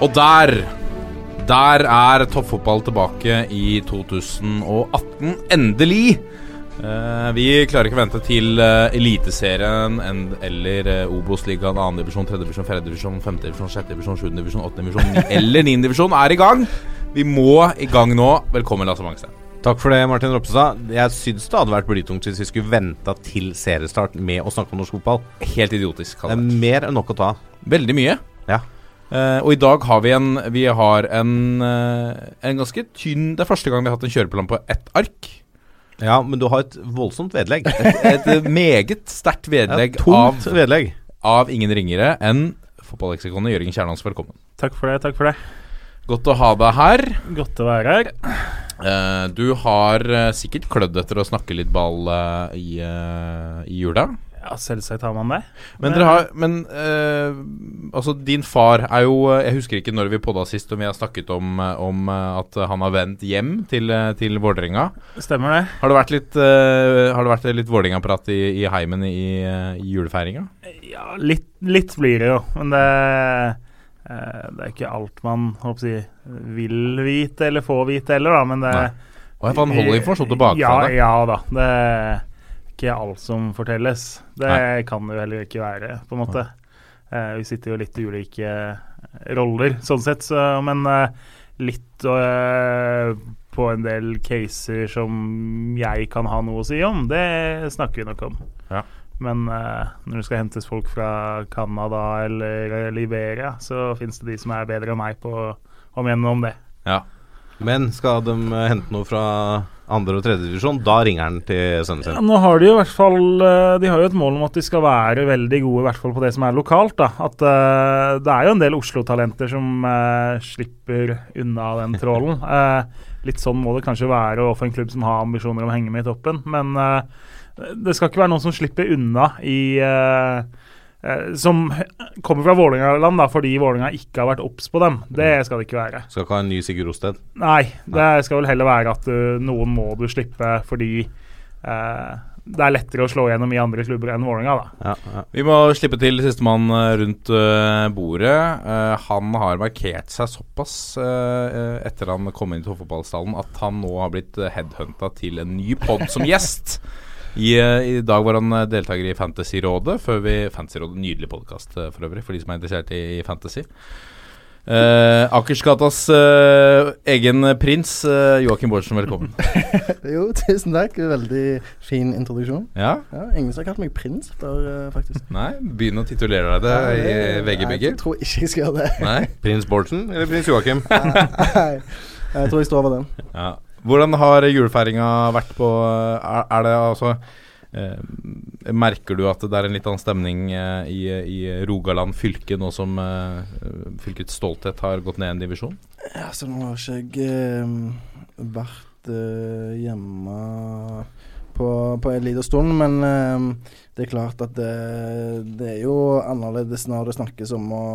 Og der Der er toppfotball tilbake i 2018. Endelig! Uh, vi klarer ikke å vente til uh, Eliteserien eller uh, Obos-ligaen, 2. divisjon, 3. divisjon, 4. divisjon, 5. divisjon, 6. divisjon, 7. divisjon, 8. divisjon 9, eller 9. divisjon er i gang. Vi må i gang nå. Velkommen, Lasse Mangstein. Takk for det, Martin Ropstad. Jeg syns det hadde vært blytungt hvis vi skulle venta til seriestart med å snakke om norsk fotball. Helt idiotisk. Det er mer enn nok å ta. Veldig mye. Ja. Uh, og i dag har vi en Vi har en, uh, en ganske tynn Det er første gang vi har hatt en kjøreplan på ett ark. Ja, men du har et voldsomt vedlegg. et, et meget sterkt vedlegg av, vedlegg. av ingen ringere enn fotballeksikonet Jørgen Kjernås. Velkommen. Takk for det. takk for det Godt å ha deg her. Godt å være her. Uh, du har sikkert klødd etter å snakke litt ball i, i jula. Ja, selvsagt har man det. Men dere har Men uh, altså, din far er jo Jeg husker ikke når vi podda sist om vi har snakket om, om at han har vendt hjem til, til Vålerenga. Stemmer det. Har det vært litt, uh, det vært litt Vålerenga-prat i, i, heimen i, i julefeiringa? Ja, litt, litt, blir det jo. Men det, uh, det er ikke alt man håper vil vite eller får vite heller, da. Men det Og han holder informasjon tilbake ja, fra det? Ja da. Det ikke alt som fortelles. Det Nei. kan det jo heller ikke være, på en måte. Eh, vi sitter jo litt i ulike roller, sånn sett, så, men eh, litt eh, på en del caser som jeg kan ha noe å si om, det snakker vi nok om. Ja. Men når det skal hentes folk fra Canada eller Liberia, så finnes det de som er bedre enn meg på å mene om det. Ja. Men skal de hente noe fra andre- og tredjedivisjon, da ringer han til sønnen sin. Ja, nå har De jo i hvert fall De har jo et mål om at de skal være veldig gode, i hvert fall på det som er lokalt. da At uh, Det er jo en del Oslo-talenter som uh, slipper unna den trålen. Uh, litt sånn må det kanskje være å få en klubb som har ambisjoner om å henge med i toppen. Men det skal ikke være noen som slipper unna i som kommer fra Vålerenga-land fordi Vålerenga ikke har vært obs på dem. Det skal det ikke være. Skal ikke ha en ny Sigurd Rosted? Nei, det skal vel heller være at uh, noen må du slippe fordi uh, det er lettere å slå gjennom i andre klubber enn Vålerenga. Ja, ja. Vi må slippe til sistemann rundt uh, bordet. han har markert seg såpass etter han kom inn i toppfotballstallen at han nå har blitt headhunta til en ny pod som gjest. I, I, dag var han deltaker i Fantasyrådet. Før vi, Fantasyrådet, Nydelig podkast for øvrig, for de som er interessert i, i fantasy. Eh, Akersgatas eh, egen prins, eh, Joakim Bårdsen, velkommen. jo, tusen takk. Veldig fin introduksjon. Ja? ja Ingen som har kalt meg prins før, faktisk. Nei, Begynn å titulere deg det i VG-bygget. Jeg tror ikke jeg skal gjøre det. Nei, Prins Bårdsen eller prins Joakim? Nei, jeg tror jeg står over den. Ja. Hvordan har julefeiringa vært på Er, er det altså eh, Merker du at det er en litt annen stemning eh, i, i, Rogaland fylke nå som eh, fylkets stolthet har gått ned en divisjon? Ja, så nå har ikke jeg eh, vært eh, hjemme på, på en liten stund, men eh, det er klart at det, det, er jo annerledes når det snakkes om å,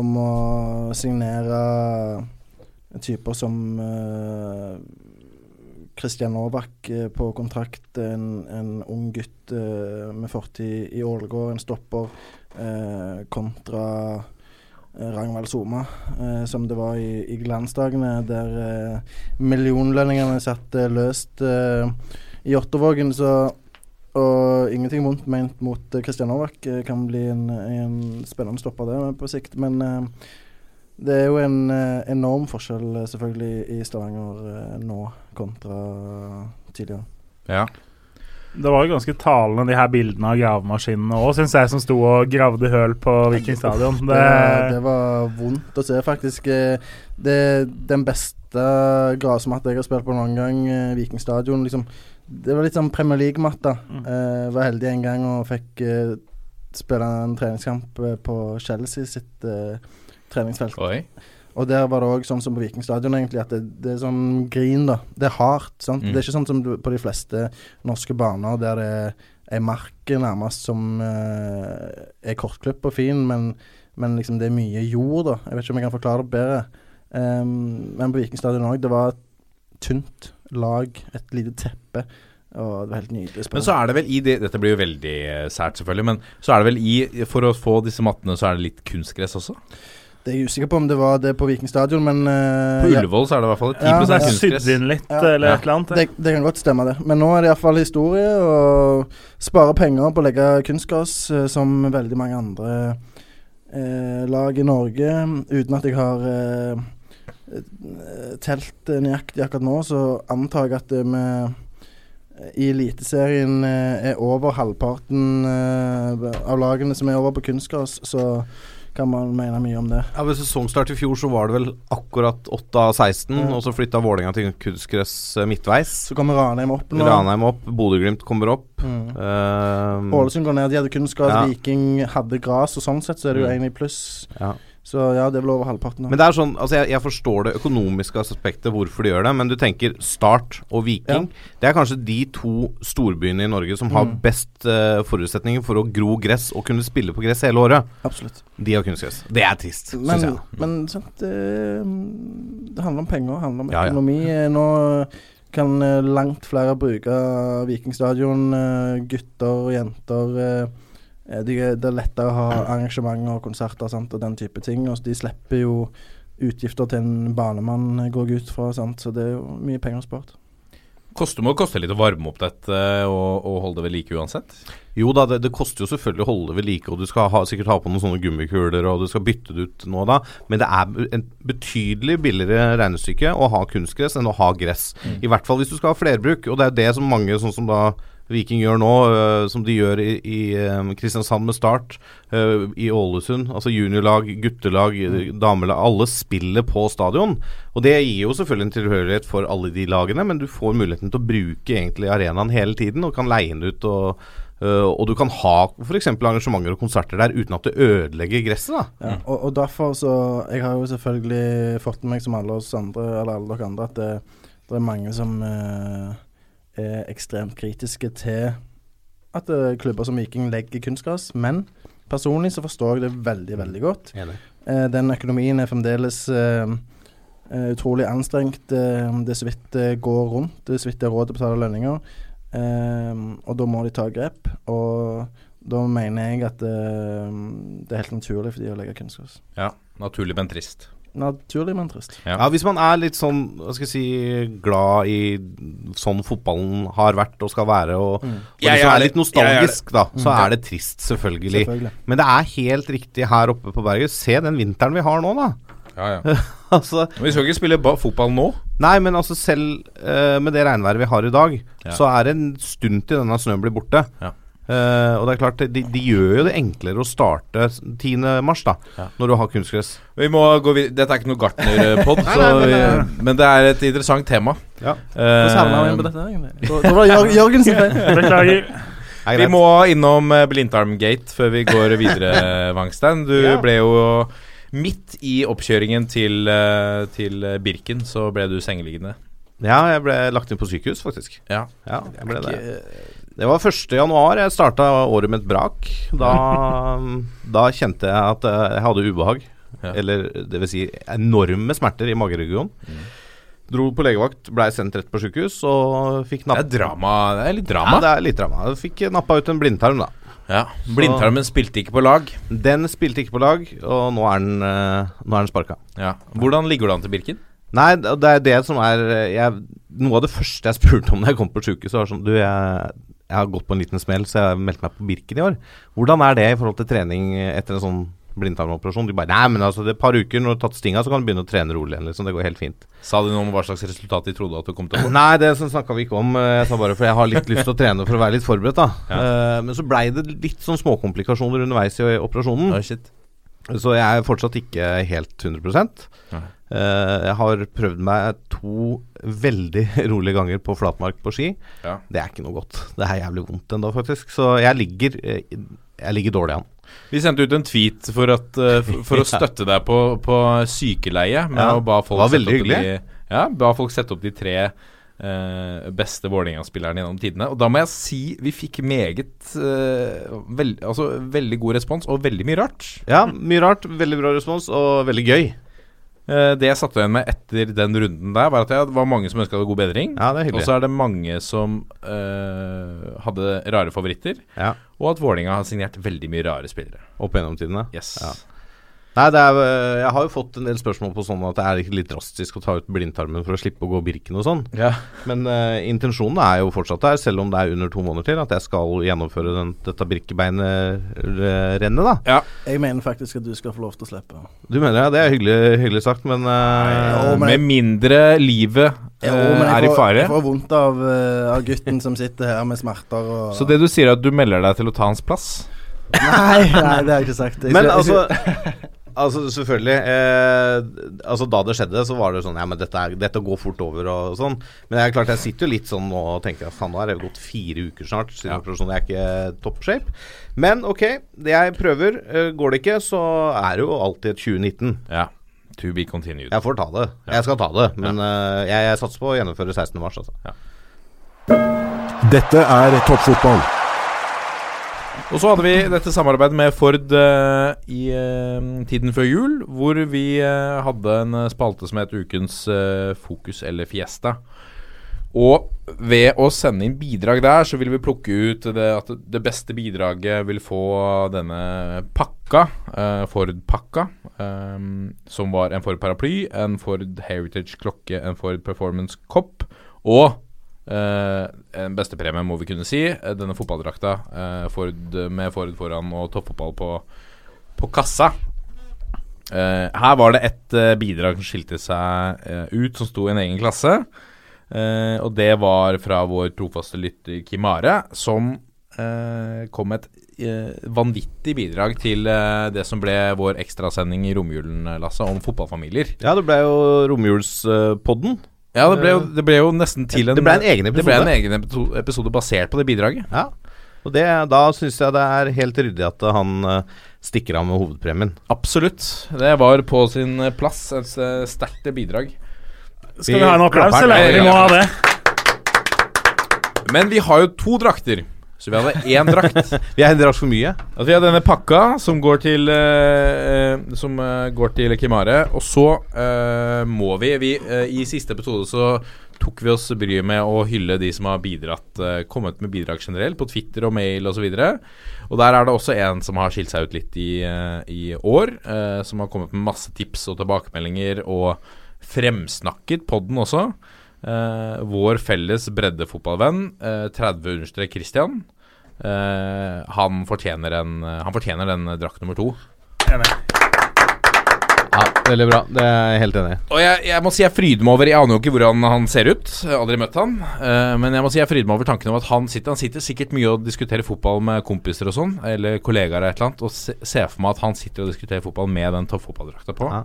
om å signere typer som Kristian Christian Novak uh, på kontrakt, en, en ung gutt uh, med fortid i Ålgård, en stopper, kontra Ragnvald Soma, som det var i, i glansdagene, der millionlønningene satt løst i Ottervågen. Så og ingenting vondt ment mot Kristian Novak. Kan bli en, en spennende stopper, det på sikt. Men det er jo en eh, enorm forskjell eh, selvfølgelig i Stavanger eh, nå kontra tidligere. Ja. Det var jo ganske talende, de her bildene av gravemaskinene òg, syns jeg, som sto og gravde høl på Viking stadion. Det, det, det, var vondt å se, faktisk. Det den beste grasmatta jeg har spilt på noen gang, Viking stadion. Liksom, det var litt sånn Premier League-matta. Mm. Eh, var heldig en gang og fikk spille en treningskamp på Chelsea sitt treningsfelt. Oi. Og der var det òg sånn som på Viking stadion, egentlig, at det, det er sånn grin, da. Det er hardt. sant? Mm. Det er ikke sånn som på de fleste norske baner der det er mark nærmest som eh, er kortklipp og fin, men, men liksom det er mye jord, da. Jeg vet ikke om jeg kan forklare det bedre. Um, men på Viking stadion òg, det var et tynt lag, et lite teppe. Og det var helt nydelig. Men så er det vel i det Dette blir jo veldig eh, sært, selvfølgelig. Men så er det vel i For å få disse mattene, så er det litt kunstgress også? Det er jeg usikker på om det var det på Viking stadion, men uh, På. Ullevål så er det i hvert fall 10 Ja, Det kunstgress. sydd inn litt, Ja. eller Ja. et eller annet. Det, det kan godt stemme, det. Men nå er det iallfall historie, og spare penger på å legge kunstgress, uh, som veldig mange andre uh, lag i Norge. Uten at jeg har telt nøyaktig akkurat nå, så antar jeg at vi med i Eliteserien er over halvparten av lagene som er over på kunstgress, så kan man mene mye om det. Ja, Ved sesongstart i fjor så var det vel akkurat 8 av 16, Ja. og så flytta Vålerenga til kunstgress eh, midtveis. Så kommer Ranheim opp nå. Ranheim opp, Bodø-Glimt kommer opp. Mm. Uh, Ålesund går ned. De hadde kunstgress, Ja. Viking hadde gras, og sånn sett så er det jo Mm. i pluss. ja. Så ja, det er vel over halvparten. nå. Men det er sånn, altså jeg, jeg forstår det økonomiske aspektet, hvorfor de gjør det, men du tenker Start og Viking. Det er kanskje de to storbyene i Norge som har Mm. best uh, forutsetninger for å gro gress og kunne spille på gress hele året. Absolutt. De har kunstgress. Det er trist, syns Men, jeg. men sant, det, det handler om penger, det handler om Ja, ja. Eh, Nå kan eh, langt flere bruke Vikingstadion, eh, Gutter og jenter. Eh, eh, de, det er lettere å ha arrangementer og konserter sant, og den type ting. Og de slipper jo utgifter til en banemann, eh, går jeg ut fra. Sant, så det er jo mye penger spart. Koster må koste litt å varme opp dette og, og holde det ved like uansett? Jo da, det, det koster jo selvfølgelig å holde det ved like, og du skal ha, sikkert ha på noen sånne gummikuler, og du skal bytte det ut nå og da, men det er en betydelig billigere regnestykke å ha kunstgress enn å ha gress. I hvert fall hvis du skal ha flerbruk, og det er det som mange, sånn som da Viking gjør nå, øh, som de gjør i, i øh, Kristiansand med Start, øh, i Ålesund. Altså juniorlag, guttelag, damelag. Alle spiller på stadion. Og det gir jo selvfølgelig en tilhørighet for alle de lagene, men du får muligheten til å bruke egentlig arenaen hele tiden, og kan leie den ut. og Uh, og du kan ha f.eks. arrangementer og konserter der uten at det ødelegger gresset. da Ja, og, og derfor så Jeg har jo selvfølgelig fått med meg, som alle oss andre, eller alle dere andre, at det, det er mange som eh, er ekstremt kritiske til at eh, klubber som Viking legger kunstgras. Men personlig så forstår jeg det veldig, veldig godt. Eh, den økonomien er fremdeles eh, eh, utrolig anstrengt. Eh, det er så vidt det går rundt. Det er så vidt det er råd til å betale lønninger. Eh, og da må de ta grep. Og da mener jeg at eh, det er helt naturlig for de å legge kunstgras. Ja. Naturlig, men trist. Naturlig, men trist. Ja. Ja, Hvis man er litt sånn hva skal jeg si, glad i sånn fotballen har vært og skal være, og, Mm. og Jeg liksom er litt nostalgisk, da, så Mm. er det trist, selvfølgelig. Selvfølgelig. Men det er helt riktig her oppe på berget. Se den vinteren vi har nå, da. Ja, ja. altså Men vi skal ikke spille ba fotball nå. Nei, men altså selv uh, med det regnværet vi har i dag, Ja. så er det en stund til denne snøen blir borte. Ja. Eh, og det er klart, de, de gjør jo det enklere å starte 10. mars, da, Ja. når du har kunstgress. Vi må gå videre. Dette er ikke noe gartnerpod, men, eh, det er et interessant tema. Ja. Hvordan havna vi Eh, på dette. Da da var det Jørgensen feil. Beklager. Er vi må innom eh, Blindtarmgate før vi går videre, Wangstein. Du Ja. ble jo midt i oppkjøringen til, eh, til Birken, så ble du sengeliggende. Ja, jeg ble lagt inn på sykehus, faktisk. Ja. Ja, jeg ble det. Det var 1. januar. Jeg starta året med et brak. Da, da kjente jeg at eh, jeg hadde ubehag. Ja. Eller det vil si enorme smerter i mageregionen. Dro på legevakt, blei sendt rett på sykehus og fikk Det er drama. Det er litt Ja, drama. det er litt drama. Jeg fikk nappa ut en blindtarm, da. Ja. Blindtarmen spilte ikke på lag. Den spilte ikke på lag, og nå er den, eh, nå er den sparka. Ja. Hvordan ligger du an til Birken? Nei, det det er det som er eh, jeg, Noe av det første jeg spurte om da jeg kom på sjukehuset, var sånn Du, jeg, jeg har gått på en liten smell, så jeg meldte meg på Birken i år. Hvordan er det i forhold til trening etter en sånn blindtarmoperasjon? De bare Nei, men altså, det er et par uker, når du har tatt stinga, så kan du begynne å trene rolig igjen. Liksom. Det går helt fint. Sa de noe om hva slags resultat de trodde at du kom til å få? Nei, det snakka vi ikke om. Jeg sa bare for jeg har litt lyst til å trene for å være litt forberedt, da. Eh, men så blei det litt sånn småkomplikasjoner underveis i operasjonen. Oh, shit. Så jeg er fortsatt ikke helt 100 Nei. Eh, Jeg har prøvd meg to veldig rolige ganger på flatmark på ski. Ja. Det er ikke noe godt. Det er jævlig vondt ennå, faktisk. Så jeg ligger eh, jeg ligger dårlig an. Vi sendte ut en tweet for, at, eh, for, å støtte deg på, på sykeleie. Med Ja, å ba folk var veldig hyggelig. de-. Ja, ba folk sette opp de tre eh, beste Vålerenga-spillerne gjennom tidene. Og da må jeg si vi fikk meget eh, veld, Altså veldig god respons, og veldig mye rart. Ja, mye rart. Veldig bra respons, og veldig gøy. Eh, det jeg satte igjen med etter den runden der, var at det var mange som ønska god bedring. Ja, det er Og så er det mange som eh, hadde rare favoritter. Ja, Og at Vålinga har signert veldig mye rare spillere. Opp gjennom tidene. Yes. Ja. Nei, det er, øh, jeg har jo fått en del spørsmål på sånn at det er ikke litt drastisk å ta ut blindtarmen for å slippe å gå Birken og sånn. Ja. Men uh, intensjonen er jo fortsatt der, selv om det er under to måneder til, at jeg skal gjennomføre den, dette Birkebeinet-rennet, da. ja. Jeg mener faktisk at du skal få lov til å slippe. Du mener ja, det er hyggelig, hyggelig sagt, men uh, Jo, men- Med mindre livet Jo, eh, men jeg er i fare. Jeg får vondt av, eh, av gutten som sitter her med smerter og Så det du sier, er at du melder deg til å ta hans plass? Nei, nei, det har jeg ikke sagt. Jeg Men altså Altså selvfølgelig eh, Altså Da det skjedde, så var det sånn Ja, men dette, er, dette går fort over og sånn. Men det er klart jeg sitter jo litt sånn nå og tenker at faen, nå har det gått fire uker snart siden Ja. operasjonen. Jeg er ikke top shape. Men ok, det jeg prøver. eh, går det ikke, så er det jo alltid et 2019. Ja. To be continued. Jeg får ta det. Jeg skal ta det. Men eh, jeg, jeg satser på å gjennomføre 16. mars, altså. Dette er toppfotball. Og så hadde vi dette samarbeidet med Ford uh, i uh, tiden før jul, hvor vi uh, hadde en spalte som het Ukens fokus eller fiesta. Og ved å sende inn bidrag der, så vil vi plukke ut det at det beste bidraget vil få denne pakka, Ford-pakka, eh, som var en Ford paraply, en Ford Heritage-klokke, en Ford Performance-kopp og en bestepremie, må vi kunne si. Eh, denne fotballdrakta eh, Ford, med Ford foran og toppfotball på, på kassa. Eh, her var det et eh, bidrag som skilte seg eh, ut, som sto i en egen klasse. Eh, og det var fra vår trofaste lytter Kimare, som eh, kom med et eh, vanvittig bidrag til eh, det som ble vår ekstrasending i romjulen, Lasse, om fotballfamilier. Ja, det ble jo romjulspodden. Ja, det ble, jo, det ble jo nesten til en Det ble en egen Det ble episode. en egen episode basert på det bidraget. Ja. Og det, da syns jeg det er helt ryddig at eh, han eh, stikker av med hovedpremien. Absolutt. Det var på sin plass. Et eh, sterkt bidrag. Skal vi ha en applaus, eller? Vi må ha det. Men vi har jo to drakter. Så vi hadde én drakt. Vi har en drakt for mye. Altså, vi har denne pakka som går til eh, Som uh, går til Kimare. Og så uh, må vi, vi I siste episode så tok vi oss bryet med å hylle de som har bidratt kommet med bidrag generelt, på Twitter og mail osv. Og, så og der er det også en som har skilt seg ut litt i, i år. som har kommet med masse tips og tilbakemeldinger, og fremsnakket podden også. Eh, vår felles breddefotballvenn, eh, 30 understrek Christian. Eh, han, fortjener en, eh, han fortjener den eh, drakt nummer to. Enig. Ja, Veldig bra. Det er jeg helt enig i. Og jeg, jeg må si jeg fryder meg over Jeg aner jo ikke hvordan han ser ut. Jeg har aldri møtt han. Eh, men jeg må si jeg fryder meg over tanken om at han sitter Han sitter sikkert mye og diskuterer fotball med kompiser og sånn, eller kollegaer eller et eller annet, og se, ser for meg at han sitter og diskuterer fotball med den toppfotballdrakta på. Ja.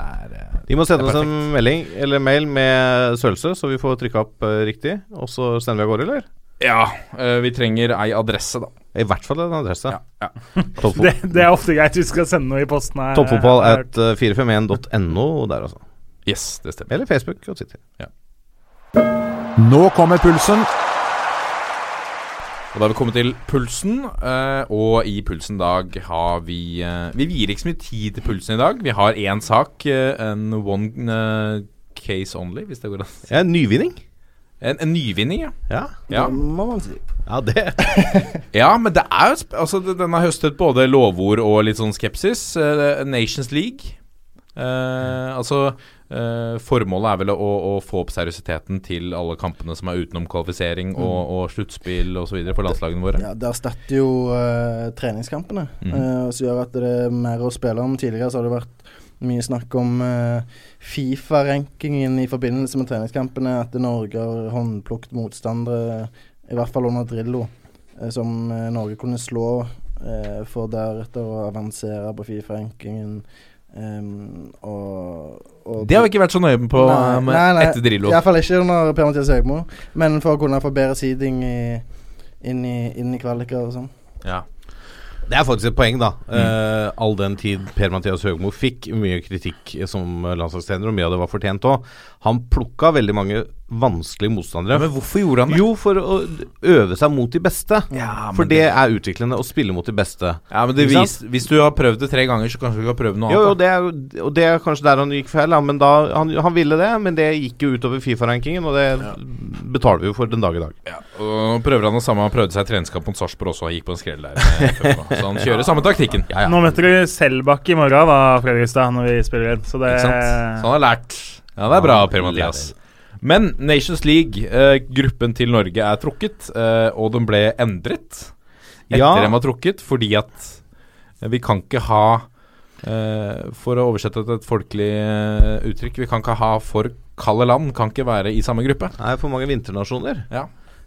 Er eh, De må sende oss en melding eller mail med størrelse, så vi får trykka opp uh, riktig. Og så sender vi av gårde, eller? Ja, Uh, vi trenger ei adresse, da. I hvert fall en adresse. Ja, ja. Det, det er ofte greit Vi skal sende noe i posten. her. Toppfotball at eh, 451.no der, altså. Yes, det stemmer. Eller Facebook og Twitter. Nå kommer pulsen. Og da har vi kommet til pulsen, eh, og i pulsen dag har vi eh, Vi vier ikke så mye tid til pulsen i dag. Vi har én sak, eh, en one eh, case only, hvis det går an. Ja, en nyvinning. En, en nyvinning, ja. Ja. ja. Det må man si. ja, det Ja, men det er jo sp- Altså, det- den har høstet både lovord og litt sånn skepsis. Eh, Nations League. Eh, altså eh, Formålet er vel å, å få opp seriøsiteten til alle kampene som er utenom kvalifisering og, og sluttspill osv. for landslagene våre. Ja, Det erstatter jo uh, treningskampene, mm. uh, som gjør at det er mer å spille om. Tidligere så har det vært mye snakk om eh, Fifa-rankingen i forbindelse med treningskampene. At Norge har håndplukket motstandere, i hvert fall under Drillo, eh, som eh, Norge kunne slå eh, for deretter å avansere på Fifa-rankingen. Em, og, og Det har vi ikke vært så nøye på Nei, med nei, nei. etter Drillo. Iallfall ikke under Per-Mathias Høgmo, men for å kunne få bedre seeding i, inn, i, inn i kvaliker og sånn. Ja. Det er faktisk et poeng, da. Eh, all den tid Per-Mathias Høgmo fikk mye kritikk som landslagstrener, og mye av det var fortjent òg. Han plukka veldig mange vanskelige motstandere. Men hvorfor gjorde han det? Jo, for å øve seg mot de beste. Ja, for det er utviklende å spille mot de beste. Ja, men det vis, Hvis du har prøvd det tre ganger, så kanskje du kan prøve noe Jo, jo, annet. det er, jo- og det er kanskje der han gikk feil, Ja, Men da, han, han ville det, men det gikk jo utover Fifa-rankingen, og det betaler vi jo for den dag i dag. Ja, Og prøver han det samme. Han prøvde seg i treningskamp mot Sarpsborg også og gikk på en skrell der. Så han kjører samme taktikken. Nå møter du Selbakk i morgen, da, Fredrikstad, når vi spiller inn. Så det Ikke sant? Så han har lært. Ja, det er bra, Per-Mathias. Men Nations League, eh, gruppen til Norge, er trukket, eh, og den ble endret etter Ja. den var trukket, fordi at vi kan ikke ha eh, For å oversette til et folkelig eh, uttrykk, vi kan ikke ha for kalde land, kan ikke være i samme gruppe. Er for mange vinternasjoner. Ja.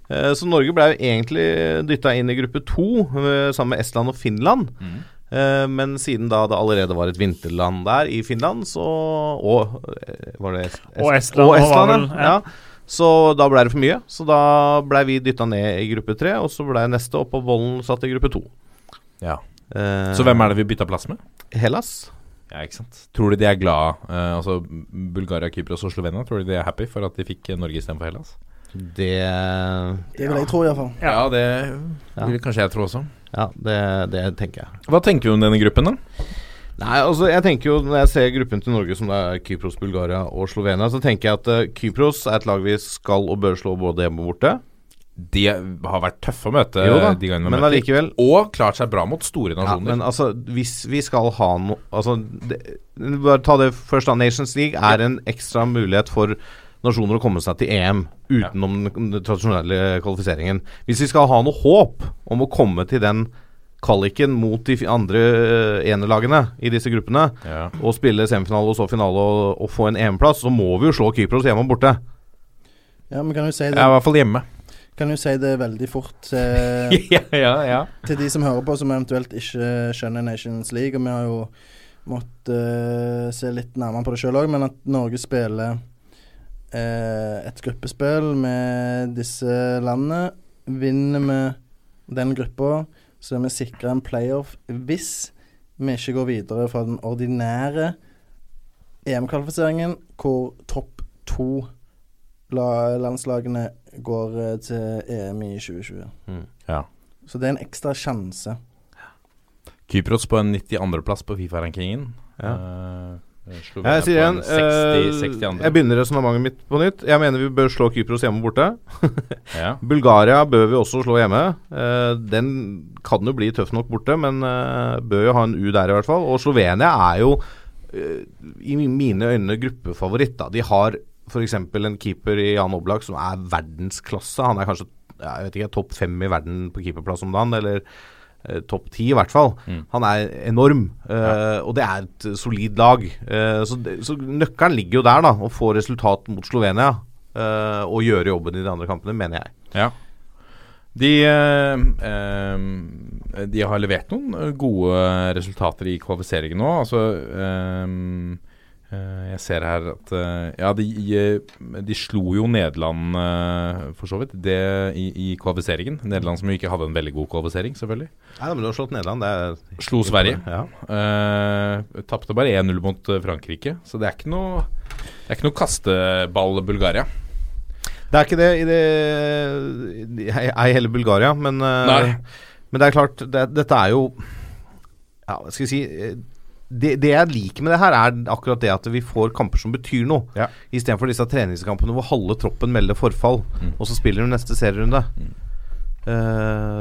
Eh, Så Norge ble jo egentlig dytta inn i gruppe to eh, sammen med Estland og Finland. Mm. Eh, Men siden da det allerede var et vinterland der i Finland, så Og eh, var det Est Og Estland og var Estland, vel- ja. ja. Så da ble det for mye. Så da ble vi dytta ned i gruppe tre, og så ble neste opp på volden satt i gruppe to. Ja. Eh, Så hvem er det vi bytta plass med? Hellas. Ja, ikke sant. Tror du de er glad eh, Altså Bulgaria, Kypros og Slovenia, tror du de er happy for at de fikk eh, Norge istedenfor Hellas? Det Det vil jeg tro, iallfall. Ja, det vil kanskje jeg tro også. Ja, det, det tenker jeg. Hva tenker du om denne gruppen, da? Nei, altså jeg tenker jo Når jeg ser gruppen til Norge, som det er Kypros, Bulgaria og Slovenia, så tenker jeg at uh, Kypros er et lag vi skal og bør slå både hjemme og borte. De har vært tøffe å møte Jo da, de gangene vi men har møtt dem. allikevel Og klart seg bra mot store nasjoner. ja. Men altså, hvis vi skal ha noe Altså, det, bare ta det først, da. Nations League er en ekstra mulighet for nasjoner å komme seg til EM utenom den, tradisjonelle kvalifiseringen. Hvis vi skal ha noe håp om å komme til den kvaliken mot de andre enelagene enerlagene i disse gruppene, ja. og spille semifinale og så finale og, og få en EM-plass, så må vi jo slå Kypros hjemme og borte. Ja, men kan du si det, ja, i hvert fall hjemme. kan du si det veldig fort til, ja, ja, ja. til de som hører på, som eventuelt ikke skjønner Nations League. Og vi har jo måttet eh, se litt nærmere på det sjøl òg, men at Norge spiller eh, et gruppespill med disse landene. Vinner vi den gruppa, så er vi sikra en playoff hvis vi ikke går videre fra den ordinære EM-kvalifiseringen, hvor topp to landslagene går eh, til EM i 2020. Ja. Så det er en ekstra sjanse. Kypros på en 92.-plass på Fifa-rankingen. Ja. Eh, Slovenia Jeg sier igjen på en 60, eh, 62. Jeg begynner resonnementet mitt på nytt. Jeg mener vi bør slå Kypros hjemme borte. Ja. Bulgaria bør vi også slå hjemme. Eh, den kan jo bli tøff nok borte, men eh, bør jo ha en U der i hvert fall. Og Slovenia er jo eh, i mine øyne gruppefavoritt. da. De har f.eks. en keeper i Jan Oblak som er verdensklasse. Han er kanskje jeg vet ikke, topp fem i verden på keeperplass om dagen, eller eh, topp ti i hvert fall. Mm. Han er enorm, eh, og det er et eh, solid lag. Eh, så, det, så nøkkelen ligger jo der, da. Å få resultat mot Slovenia. eh, og gjøre jobben i de andre kampene, mener jeg. Ja. De, eh, eh, de har levert noen eh, gode resultater i kvalifiseringen nå. Altså eh, eh, Jeg ser her at eh, Ja, de, eh, de slo jo Nederland eh, for så vidt det i, i kvalifiseringen. Nederland som jo ikke hadde en veldig god kvalifisering, selvfølgelig. Nei, men du har slått Nederland. Det er Slo Sverige. Ja. Uh, Tapte bare 1-0 mot eh, Frankrike, så det er ikke noe Det er ikke noe kasteball Bulgaria. Det er ikke det i det Ei heller Bulgaria, men, uh, men det er klart det, Dette er jo Ja, hva skal vi si eh, det, det jeg liker med det her, er akkurat det at vi får kamper som betyr noe. Ja. Istedenfor disse treningskampene hvor halve troppen melder forfall, Mm. og så spiller du neste serierunde.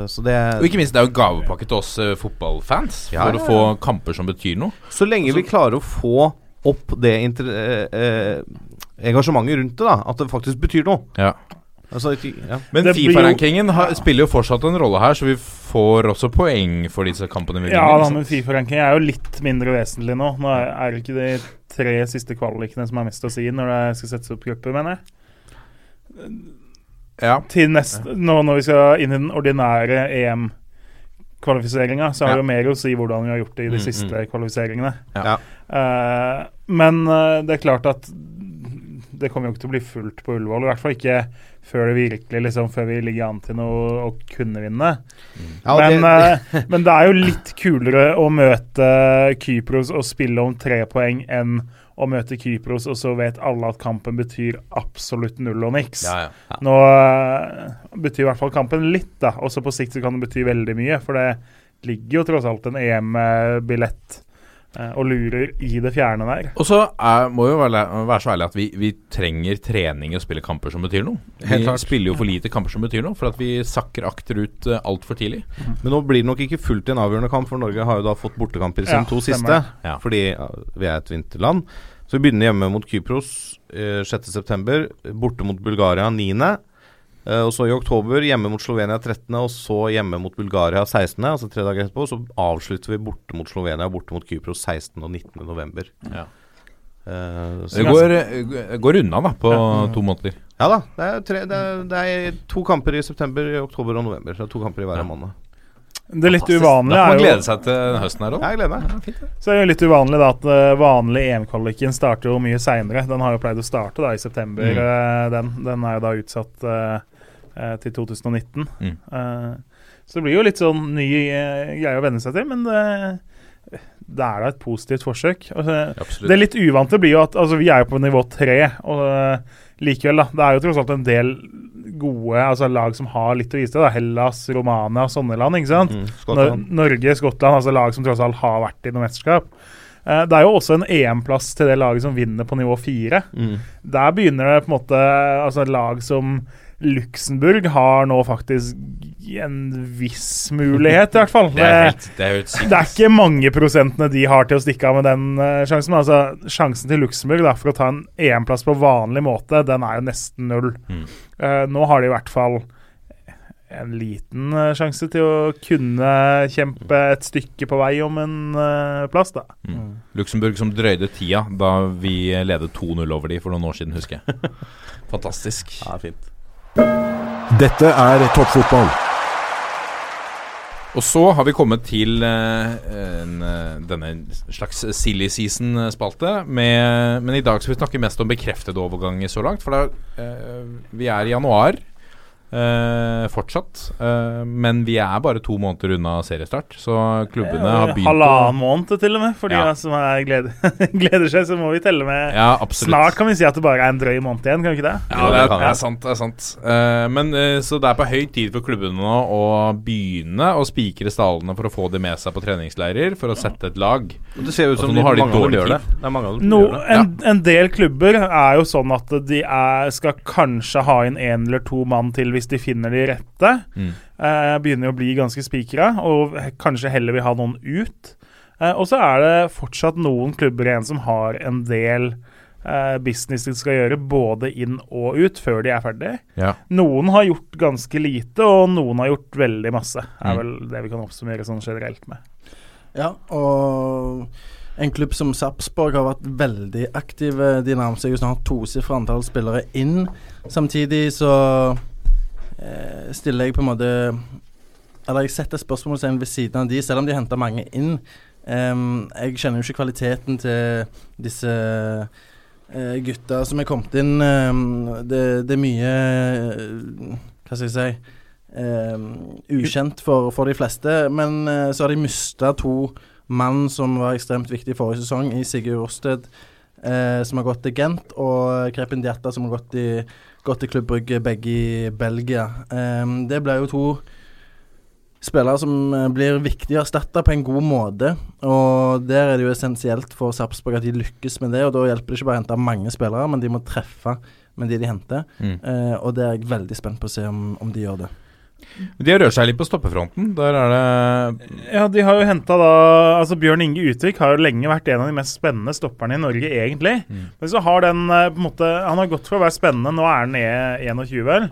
Så det Og ikke minst, det er jo gavepakke til oss uh, fotballfans Ja, for ja, å få kamper som betyr noe. Så lenge vi klarer å få opp det eh, engasjementet rundt det, da. At det faktisk betyr noe. Altså, ja. Men Fifa-rankingen spiller jo fortsatt en rolle her, så vi får også poeng for disse kampene Ja, da, men? Fifa-ranking er jo litt mindre vesentlig nå. Nå er det ikke de tre siste kvalikene som er mest å si når det skal settes opp grupper, mener jeg. Ja. Til neste, nå når vi skal inn i den ordinære EM-kvalifiseringa, så har Ja. det mer å si hvordan vi har gjort det i de Mm, siste kvalifiseringene. Ja. Uh, men uh, det er klart at det kommer jo ikke til å bli fullt på Ullevål. I hvert fall ikke før det virkelig liksom, før vi ligger an til noe å kunne vinne. Ja, men, det- eh, men det er jo litt kulere å møte Kypros og spille om tre poeng enn å møte Kypros, og så vet alle at kampen betyr absolutt null og niks. Ja, ja. Nå uh, betyr i hvert fall kampen litt, da. Også på sikt så kan det bety veldig mye, for det ligger jo tross alt en EM-billett og lurer i det fjerne der. Og så er, må vi jo være, være så ærlige at vi, vi trenger trening og spille kamper som betyr noe. Helt Vi spiller jo for lite kamper som betyr noe, for at vi sakker akterut uh, altfor tidlig. Men nå blir det nok ikke fullt i en avgjørende kamp, for Norge har jo da fått bortekamper i Ja, to siste. Ja. Fordi vi er et vinterland. Så vi begynner hjemme mot Kypros eh, 6.9., borte mot Bulgaria 9., eh, og så i oktober hjemme mot Slovenia 13., og så hjemme mot Bulgaria 16., altså tre dager etterpå. Så avslutter vi borte mot Slovenia og borte mot Kypros 16. og 19. november. Ja. Uh, Det går, eh, går unna da på to måneder. Ja da. Det er, tre, det, er, det er to kamper i september, i oktober og november. Så det er to kamper i hver Ja. måned. Det litt uvanlig. Da får man glede seg til høsten her òg. Jeg gleder meg. Så er det litt uvanlig da at vanlig EM-kvaliken starter jo mye seinere. Den har jo pleid å starte da i september. Mm. eh, den, den er jo da utsatt eh, eh, til 2019. Mm. Eh, så det blir jo litt sånn ny uh, greie å venne seg til, men det, det er da et positivt forsøk. Eh, det litt uvante blir jo at altså, vi er jo på nivå tre, og eh, likevel, da. Det er jo tross alt en del gode altså, lag som har litt å vise til. da. Hellas, Romania, sånne land. ikke sant? Mm, Skottland. Norge, Skottland, altså lag som tross alt har vært i noe mesterskap. Eh, det er jo også en EM-plass til det laget som vinner på nivå fire. Mm. Der begynner det på en måte Altså lag som Luxembourg har nå faktisk en viss mulighet, i hvert fall. Det er helt, det er helt. Det er ikke mange prosentene de har til å stikke av med den uh, sjansen. Men altså, sjansen til Luxembourg da, for å ta en EM-plass på vanlig måte, den er jo nesten null. Mm. Uh, nå har de i hvert fall en liten uh, sjanse til å kunne kjempe et stykke på vei om en plass, da. Mm. Luxembourg som drøyde tida da vi ledet 2-0 over de for noen år siden, husker jeg. Fantastisk. Ja, fint. Dette er toppfotball. Og så har vi kommet til eh, en, eh, denne slags silly season-spalte. Men i dag skal vi snakke mest om bekreftede overganger så langt. For er, eh, vi er i januar eh, fortsatt. eh, men vi er bare to måneder unna seriestart, så klubbene har begynt Halvannen måned til og med, for de Ja. som er gleder, gleder seg. Så må vi telle med Ja. Snart kan vi si at det bare er en drøy måned igjen, kan vi ikke det? Ja, det er, det er sant. det er sant Eh, Men Så det er på høy tid for klubbene nå å begynne å spikre stallene for å få dem med seg på treningsleirer, for å sette et lag. Og det ser ut som Altså, de, har de mange av dem dårlig gjør det. Det er mange av dem No, gjør det. en, en del klubber er jo sånn at de er, skal kanskje ha inn én eller to mann til hvis de finner de rette. Mm. Eh, begynner å bli ganske spikra, og kanskje heller vil ha noen ut. Eh, og så er det fortsatt noen klubber igjen som har en del eh, business de skal gjøre, både inn og ut, før de er ferdig. Ja. Noen har gjort ganske lite, og noen har gjort veldig masse. er Mm. vel det vi kan oppsummere sånn generelt med. Ja, og en klubb som Sarpsborg har vært veldig aktive. De nærmer seg jo snart tosifra antall spillere inn. Samtidig så eh, stiller jeg på en måte Eller jeg setter spørsmålstegn ved siden av de, selv om de henter mange inn. Um, jeg kjenner jo ikke kvaliteten til disse uh, gutta som er kommet inn. Um, det, det er mye uh, Hva skal jeg si um, ukjent for, for de fleste. Men uh, så har de mista to mann som var ekstremt viktige i forrige sesong, i Sigurd Rosted, eh, som har gått til Gent, og Krepin Diatta, som har gått, i, gått til Klubb Brygge, begge i Belgia. Det ble jo to spillere som eh, blir viktige å erstatte på en god måte. Og der er det jo essensielt for Sarpsborg at de lykkes med det. Og da hjelper det ikke bare å hente mange spillere, men de må treffe med de de henter. Mm. Eh, og det er jeg veldig spent på å se om, om de gjør det. De har rørt seg litt på stoppefronten. Der er det Ja, de har jo henta da Altså Bjørn Inge Utvik har jo lenge vært en av de mest spennende stopperne i Norge, egentlig. Mm. Men så har den eh, på en måte Han har gått for å være spennende. Nå er han ned 21, vel.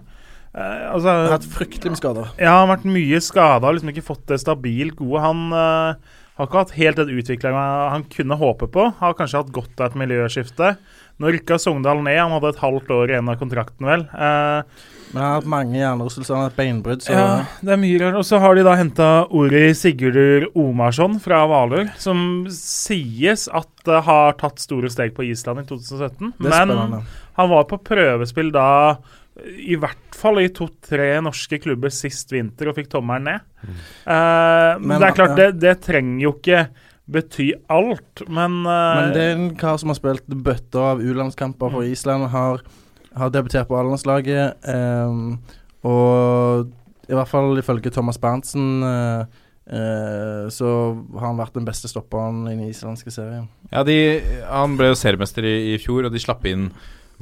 Eh, altså Han har hatt fryktelig med skader. Ja, han har vært mye skada, liksom ikke fått det stabilt gode. Han, eh, har ikke hatt helt den utviklinga han kunne håpe på. Har kanskje hatt godt av et miljøskifte. Nå rykka Sogndal ned. Han hadde et halvt år igjen av kontrakten, vel. Eh, Men han har hatt mange hjernerystelser, han har hatt beinbrudd, så ja, det er mye rart. Og så har de da henta Ori Sigurdur Omarsson fra Hvaler, som sies at uh, har tatt store steg på Island i 2017. er Men spennende. han var på prøvespill da i hvert fall i to-tre norske klubber sist vinter og fikk tommelen ned. Mm. men Men, det er klart, ja. det, det trenger jo ikke bety alt, men, uh, Men det er en kar som har spilt bøtter av U-landskamper for Island, har, har debutert på A-landslaget, um, og i hvert fall ifølge Thomas Berntsen uh, eh, så har han vært den beste stopperen i den islandske serien. Ja, de, Han ble jo seriemester i, i fjor, og de slapp inn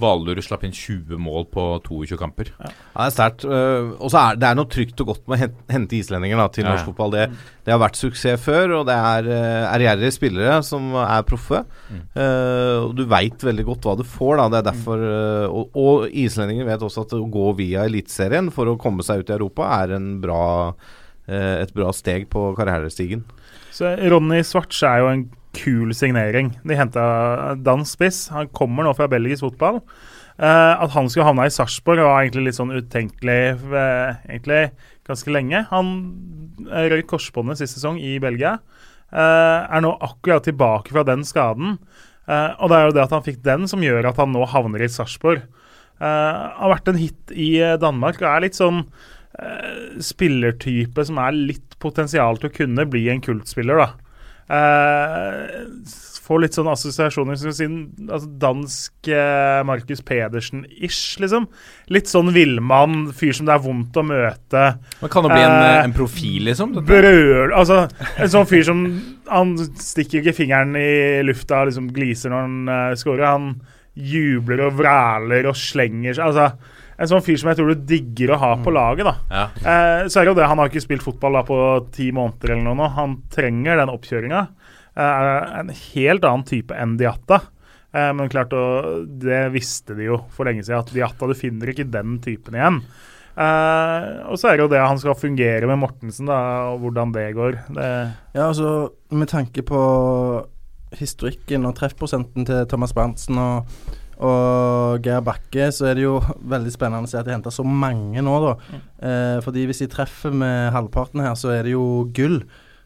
Hvaler slapp inn 20 mål på 22 kamper. Ja, det er sterkt. øh, og så er det er noe trygt og godt med å hente islendinger da, til Ja, norsk fotball. Det, det har vært suksess før, og det er uh, ærgjerrige spillere som er proffe. Mm. Uh, og du veit veldig godt hva du får, da. Det er derfor uh, og, og islendinger vet også at å gå via Eliteserien for å komme seg ut i Europa er en bra, uh, et bra steg på karrierestigen. Så Ronny Svarts er jo en kul signering. De henta dansk spiss. Han kommer nå fra belgisk fotball. Uh, at han skulle havne i Sarpsborg var egentlig litt sånn utenkelig uh, egentlig ganske lenge. Han eh, røyk korsbåndet sist sesong i Belgia. Eh, er nå akkurat tilbake fra den skaden. Eh, og det er jo det at han fikk den, som gjør at han nå havner i Sarpsborg. Eh, har vært en hit i eh, Danmark og er litt sånn eh, spillertype som er litt potensial til å kunne bli en kultspiller, da. Eh, får litt sånn assosiasjoner som si, altså dansk eh, Markus Pedersen-ish, liksom. Litt sånn villmann, fyr som det er vondt å møte. Man Kan jo bli en, Eh, en profil, liksom? Brøl Altså, en sånn fyr som Han stikker ikke fingeren i lufta og liksom gliser når han uh, scorer. Han jubler og vræler og slenger seg. Altså, en sånn fyr som jeg tror du digger å ha på laget. da Ja. Eh, så er det jo det, Han har ikke spilt fotball da på ti måneder eller noe nå. Han trenger den oppkjøringa. Eh, en helt annen type enn Diatta. Eh, men klart, det visste de jo for lenge siden, at Diatta, du finner ikke den typen igjen. Eh, og så er det jo det han skal fungere med Mortensen, da, og hvordan det går. Det, Ja, altså med tanke på historikken og treffprosenten til Thomas Berntsen og, og Geir Bakke, så er det jo veldig spennende å se at de henter så mange nå, da. Eh, fordi hvis de treffer med halvparten her, så er det jo gull.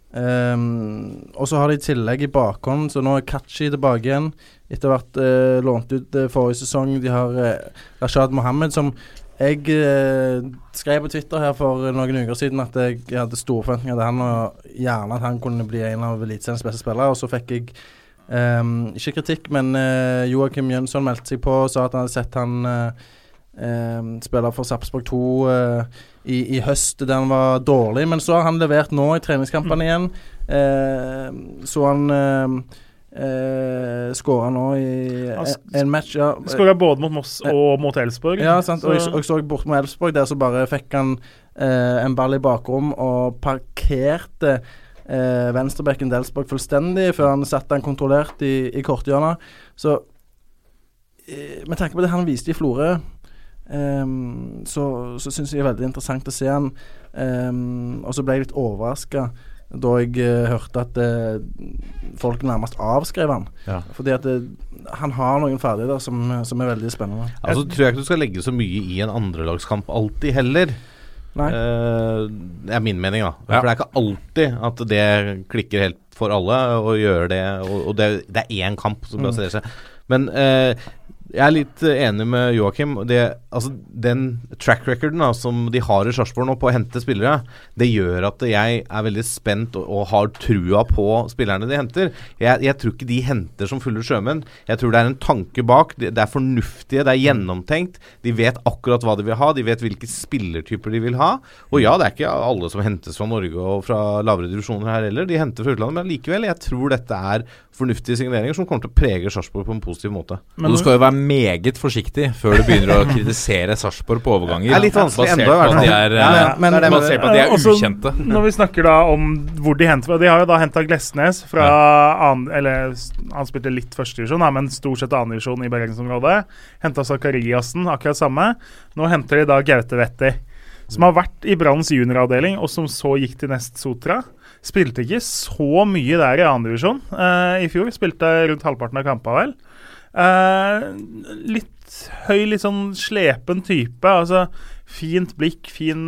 Um, og så har de i tillegg i bakhånd, så nå er Kachi tilbake igjen. Etter vært eh, lånt ut eh, forrige sesong. De har eh, Rashad Mohammed, som jeg eh, skrev på Twitter her for noen uker siden at jeg hadde store forventninger til han, og gjerne at han kunne bli en av Eliteseriens beste spillere. Og så fikk jeg ehm, ikke kritikk, men uh, Joakim Jønsson meldte seg på og sa at han hadde sett han uh, spille for Sarpsborg 2 uh, i, i høst, der han var dårlig. Men så har han levert nå i treningskampene igjen. Uh, så han uh, Skåra nå i Han en, match, ja. Skåra både mot Moss og mot Elfsborg. Ja, sant. Så- og jeg så bort mot Elfsborg, der så bare fikk han eh, en ball i bakrom og parkerte eh, venstrebekken til fullstendig før han satte han kontrollert i, i korthjørnet. Så eh, med tanke på det han viste i Florø, eh, så, så syns jeg det er veldig interessant å se han. Ehm, og så ble jeg litt overraska da jeg eh, hørte at eh, folk nærmest avskrev han. Ja. Fordi at det, han har noen ferdigheter som, som er veldig spennende. Altså tror jeg ikke du skal legge så mye i en andrelagskamp alltid heller. Nei. Eh, det er min mening, da. Ja. For det er ikke alltid at det klikker helt for alle å gjøre det. Og, og det, det er én kamp som Mm. baserer seg. Men eh, jeg er litt eh, enig med Joakim. Det, altså, den track recorden da, som de har i Sarpsborg nå på å hente spillere, det gjør at jeg er veldig spent og, og har trua på spillerne de henter. Jeg, jeg tror ikke de henter som fulle sjømenn. Jeg tror det er en tanke bak. Det, det er fornuftige, det er gjennomtenkt. De vet akkurat hva de vil ha. De vet hvilke spillertyper de vil ha. Og ja, det er ikke alle som hentes fra Norge og fra lavere divisjoner her heller. De henter fra utlandet, men likevel, jeg tror dette er fornuftige signeringer som kommer til å prege Sarpsborg på en positiv måte. Og du skal jo være meget forsiktig før du begynner å kritisere Sarpsborg på overganger. Det er litt vanskelig enda, ennå, i hvert på at fall. de er, Ja, eh, men- det er basert på at de er Også ukjente. Når vi snakker da om hvor de henter fra De har jo da henta Glesnes fra annen Eller han spilte litt førstedivisjon, men stort sett annendivisjon i bergensområdet. Henta Zakariassen, akkurat samme. Nå henter de da Gaute Wetti. som har vært i Branns junioravdeling, og som så gikk til Nest Sotra. Spilte ikke så mye der i andredivisjon uh, i fjor. Spilte rundt halvparten av kampene, vel. Eh, litt høy, litt sånn slepen type. Altså fint blikk, fin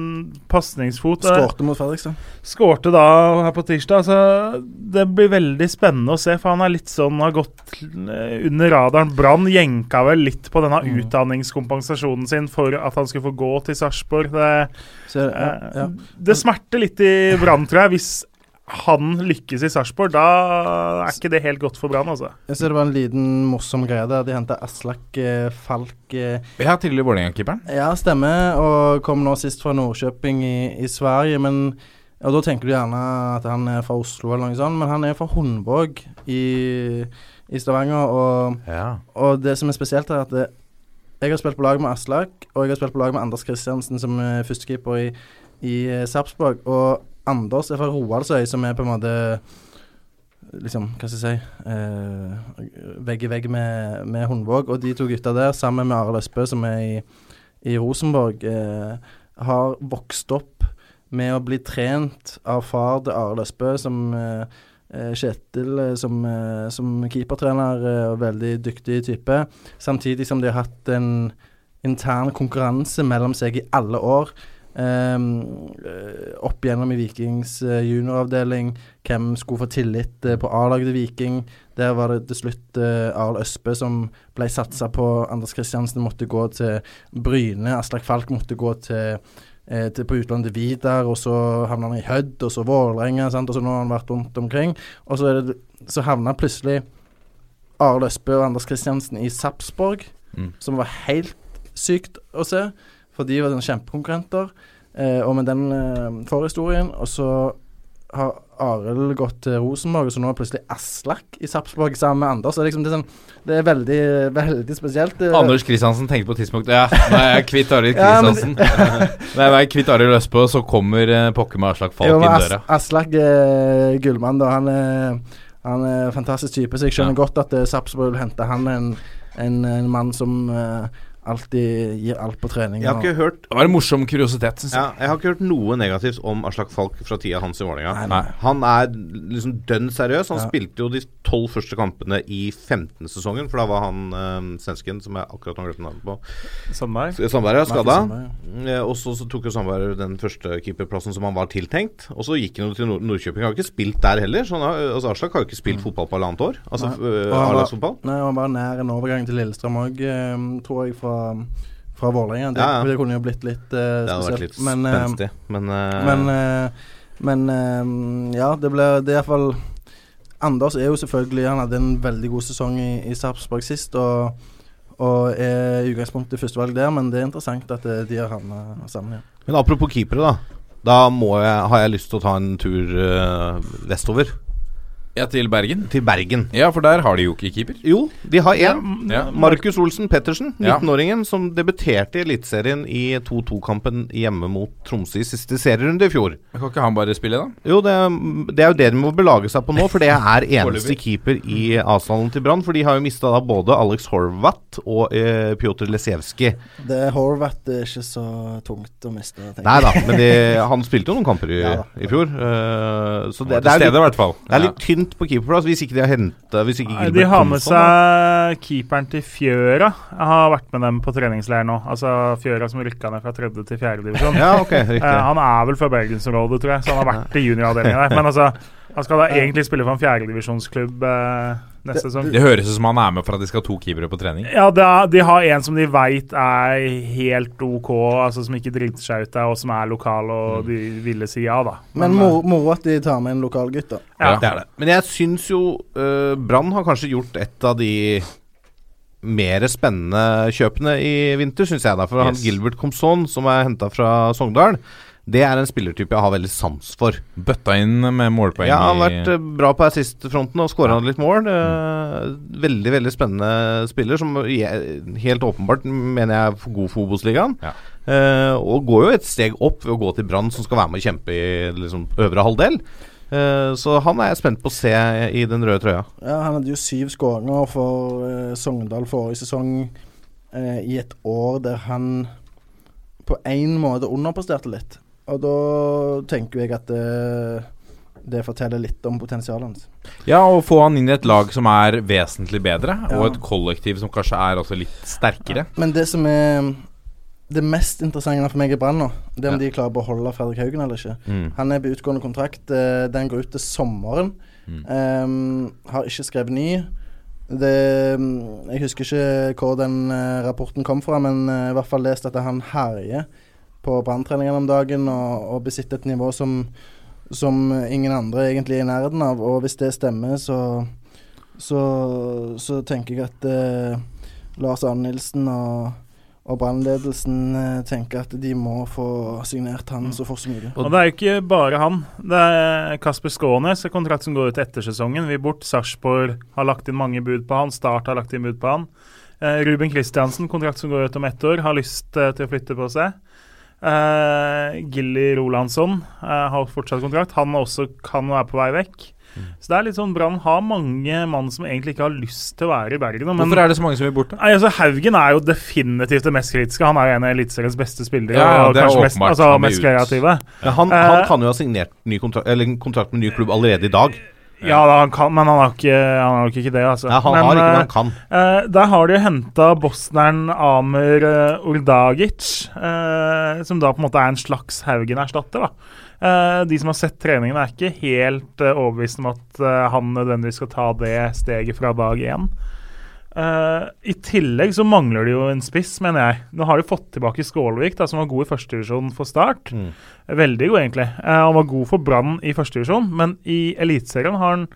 pasningsfot. Skårte mot Fredrikstad. Skårte da her på tirsdag. Altså, det blir veldig spennende å se, for han er litt sånn har gått eh, under radaren. Brann jenka vel litt på denne Mm. utdanningskompensasjonen sin for at han skulle få gå til Sarpsborg. Det, ja, eh, ja. det smerter litt i Brann, tror jeg. Hvis han lykkes i Sarpsborg, da er ikke det helt godt for Brann, altså. Jeg ser det var en liten morsom greie der. De henta Aslak eh, Falk eh, Ja, tidligere Vålerenga-keeperen. Ja, stemmer. Og kom nå sist fra Nordkjøping i, i Sverige. Men og Da tenker du gjerne at han er fra Oslo, eller noe sånt, men han er fra Hundvåg i, i Stavanger. Og, Ja. og det som er spesielt, er at det, jeg har spilt på lag med Aslak, og jeg har spilt på lag med Anders Kristiansen som er førstekeeper i, i eh, Sarpsborg. Og Anders er fra Roaldsøy, som er på en måte Liksom, hva skal jeg si eh, Vegg i vegg med, med Hundvåg. Og de to gutta der, sammen med Arild Østbø, som er i, i Rosenborg, eh, har vokst opp med å bli trent av far til Arild Østbø, som eh, eh, Kjetil eh, som, eh, som keepertrener, og veldig dyktig type. Samtidig som de har hatt en intern konkurranse mellom seg i alle år. Ehm, eh, opp gjennom i Vikings eh, junioravdeling. Hvem skulle få tillit eh, på A-laget til Viking? Der var det til slutt uh, Arild Østbø som ble satsa på. Anders Kristiansen måtte gå til Bryne. Aslak Falk måtte gå til, eh, til på utlandet til Vidar, og så havna han i Hødd, og så Vålerenga, og så nå har han vært rundt omkring. Og så, det, så havna plutselig Arild Østbø og Anders Kristiansen i Sarpsborg, Mm. som var helt sykt å se. For de var kjempekonkurrenter. Eh, og med den eh, forhistorien, og så har Arild gått til Rosenborg, og så nå er plutselig Aslak i Sarpsborg sammen med Anders. Så det, er liksom, det, er sånn, det er veldig, veldig spesielt. Anders Kristiansen tenkte på tidspunkt, Ja, nå er jeg kvitt Arild Kristiansen. Nei, jeg er kvitt Arild Østbø, så kommer eh, pokker med Aslak Falk Jo, inn As døra. Aslak eh, gullmann, da. Han er, han er fantastisk type, så jeg skjønner Ja. godt at eh, Sarpsborg vil hente han en, en, en mann som eh, alltid gir alt på trening. Jeg har og- ikke hørt Det var en morsom kuriositet, syns jeg. ja, Jeg har ikke hørt noe negativt om Aslak Falk fra tida hans i Vålerenga. Han er liksom dønn seriøs. Han Ja. spilte jo de tolv første kampene i 15.-sesongen, for da var han øh, svensken som jeg akkurat har glemt navnet på. Sandberg. Sandberg er skada. Eh, Og så, så tok jo Sandberg den første keeperplassen som han var tiltenkt. Og så gikk han jo til Nord Nordkjøping. Han har ikke spilt der heller. Så han har, altså Aslak har jo ikke spilt fotball på halvannet år. Altså Og A-lagsfotball. Nei, han var nær en overgang til Lillestrøm òg, tror jeg, fra, fra Vålerenga. Det, Ja, ja. det kunne jo blitt litt eh, Det hadde vært spesielt. litt Men, eh, spenstig. Men, uh, Men, men ja, det ble Det er iallfall Anders er jo selvfølgelig Han hadde en veldig god sesong i, i Sarpsborg sist, og, og er i utgangspunktet førstevalg der, men det er interessant at de har havna sammen igjen. men apropos keepere, da. Da må jeg, har jeg lyst til å ta en tur øh, vestover. Ja, til Bergen. Til Bergen. Ja, for der har de jo ikke keeper. Jo, de har én. Ja. Markus Olsen Pettersen, 19-åringen som debuterte i Eliteserien i 2-2-kampen hjemme mot Tromsø i siste serierunde i fjor. Kan ikke han bare spille, da? Jo, det, det er jo det de må belage seg på nå, for det er eneste keeper i avstanden til Brann. For de har jo mista både Alex Horvath og eh, Pjotr Lesijevskij. Det Horvath er ikke så tungt å miste. tenker Nei da, men de, han spilte jo noen kamper i, Ja i fjor. Uh, så det, det, er litt, i hvert fall. det er litt tynt på keeperplass hvis ikke de har henta Hvis ikke Gilbert de har med da. seg keeperen til Fjøra. Jeg har vært med dem på treningsleir nå. Altså Fjøra som rykka ned fra tredje til fjerde divisjon. Ja, ok, riktig. Eh, han er vel fra bergensområdet, tror jeg, så han har vært i junioravdelinga der. Men altså, han skal da egentlig spille for en fjerdedivisjonsklubb eh, neste sesong. Det høres ut som han er med for at de skal ha to keepere på trening. Ja, det er, de har en som de veit er helt OK, altså som ikke driter seg ut der, og som er lokal og de ville si ja, da. Men Men moro at de tar med en lokal gutt, da. Ja. Det er det. Men jeg syns jo uh, Brann har kanskje gjort et av de mer spennende kjøpene i vinter, syns jeg. da For han Gilbert Comson, som er henta fra Sogndal, det er en spillertype jeg har veldig sans for. Bøtta inn med målpoeng Ja, han har vært eh, bra på assist-fronten og skåra litt mål. Mm. veldig veldig spennende spiller, som helt åpenbart mener jeg er god for Obos-ligaen. Ja. Uh, og går jo et steg opp ved å gå til Brann, som skal være med og kjempe i liksom, øvre halvdel. Uh, så han er jeg spent på å se i den røde trøya. Ja, han hadde jo syv skåringer for uh, Sogndal forrige sesong eh, i et år der han på én måte underpresterte litt. Og da tenker jeg at det, det forteller litt om potensialet hans. Ja, og få han inn i et lag som er vesentlig bedre, Ja. og et kollektiv som kanskje er også litt sterkere. Men det som er det mest interessante for meg i Brann nå, det er om Ja. de klarer å beholde Fredrik Haugen eller ikke. Mm. Han er på utgående kontrakt. eh, Den går ut til sommeren. Mm. Um, har ikke skrevet ny. Det, jeg husker ikke hvor den eh, rapporten kom fra, men eh, i hvert fall lest at han herjer på branntreningene om dagen og, og besitter et nivå som, som ingen andre egentlig er i nærheten av. Og hvis det stemmer, så, så, så tenker jeg at eh, Lars Arne Nilsen og og brannledelsen eh, tenker at de må få signert han så fort som mulig. Og det er jo ikke bare han. Det er Kasper Skånes, en kontrakt som går ut etter sesongen. Vi bort. Sarpsborg har lagt inn mange bud på han. Start har lagt inn bud på han. Eh, Ruben Kristiansen, kontrakt som går ut om ett år, har lyst eh, til å flytte på seg. Eh, Gilly Rolandsson uh, har fortsatt kontrakt. Han også kan være på vei vekk. Så det er litt sånn Brann har mange mann som egentlig ikke har lyst til å være i Bergen. Men Hvorfor er det så mange som vil bort? da? Nei, altså Haugen er jo definitivt det mest kritiske. Han er jo en av Eliteseriens beste spillere. Ja, ja, og det er kanskje mest, altså, mest kreative. Ja, han, han Eh, kan jo ha signert ny kontrakt, kontrakt med ny klubb allerede i dag. Ja, da, han kan, men han har ikke, han har nok ikke det, altså. Ja, han men, har ikke, men eh, han kan. eh, der har de henta bosneren Amer uh, Ordagic, eh, som da på en måte er en slags Haugen-erstatter. da. Eh, de som har sett treningen, er ikke helt eh, overbevist om at eh, han nødvendigvis skal ta det steget fra dag én. Eh, I tillegg så mangler de jo en spiss, mener jeg. Nå har de fått tilbake Skålvik, da, som var god i førstedivisjon for Start. Mm. Veldig god, egentlig. Uh, han var god for Brann i førstedivisjon, men i Eliteserien har han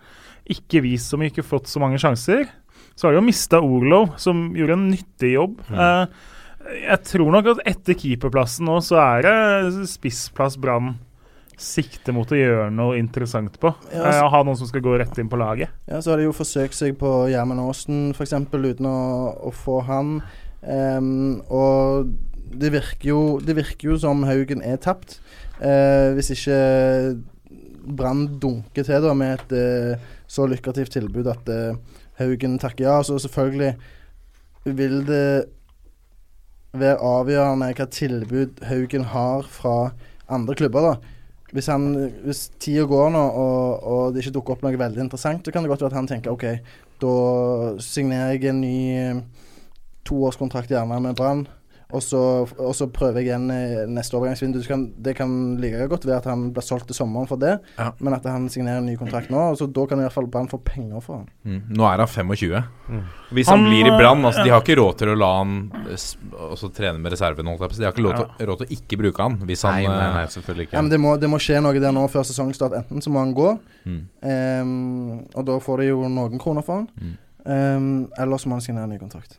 ikke vist så mye, ikke fått så mange sjanser. Så har de jo mista Orlov, som gjorde en nyttig jobb. Eh, jeg tror nok at etter keeperplassen nå, så er det spissplass Brann sikter mot å gjøre noe interessant på. Ja, Eh, altså- ha noen som skal gå rett inn på laget. Ja, så har de jo forsøkt seg på Gjermund Aasen f.eks. uten å, å få han. Um, og det virker, jo, det virker jo som Haugen er tapt. Uh, hvis ikke Brann dunker til da med et uh, så lukrativt tilbud at uh, Haugen takker ja. Så selvfølgelig vil det være avgjørende hva tilbud Haugen har fra andre klubber. da hvis, han, hvis tida går nå og, og det ikke dukker opp noe veldig interessant, så kan det godt være at han tenker OK, da signerer jeg en ny eh, toårskontrakt gjerne med Brann. Og så, og så prøver jeg igjen neste overgangsvindu. Så kan, det kan like godt være at han blir solgt til sommeren for det, Ja. men at han signerer en ny kontrakt nå. Og så Da kan i hvert fall Brann få penger for han. Mm. Nå er han 25. Hvis han, Han, blir i Brann altså, De har ikke råd til å la han eh, også trene med reserven. De har ikke råd til, råd til å ikke bruke han hvis han Nei, nei, eh, nei, selvfølgelig Ja, ikke. men det må, det må skje noe der nå før sesongstart. Enten så må han gå, Mm. um, og da får de jo noen kroner for han. Mm. Ehm, eller så må han signere en ny kontrakt.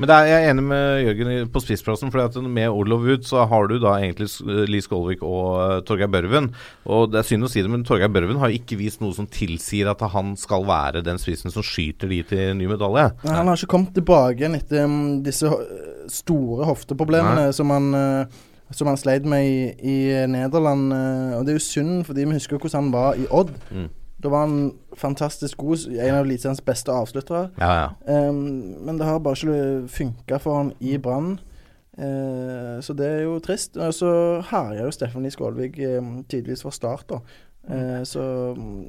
Men det er, jeg er enig med Jørgen på spissplassen. for Med Orlov ut så har du da egentlig S- Lee Skålvik og uh, Torgeir Børven. Og Det er synd å si det, men Torgeir Børven har ikke vist noe som tilsier at han skal være den spissen som skyter de til ny medalje. Nei, han har ikke kommet tilbake igjen etter um, disse store hofteproblemene som han, uh, som han sleit med i, i Nederland. og det er jo synd, fordi vi husker hvordan han var i Odd. Mm. Da var han fantastisk god, en av Eliteseriens beste avsluttere. Ja, ja. Um, men det har bare ikke funka for han i Brann. Eh, så det er jo trist. Og så herja jo Steffen Lie Skålvik um, tidvis fra start, da. Eh, så um,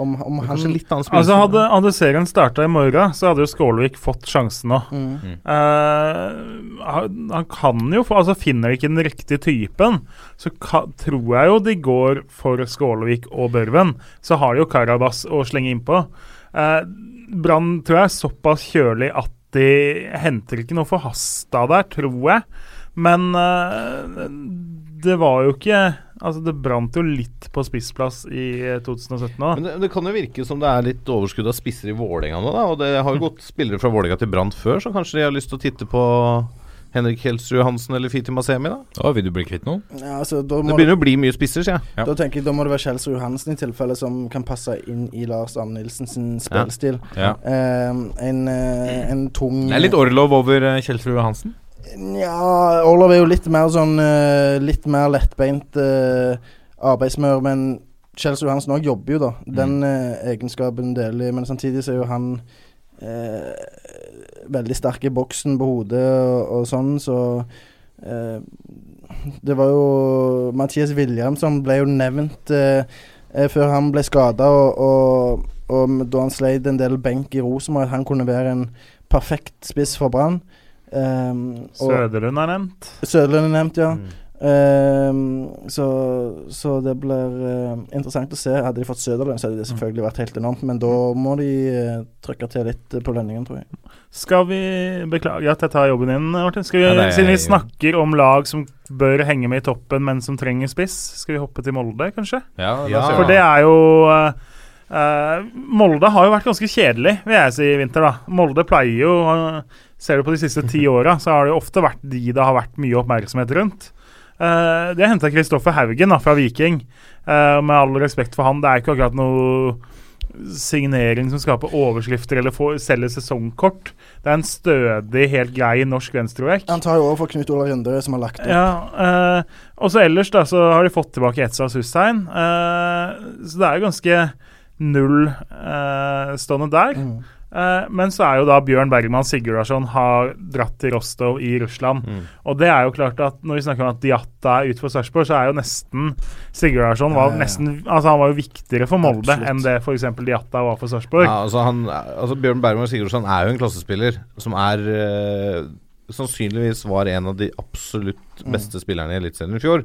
om, om han Kanskje litt annen Altså. Hadde, hadde serien starta i morgen, så hadde jo Skålvik fått sjansen nå. mm. Uh, han, han kan jo få Altså Finner de ikke den riktige typen, så ka, tror jeg jo de går for Skålevik og Børven. Så har de jo Karabas å slenge innpå. Uh, Brann tror jeg er såpass kjølig at de henter ikke noe forhasta der, tror jeg. Men uh, det var jo ikke Altså Det brant jo litt på spissplass i eh, 2017 òg. Men det, det kan jo virke som det er litt overskudd av spisser i Vålerenga nå, da. Og det har jo gått spillere fra Vålerenga til Brann før, så kanskje de har lyst til å titte på Henrik Helsrud Hansen eller Fiti Masemi, da. Å, Vil du bli kvitt noen? ja, altså, da, Det begynner begynner å bli mye spisser, sier jeg. Ja. da tenker jeg Da må det være Kjelsrud Hansen i tilfelle som kan passe inn i Lars Arne Nilsens sin Ja. Ja. Eh, en, eh, en tung Det er litt Orlov over uh, Kjelsrud Hansen. Nja, Olav er jo litt mer sånn eh, Litt mer lettbeint uh, arbeidsmør, men Kjelsrud Johansen òg jobber jo, da. Den eh, egenskapen deler Men samtidig så er jo han eh, veldig sterk i boksen på hodet og, og sånn, så eh, Det var jo Mathias Williamson ble jo nevnt eh, eh, før han ble skada, og, og, og da han sleit en del benk i Rosenborg, at han kunne være en perfekt spiss for Brann. Um, Søderlund er nevnt. Søderlund er nevnt, ja. Mm. Um, så, så det blir uh, interessant å se. Hadde de fått Søderlund, så hadde det selvfølgelig vært helt enormt. Men da må de uh, trykke til litt på lønningen, tror jeg. Skal vi Beklager at jeg tar jobben din, Martin. Skal vi, Ja, er- siden vi snakker om lag som bør henge med i toppen, men som trenger spiss, skal vi hoppe til Molde, kanskje? Ja, Ja. For det er jo eh, eh, Molde har jo vært ganske kjedelig, vil jeg si, i vinter. da Molde pleier jo eh, Ser du på de siste ti åra, så har det ofte vært de det har vært mye oppmerksomhet rundt. Uh, de har henta Kristoffer Haugen da, fra Viking. Uh, med all respekt for han, det er ikke akkurat noe signering som skaper overskrifter eller får, selger sesongkort. Det er en stødig, helt grei norsk venstrevekk. Han tar jo over for Knut Olav Rønderød, som har lagt opp. Ja, uh, og så ellers da, så har de fått tilbake Etzas Hussein. Eh, så det er jo ganske null eh, stående der. Mm. Eh, men så er jo da Bjørn Bergman Sigurdarsson har dratt til Rostov i Russland. Mm. Og det er jo klart at når vi snakker om at Diatta er ute for Sarpsborg, så er jo nesten Sigurdarsson var nesten Altså han var jo viktigere for Molde Absolutt. enn det f.eks. Diatta var for Sarpsborg. Ja, altså, han, altså Bjørn Bergman Sigurdarsson er jo en klassespiller som er eh, Sannsynligvis var en av de absolutt beste spillerne i Eliteserien i fjor.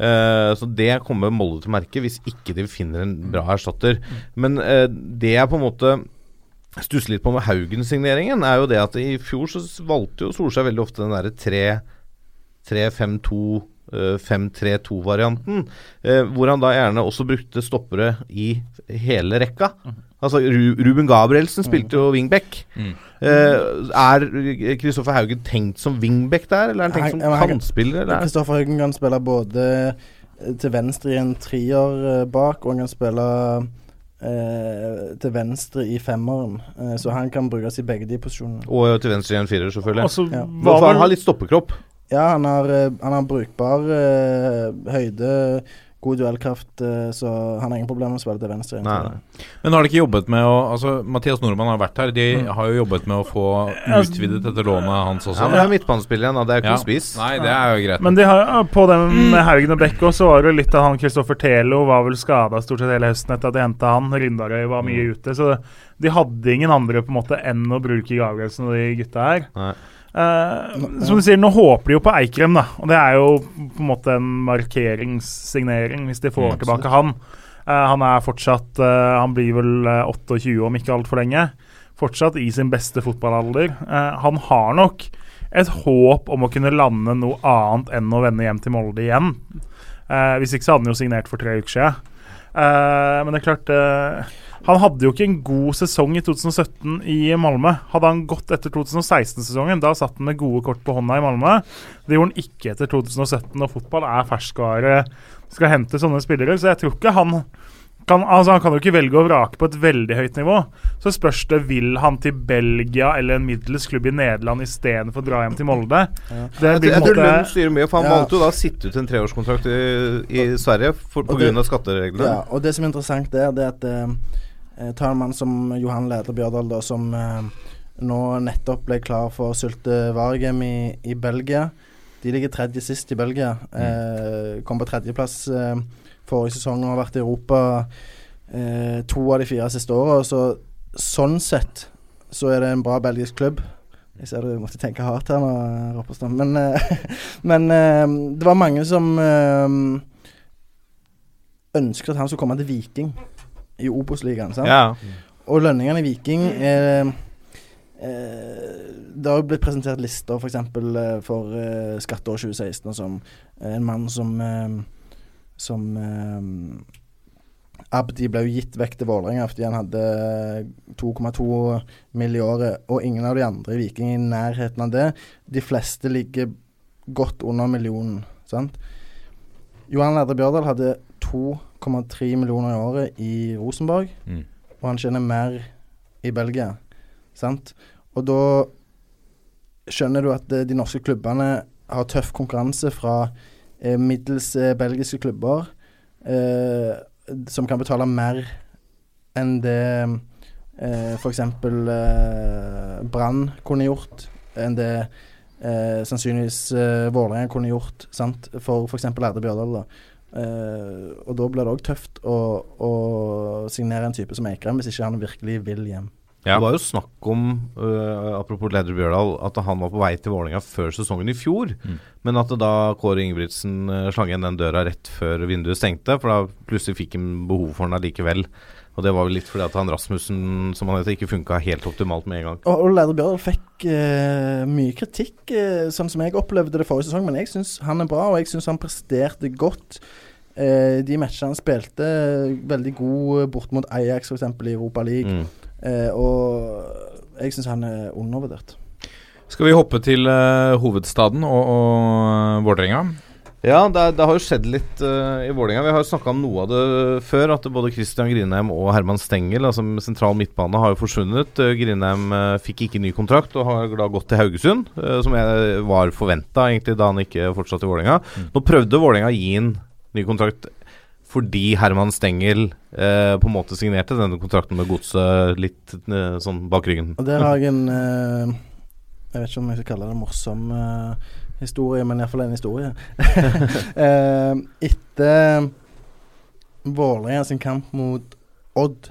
Uh, så det kommer Molde til å merke hvis ikke de finner en bra erstatter. Men uh, det er på en måte stusser litt på med Haugen-signeringen, er jo det at i fjor så valgte jo Solskjær veldig ofte den derre 3-5-2 5-3-2-varianten, eh, hvor han da gjerne også brukte stoppere i hele rekka. Altså Ruben Gabrielsen spilte jo wingback. Mm. Eh, er Kristoffer Haugen tenkt som wingback der, eller er han tenkt som kantspiller? Kristoffer Haugen kan spille både eh, til venstre i en trier eh, bak, og han kan spille eh, til venstre i femmeren. Eh, så han kan brukes i begge de posisjonene. Og til venstre i en firer, selvfølgelig. Altså, Ja. Var for han har litt stoppekropp. Ja, han har, eh, han har brukbar eh, høyde, god duellkraft, eh, så han har ingen problemer med å spille til venstre. Nei, nei. Men har de ikke jobbet med å Altså, Mathias Nordmann har vært her. De Mm. har jo jobbet med å få Altså, utvidet dette lånet hans også. Ja, men det er midtbanespiller igjen, da. Det er jo ikke Ja. noe spiss. Nei, det er jo greit. Men de har, på den med Haugen og Bekk også, så var det litt av han Kristoffer Telo var vel skada stort sett hele høsten etter at de henta han. Rindarøy var mye ute, så de hadde ingen andre på en måte enn å bruke Gabrielsen og de gutta her. Nei. Eh, som du sier, nå håper de jo på Eikrem, da. Og det er jo på en måte en markeringssignering, hvis de får ja, tilbake han. Uh, han er fortsatt uh, Han blir vel eh, 28 om ikke altfor lenge. Fortsatt i sin beste fotballalder. Han har nok et håp om å kunne lande noe annet enn å vende hjem til Molde igjen. Hvis ikke så hadde han jo signert for tre uker siden. Men det er klart Han hadde jo ikke en god sesong i 2017 i Malmö. Hadde han gått etter 2016-sesongen, da satt han med gode kort på hånda i Malmö. Det gjorde han ikke etter 2017, og fotball er ferskvare. Skal hente sånne spillere, så jeg tror ikke han kan, altså han kan jo ikke velge å vrake på et veldig høyt nivå. Så spørs det vil han til Belgia eller en middels klubb i Nederland istedenfor å dra hjem til Molde. Det Jeg, blir jeg tror Lund styrer mye, for han Ja. valgte jo da å sitte ut en treårskontrakt i, i Sverige pga. på grunn av skattereglene. Ja, og det som er interessant der, det er at eh, eh, ta en mann som Johan leder Bjørdal, da, som eh, nå nettopp ble klar for Sylte Vargem i, i Belgia. De ligger tredje sist i Belgia. Eh, kom på tredjeplass forrige sesong og har vært i Europa eh, to av de fire siste åra. Så sånn sett så er det en bra belgisk klubb. Jeg ser du måtte tenke hardt her nå, Ropperstad. Men, men det var mange som ønsket at han skulle komme til Viking i Obos-ligaen. Ja. Og lønningene i Viking er eh, Det har blitt presentert lister f.eks. For, uh, for eh, skatteår 2016 og som eh, en mann som eh, Som eh, Abdi ble jo gitt vekk til Vålerenga fordi han hadde 2,2 mill. i året, og ingen av de andre i Viking i nærheten av det. De fleste ligger godt under millionen, sant. Johan Lærde Bjørdal hadde 2,3 millioner i året i Rosenborg, Mm. og han tjener mer i Belgia, sant. Og da skjønner du at eh, de norske klubbene har tøff konkurranse fra eh, middels eh, belgiske klubber eh, som kan betale mer enn det eh, f.eks. Eh, Brann kunne gjort, enn det eh, sannsynligvis eh, Vålerenga kunne gjort sant? for f.eks. Erde Bjørdal. da. Eh, og da blir det òg tøft å, å signere en type som Eikrem hvis ikke han virkelig vil hjem. Det var jo snakk om, uh, apropos Leder Bjørdal, at han var på vei til Vålerenga før sesongen i fjor. Mm. Men at da Kåre Ingebrigtsen uh, slang igjen den døra rett før vinduet stengte, for da plutselig fikk han behov for den allikevel. Og det var vel litt fordi at han Rasmussen, som han heter, ikke funka helt optimalt med en gang. Og, og Leder Bjørdal fikk uh, mye kritikk, sånn som jeg opplevde det forrige sesong. Men jeg syns han er bra, og jeg syns han presterte godt. Eh, de matchene han spilte, veldig god bort mot Ajax f.eks. i Europa League. Mm. Eh, og jeg syns han er undervurdert. Skal vi hoppe til eh, hovedstaden og, og Vålerenga? Ja, det, det har jo skjedd litt uh, i Vålerenga. Vi har jo snakka om noe av det før. At både Christian Grindheim og Herman Stengel, altså sentral midtbane, har jo forsvunnet. Uh, Grindheim uh, fikk ikke ny kontrakt og har da gått til Haugesund, som jeg var forventa egentlig da han ikke fortsatte i Vålerenga. Nå prøvde Vålerenga å gi inn ny kontrakt fordi Herman Stengel eh, på en måte signerte denne kontrakten med Godset litt eh, sånn bak ryggen. Og der har jeg en eh, Jeg vet ikke om jeg skal kalle det en morsom eh, historie, men iallfall en historie. Eh, etter Vålerenga sin kamp mot Odd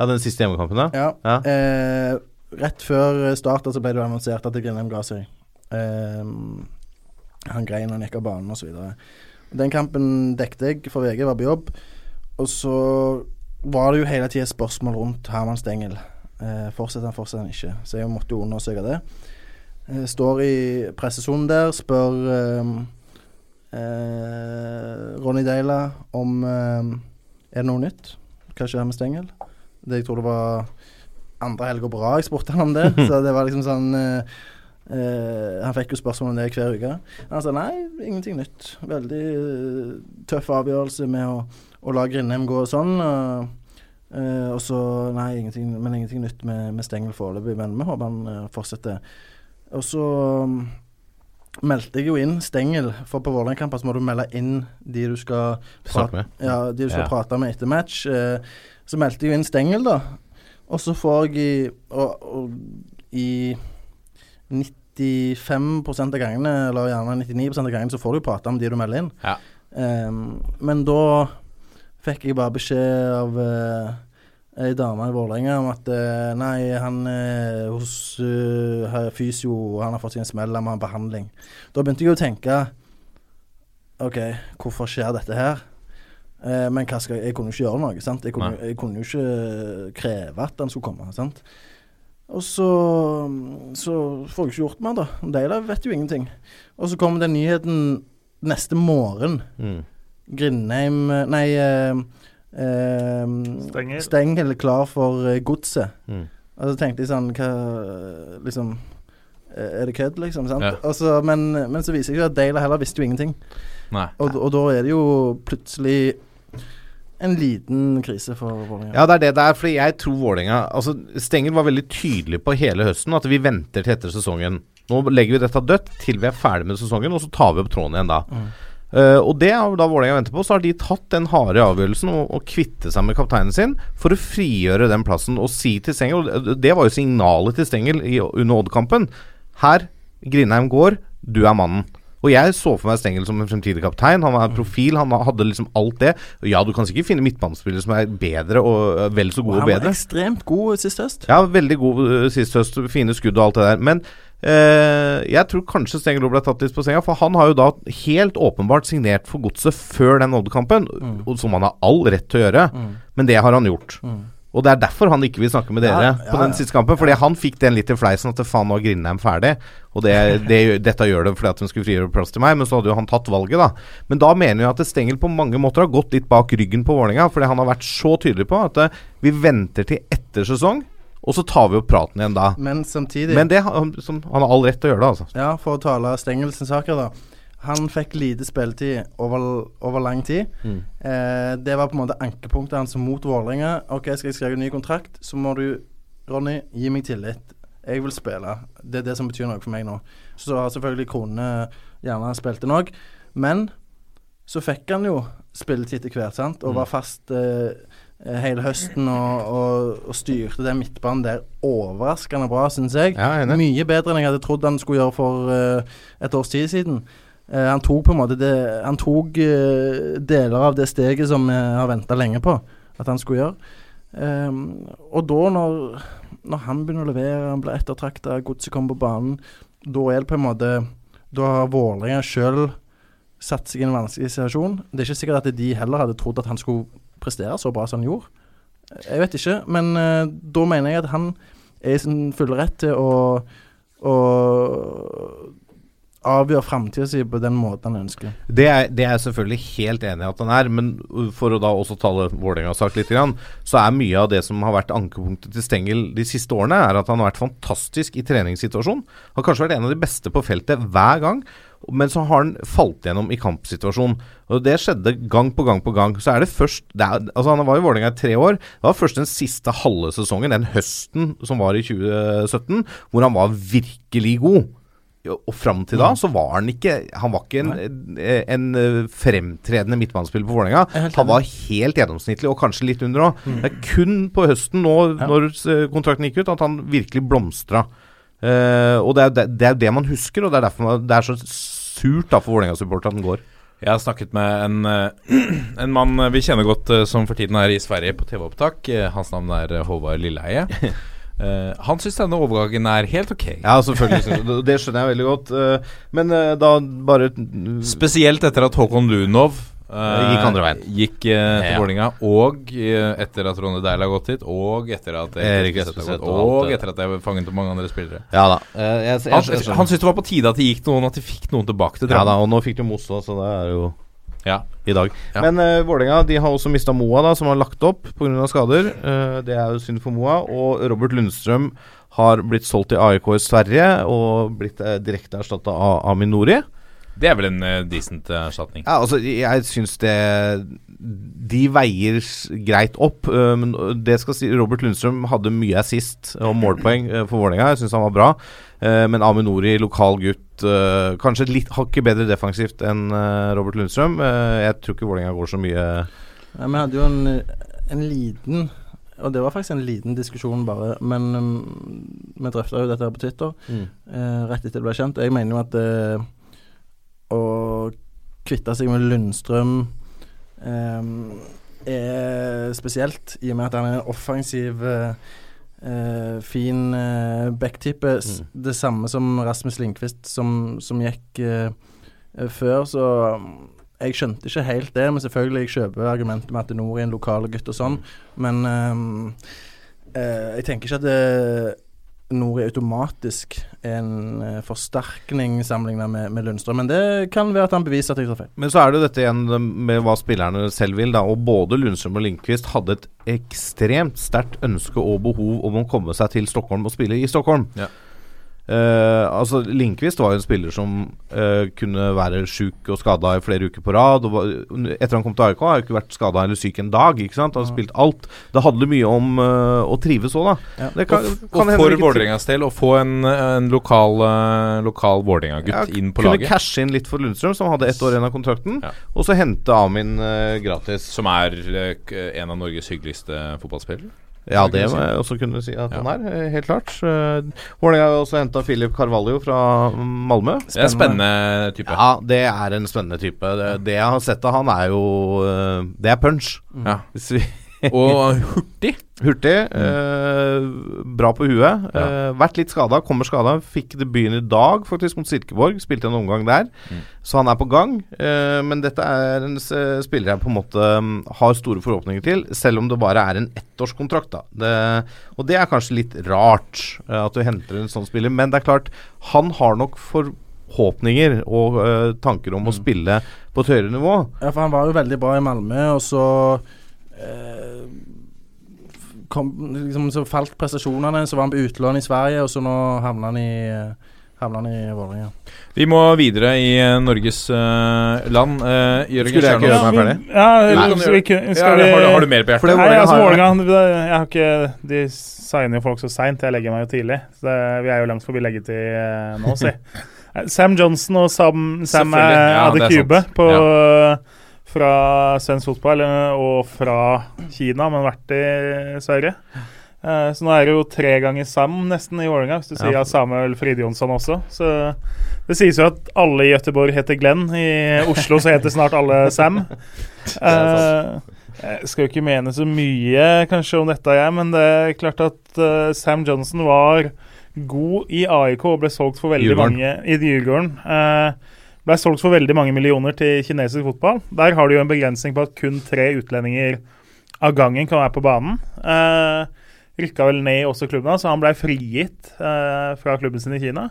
Ja, den siste hjemmekampen, da? Ja. Ja. Eh, rett før start så ble det annonsert at Grindheim ga seg. Han grein, han gikk av banen osv. Den kampen dekket jeg for VG, var på jobb. Og så var det jo hele tida spørsmål rundt Herman Stengel. Eh, fortsetter han, fortsetter han ikke? Så jeg måtte jo undersøke det. Eh, står i pressesonen der, spør eh, eh, Ronny Deila om eh, Er det noe nytt? Hva skjer med Stengel? Det jeg tror det var andre helga på rad jeg spurte han om det. så det var liksom sånn eh, Han fikk jo spørsmål om det hver uke. Han sa nei, ingenting nytt. Veldig uh, tøff avgjørelse med å, å la Grindheim gå sånn. og Eh, og så Nei, ingenting, men ingenting nytt med, med Stengel foreløpig. Men vi håper han fortsetter. Og så um, meldte jeg jo inn Stengel, for på Vålerenga-kamper må du melde inn de du skal prate, med. Ja, de du skal Ja. prate med etter match. Så meldte jeg jo inn Stengel, da. Og så får jeg i og, og, I 95 av gangene, eller gjerne 99 av gangene, så får du prate om de du melder inn. Ja. Um, men da fikk jeg bare beskjed av uh, ei dame i Vålerenga om at uh, nei, han er hos uh, fysio, han har fått en smell, han må ha behandling. Da begynte jeg å tenke OK, hvorfor skjer dette her? Men jeg, jeg kunne ikke gjøre noe. sant? Jeg kunne, jeg kunne jo ikke kreve at han skulle komme. sant? Og så, så får jeg ikke gjort mer, da. Deila vet jo ingenting. Og så kommer den nyheten neste morgen. Mm. Grindheim Nei, eh, eh, Stengel. Stengel klar for eh, godset. Mm. Og så tenkte jeg sånn Hva Liksom eh, Er det kødd, liksom? sant? Ja. Og så, men, men så viser det seg at Deila heller visste jo ingenting. Nei. Og, og da er det jo plutselig en liten krise for Vålerenga. Ja, det er det det er. Fordi jeg tror Vålerenga altså, Stengel var veldig tydelig på hele høsten at vi venter til etter sesongen. Nå legger vi dette dødt til vi er ferdig med sesongen, og så tar vi opp tråden igjen da. Eh, og det har da Vålerenga venter på. Så har de tatt den harde avgjørelsen å, å kvitte seg med kapteinen sin for å frigjøre den plassen og si til Stengel og det- Det var jo signalet til Stengel i, under Odd-kampen. Her, Grindheim går, du er mannen. Og jeg så for meg Stengel som en fremtidig kaptein. Han var en profil, han hadde liksom alt det. Og ja, du kan sikkert finne midtbanespillere som er bedre og øh, vel så Og bedre han var ekstremt god sist høst. Ja, veldig god øh, sist høst. Fine skudd og alt det der. Men eh, jeg tror kanskje Stengel ble tatt litt på senga, for han har jo da helt åpenbart signert for godset før den Odd-kampen, mm. som han har all rett til å gjøre. Men det har han gjort. Og det er derfor han ikke vil snakke med dere Ja, på den ja. siste kampen. Fordi han fikk den litt i fleisen at faen nå er Grindheim ferdig. Og det, det, dette gjør det fordi at de skulle frigjøre plass til meg, men så hadde jo han tatt valget, da. Men da mener jeg at Stengel på mange måter har gått litt bak ryggen på Vålerenga, fordi han har vært så tydelig på at eh, vi venter til etter sesong, og så tar vi opp praten igjen da. Men samtidig Men det, har- som, han har all rett til å gjøre det, altså. Ja, for å tale Stengels saker, da. Han fikk lite spilletid over, over lang tid. Mm. Eh, det var på en måte ankepunktet hans mot Vålerenga. OK, skal jeg skrive en ny kontrakt, så må du, Ronny, gi meg tillit. Jeg vil spille. Det er det som betyr noe for meg nå. Så har selvfølgelig kronene gjerne spilt inn òg. Men så fikk han jo spilletid etter hvert, sant? og var fast, eh, eh, hele høsten og, og, og styrte den midtbanen der overraskende bra, syns jeg. Ja. Mye bedre enn jeg hadde trodd han skulle gjøre for eh, et års tid siden. Eh, han tok på en måte det Han tok uh, deler av det steget som vi har venta lenge på at han skulle gjøre. Um, og da, når, når han begynner å levere, han blir ettertrakta, godset kommer på banen, da er det på en måte Da har Vålerenga sjøl satt seg i en vanskelig situasjon. Det er ikke sikkert at de heller hadde trodd at han skulle prestere så bra som han gjorde. Jeg vet ikke, men uh, da mener jeg at han er i sin fulle rett til å, å avgjøre framtida si på den måten han ønsker. Det er, det er jeg selvfølgelig helt enig i at han er, men for å da også tale Vålerenga-sak litt, grann, så er mye av det som har vært ankepunktet til Stengel de siste årene, er at han har vært fantastisk i treningssituasjon. Har kanskje vært en av de beste på feltet hver gang. Men så har han falt gjennom i kampsituasjon. Og Det skjedde gang på gang på gang. Så er det først det er, Altså Han var i Vålerenga i tre år. Det var først den siste halve sesongen, den høsten som var i 2017, hvor han var virkelig god. Og fram til da så var han ikke Han var ikke en, en, en fremtredende midtbanespiller på Vålerenga. Han var helt gjennomsnittlig, og kanskje litt under òg. Det er kun på høsten nå, når eh, kontrakten gikk ut, at han virkelig blomstra. Uh, og det er, det, det er det man husker, og det er derfor man, det er så surt da for Vålerenga-supporterne at den går. Jeg har snakket med en, eh, en mann vi kjenner godt eh, som for tiden er i Sverige på TV-opptak. Eh, Hans navn er eh, Håvard Lilleheie. Eh, han syns denne overgangen er helt ok. Ja, selvfølgelig. Det- Det skjønner jeg veldig godt. Uh, men uh, da bare Spesielt etter at Håkon Lunov Gikk andre veien. Gikk til Ja. Vålerenga, og etter at Ronny Deil har gått hit, og etter at Erik Espeseth har gått, og og etter at jeg fanget opp mange andre spillere. Ja da. jeg, jeg, Han, jeg, skjønner. han syntes det var på tide at det gikk noen, at de fikk noen tilbake til Ja da, og nå fikk de Moss òg, så det er jo Ja. i dag. Ja. Men uh, Vålerenga de har også mista Moa, da, som har lagt opp pga. skader. Uh, det er jo synd for Moa. Og Robert Lundstrøm har blitt solgt til AIK i Sverige og blitt uh, direkte erstatta av Amin Nori. Det er vel en eh, decent eh, erstatning. Ja, altså, jeg syns det De veier greit opp. men det skal si Robert Lundstrøm hadde mye assist og målpoeng for Vålerenga. Jeg syns han var bra. Eh, men Aminori, lokal gutt, kanskje litt hakket bedre defensivt enn Robert Lundstrøm. Jeg tror ikke Vålerenga går så mye Ja, vi hadde jo en, en liten Og det var faktisk en liten diskusjon, bare. Men um, vi drøfta jo dette her på Twitter eh, rett etter det ble kjent. Jeg mener jo at eh, å kvitte seg med Lundstrøm eh, er spesielt, i og med at han er en offensiv eh, eh, fin uh, backtype. Mm. Det samme som Rasmus Lindqvist, som, som gikk eh, eh, før. Så um, jeg skjønte ikke helt det, men selvfølgelig jeg kjøper argumentet med at Nord er en lokal gutt og sånn. Men ehm, eh, jeg tenker ikke at det, Nord er automatisk en uh, forsterkning sammenlignet med, med Lundstrøm. Men det kan være at han beviser at jeg tar feil. Men så er det jo dette igjen med hva spillerne selv vil. da Og Både Lundstrøm og Lindqvist hadde et ekstremt sterkt ønske og behov om å komme seg til Stockholm og spille i Stockholm. Ja. Eh, altså Lindqvist var jo en spiller som uh, kunne være sjuk og skada i flere uker på rad. Og var, etter han kom til AIK, har han ikke vært skada eller syk en dag. Ikke sant Han har spilt alt. Det handler mye om uh, å trives òg, da. Ja. Det kan, og, kan og hende for Vålerengas del å få en, en lokal, uh, lokal Vålerenga-gutt Ja, inn på kunne laget. cashe inn litt for Lundstrøm, som hadde ett år igjen av kontrakten. Ja. Og så hente Amin gratis. Som er en av Norges hyggeligste fotballspillere. Ja, det må jeg også kunne si at Ja. han er, eh, helt klart. Uh, Vålerenga har også henta Filip Carvalho fra Malmö. Det er en spennende type. Ja, det er en spennende type. Det, det jeg har sett av han, er jo eh, Det er punch. Ja. Hvis vi Og hurtig. Hurtig, eh, bra på huet. eh, vært litt skada, kommer skada. Fikk debuten i dag, faktisk, mot Silkeborg. Spilte en omgang der. Mm. Så han er på gang. eh, men dette er en spiller jeg på en måte mm, har store forhåpninger til, selv om det bare er en ettårskontrakt. da det, Og det er kanskje litt rart eh, at du henter en sånn spiller, men det er klart, han har nok forhåpninger og eh, tanker om å spille på et høyere nivå. Ja, for han var jo veldig bra i Malmö, og så eh, kom, liksom, Så falt prestasjonene, så var han på utlån i Sverige, og så nå havna han i Havner han i Vålerenga. Vi må videre i eh, Norges uh, land. Uh, Jørgen Skulle jeg ikke gjøre meg ferdig? Ja, Nei, eller, kan du skal vi, Ja, vi har, du, har du mer på hjertet? Nei, altså har- Vålerenga Jeg har ikke De signer jo folk så seint. Jeg legger meg jo tidlig. Så det, vi er jo langt forbi leggetid uh, nå, si. Eh, Sam Johnson og Sam, Sam. Ja, Adekube på fra svensk fotball og fra Kina, men vært i Sverige. Eh, så nå er det jo tre ganger Sam nesten i Vålerenga, hvis du sier Ja. Samuel Fridjonsson også. Så det sies jo at alle i Gøteborg heter Glenn. I Oslo så heter snart alle Sam. Eh, jeg skal jo ikke mene så mye kanskje om dette, jeg, men det er klart at eh, Sam Johnson var god i AIK og ble solgt for veldig Djurgården. mange i Djurgården. Ble solgt for veldig mange millioner til kinesisk fotball. Der har du jo en begrensning på at kun tre utlendinger av gangen kan være på banen. Eh, Rykka vel ned også klubben så han ble frigitt eh, fra klubben sin i Kina.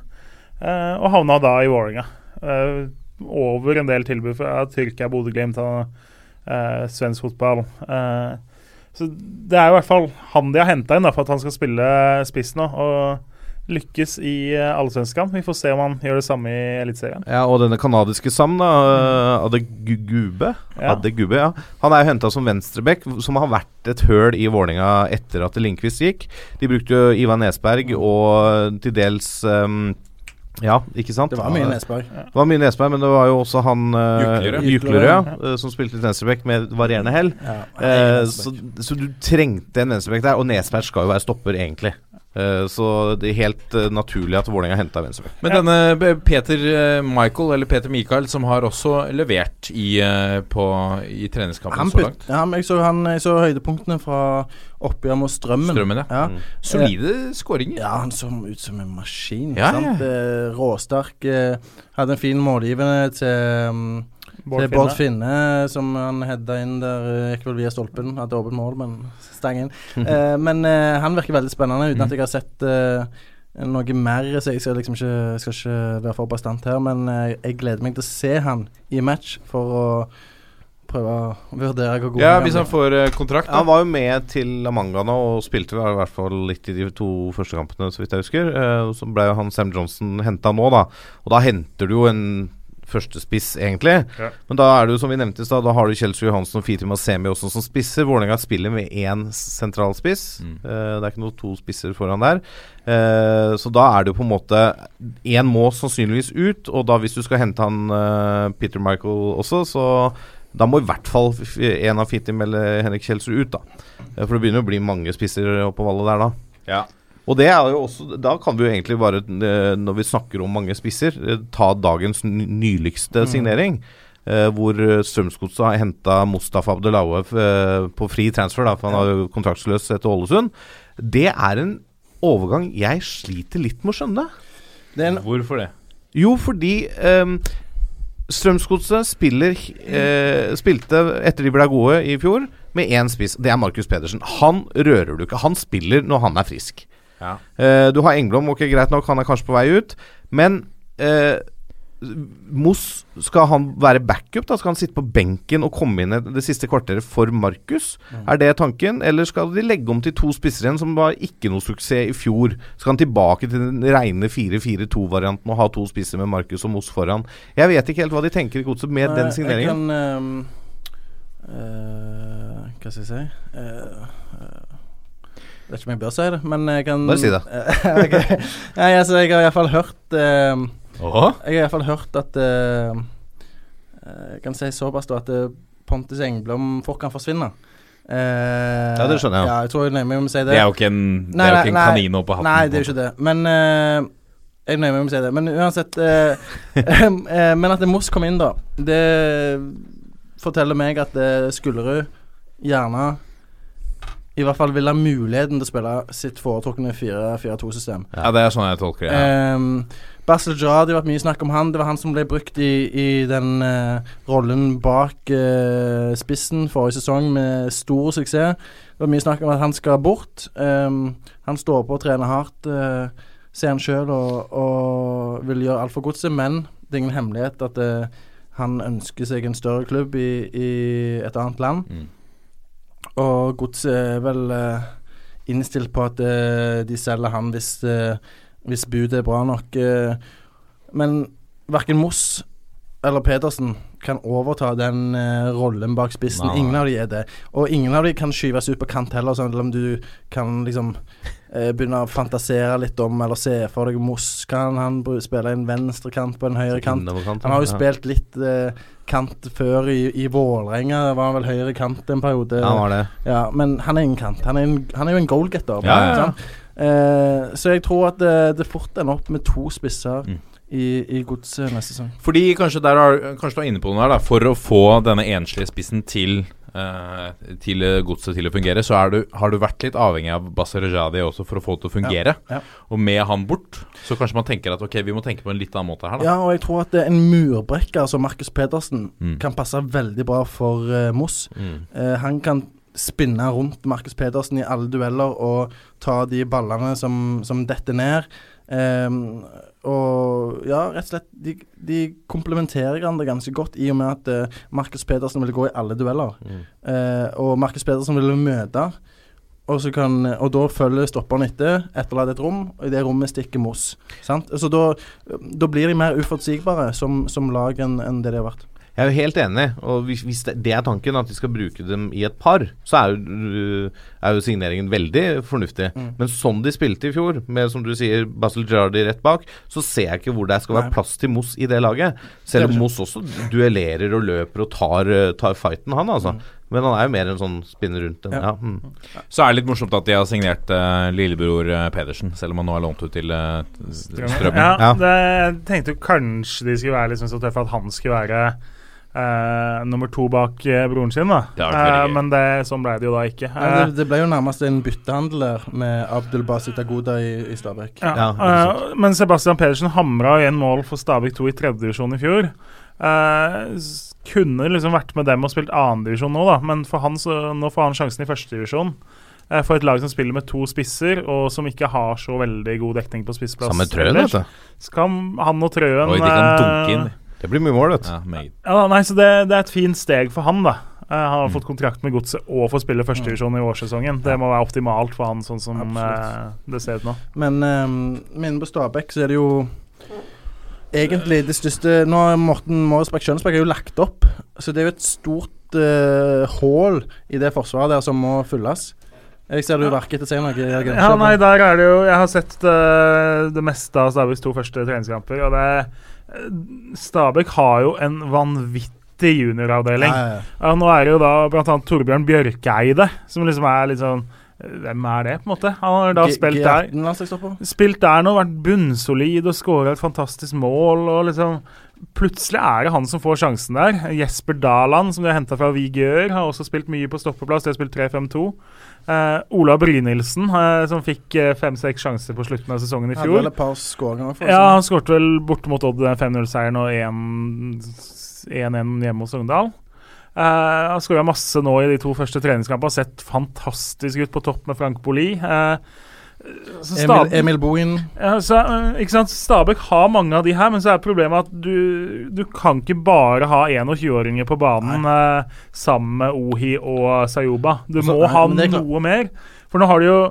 Eh, og havna da i Vålerenga. Eh, over en del tilbud fra Tyrkia, Bodø-Glimt eh, svensk fotball. Eh, så det er jo i hvert fall han de har henta inn da, for at han skal spille spiss nå. Og lykkes i uh, Allsvenskan. Vi får se om han gjør det samme i Eliteserien. Ja, og denne kanadiske Sam, da, uh, Adegube, Ja. Adegube ja. Han er jo henta som venstreback, som har vært et høl i Vålerenga etter at Lindqvist gikk. De brukte jo Ivan Nesberg og til dels um, ja, ikke sant? Det var mye Nesberg. Det var mye Nesberg, men det var jo også han uh, Juklerød. Uh, som spilte i venstreback med varierende hell. Ja, uh, så, så du trengte en venstreback der, og Nesberg skal jo være stopper, egentlig. Eh, så det er helt eh, naturlig at Vålerenga henta venstreback. Men denne Peter eh, Michael, eller Peter Michael, som har også levert i, på, i treningskampen Han så langt. ja, men jeg, så han, jeg så høydepunktene fra oppgjør mot Strømmen. Strømmen, ja. ja. Mm. Solide skåringer. Ja, han så ut som en maskin. Ja, sant? Råsterk. Hadde en fin målgivende til, um, det er Bård Finne. Finne, som han hedda inn der. Gikk vel via stolpen. Hadde åpent mål, men stang inn. Eh, men eh, han virker veldig spennende, uten at jeg har sett eh, noe mer. Så jeg skal liksom ikke, skal ikke være for bastant her, men eh, jeg gleder meg til å se han i match for å prøve å vurdere hvor god Ja, han hvis han får eh, kontrakt, da. Han var jo med til La Manga nå og spilte i hvert fall litt i de to første kampene, så vidt jeg husker. Eh, så ble jo han Sam Johnson henta nå, da. Og da henter du jo en førstespiss, egentlig. Ja. Men da er det jo som vi nevnte stad, da har du Kjelsrud Johansen og Fiti Masemi også som spisser. Vålerenga spiller med én sentralspiss. Mm. Uh, det er ikke noe to spisser foran der. Uh, så da er det jo på en måte Én må sannsynligvis ut, og da hvis du skal hente han uh, Peter Michael også, så da må i hvert fall en av Fitim eller Henrik Kjelsrud ut, da. For det begynner å bli mange spisser oppå vallet der, da. Ja. Og det er jo også Da kan vi jo egentlig bare, eh, når vi snakker om mange spisser, eh, ta dagens ny- nyligste signering. eh, hvor Strømsgodset har henta Mustafa Abdelaue eh, på fri transfer, da, for han har jo kontraktsløs etter Ålesund. Det er en overgang jeg sliter litt med å skjønne. Det en, Hvorfor det? Jo, fordi um, Strømsgodset spiller eh, spilte etter de ble gode i fjor, med én spiss. Det er Markus Pedersen. Han rører du ikke. Han spiller når han er frisk. Ja. Uh, du har Engblom, ok, greit nok, han er kanskje på vei ut. Men uh, Moss, skal han være backup? da? Skal han sitte på benken og komme inn det siste kvarteret for Markus? Er det tanken? Eller skal de legge om til to spisser igjen, som var ikke noe suksess i fjor? Skal han tilbake til den reine 4-4-2-varianten og ha to spisser med Markus og Moss foran? Jeg vet ikke helt hva de tenker i godset med den Jeg signeringen. kan um, uh, Hva skal jeg si Jeg vet ikke om jeg bør si det, men jeg kan Bare si det. okay. Nei, altså, jeg har iallfall hørt Åh? Jeg har iallfall hørt at ehm, eh, Jeg kan si såpass da at eh, Pontus Engblom fort kan forsvinne. Eh, Ja, det skjønner jeg. Ja, jeg tror jeg nøyer meg med å si det. Det er jo ikke en, det Nei, er jo nei, ikke en kanin oppå på hatten. Nei, det er jo ikke det. Men eh, Jeg nøyer meg med å si det. Men uansett eh, eh, Men at Moss kom inn, da, det forteller meg at eh, Skullerud gjerne i hvert fall vil ha muligheten til å spille sitt foretrukne 4-4-2-system. Ja, det er sånn jeg tolker det. Ja. Um, Basel Jardi, det har vært mye snakk om han. Det var han som ble brukt i, i den uh, rollen bak uh, spissen forrige sesong med stor suksess. Det var mye snakk om at han skal bort. Um, han står på og trener hardt, uh, ser han sjøl, og, og vil gjøre alt for godset. Men det er ingen hemmelighet at han ønsker seg en større klubb i, i et annet land. Mm. Og godset er vel eh, innstilt på at eh, de selger han hvis, eh, hvis budet er bra nok. men verken Moss eller Pedersen kan overta den uh, rollen bak spissen. Nei. Ingen av de er det. Og ingen av de kan skyves ut på kant heller, sånn at om du kan liksom uh, begynne å fantasere litt om, eller se for deg Moss. Kan han spille en venstrekant på en høyrekant? Han har jo spilt litt eh, kant før i, i Vålerenga. Var han vel høyre kant en periode? Ja, han var det. Ja, men han er ingen kant. Han er, en, han er jo en goalgetter. Ja, ja? Eh, så jeg tror at det, det fort ender opp med to spisser Mm. i, i godset neste sesong. Fordi kanskje der er, kanskje du er inne på noe her da For å få denne enslige spissen til eh, Til eh, godset til å fungere Så du, har du vært litt avhengig av Basarajadi Rejadi også For å få det til å fungere Ja, ja. Og med han bort Så kanskje man tenker at Ok, vi må tenke på en litt annen måte her da Ja, og jeg tror at det er en murbrekker som Markus Pedersen Mm. kan passe veldig bra for uh, Moss. Mm. Uh, han kan spinne rundt Markus Pedersen i alle dueller og ta de ballene som, som detter ned. Ehm, og ja, rett og slett De, de komplementerer hverandre ganske godt, i og med at uh, Markus Pedersen vil gå i alle dueller. Mm. Uh, og Markus Pedersen vil møte. Og, så kan, og da følger stopperen etter, etterlater et rom, og i det rommet stikker Moss. Sant? Så da, da blir de mer uforutsigbare som, som lag enn en det de har vært. Jeg er jo helt enig, og hvis, hvis det, det er tanken at de skal bruke dem i et par, så er jo, er jo signeringen veldig fornuftig. Mm. Men sånn de spilte i fjor, med som du sier Basil Girardi rett bak, så ser jeg ikke hvor det skal være Nei. plass til Moss i det laget. Selv om Moss også duellerer og løper og tar, eh, tar fighten, han altså. Mm. Men han er jo mer en sånn spinner rundt den. Ja. Ja. Mm. Så er det litt morsomt at de har signert uh, lillebror uh, Pedersen Selv om han nå er lånt ut til uh, Strømmen Ja, Ja. Det, jeg tenkte jo kanskje de skulle være liksom så tøffe at han skulle være eh, nummer to bak uh, broren sin, da. Det Eh, gøy. men det, sånn ble det jo da ikke. Ja, det, det ble jo nærmest en byttehandel der med Abdul Basit Agoda i, i Stabæk. Ja, Ja, men Sebastian Pedersen hamra igjen mål for Stabæk 2 i tredjedivisjon i fjor. Eh, kunne liksom vært med dem og spilt annendivisjon nå, da, men for han så, nå får han sjansen i førstedivisjon. Uh, for et lag som spiller med to spisser, og som ikke har så veldig god dekning på spissplass. Samme trøen, ellers. Skal han og Trøen Oi, de kan dunke inn Det blir mye mål, vet du. Ja, Ja, nei, så det, det er et fint steg for han, da. Uh, han Mm. har fått kontrakt med Godset og får spille førstedivisjon i årssesongen. Det må være optimalt for han, sånn som eh, det ser ut nå. Men um, inne på Stabæk så er det jo egentlig det største Nå har Morten Måresbakk Skjønsberg er jo lagt opp, så det er jo et stort uh, hull i det forsvaret der som må fylles. Jeg ser du verker etter seg noe. Ja, nei, der er det jo Jeg har sett uh, det meste av Stabæks to første treningskamper, og det eh, Stabæk har jo en vanvittig junioravdeling. Ja, ja, nå er det jo da bl.a. Torbjørn Bjørkeide, som liksom er litt sånn Hvem er det, på en måte? Han har da G- spilt der. Spilt der nå, vært bunnsolid og skåra et fantastisk mål. og liksom Plutselig er det han som får sjansen der. Jesper Daland, som de har henta fra Vigør, har også spilt mye på stoppeplass. De har spilt 3-5-2. Eh, Ola Brynildsen, uh, som fikk uh, fem-seks sjanser på slutten av sesongen i Hadde fjor. vel et par skåringer for Ja, han skåret vel borte mot Odd 5-0-seieren og 1-1 hjemme hos Sogndal. Uh, han skåra masse nå i de to første treningskampene. Har sett fantastisk ut på topp med Frank Boli. Uh, Emil, Emil Bohin. ja, så, eh, ikke sant? Stabæk har mange av de her, men så er problemet at du, du kan ikke bare ha 21-åringer på banen eh, sammen med Ohi og Sayoba. Du Altså, må nei, ha klart. noe mer. For nå har de jo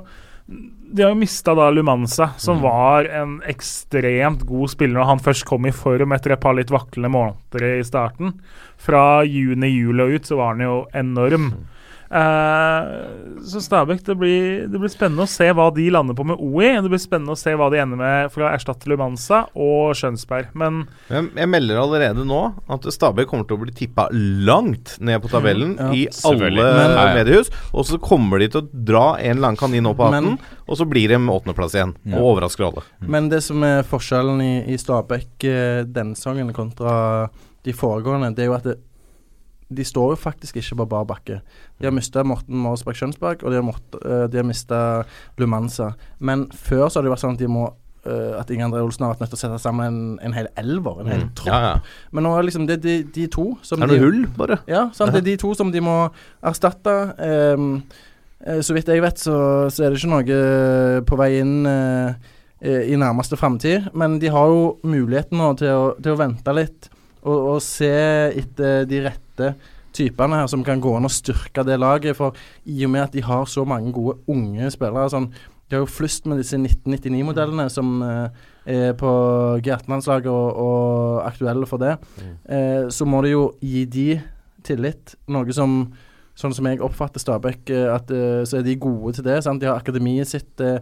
de har jo mista da Lumanza, Mm. som var en ekstremt god spiller når han først kom i form etter et par litt vaklende måneder i starten. Fra juni-juli og ut så var han jo enorm. Mm. Eh, så Stabæk, det blir, det blir spennende å se hva de lander på med OI. Det blir spennende å se hva de ender med for å erstatte Lumanza og Skjønsberg. Men Jeg, jeg melder allerede nå at Stabæk kommer til å bli tippa langt ned på tabellen Ja, i alle Men- mediehus. Og så kommer de til å dra en lang kanin opp av hatten, Men- og så blir de med åttendeplass igjen. Ja. Og overrasker alle. Men det som er forskjellen i, i Stabæk eh, denne sangen kontra de foregående, det er jo at det, de står jo faktisk ikke på bar bakke. De har mista Morten Morsberg Skjønsberg, og de har, mått- eh, de har mista Lumanza. Men før så har det vært sånn at de må eh, at Inge André Olsen har vært nødt til å sette sammen en, en hel elver, en hel Mm. tropp. Ja, ja. Men nå er liksom det de, de to som Det er de, noe hull, bare. Ja, sant? det er de to som de må erstatte. Um, så vidt jeg vet, så, så er det ikke noe på vei inn uh, i nærmeste framtid. Men de har jo muligheten nå til å, til å vente litt og, og se etter de rette typene her som kan gå inn og styrke det laget. For i og med at de har så mange gode unge spillere sånn, De har jo flust med disse 1999-modellene som, eh, er på G18-landslaget og, og aktuelle for det, eh, så må du jo gi de tillit. Noe som Sånn som jeg oppfatter Stabæk, eh, at eh, så er de gode til det. Sant? De har akademiet sitt eh,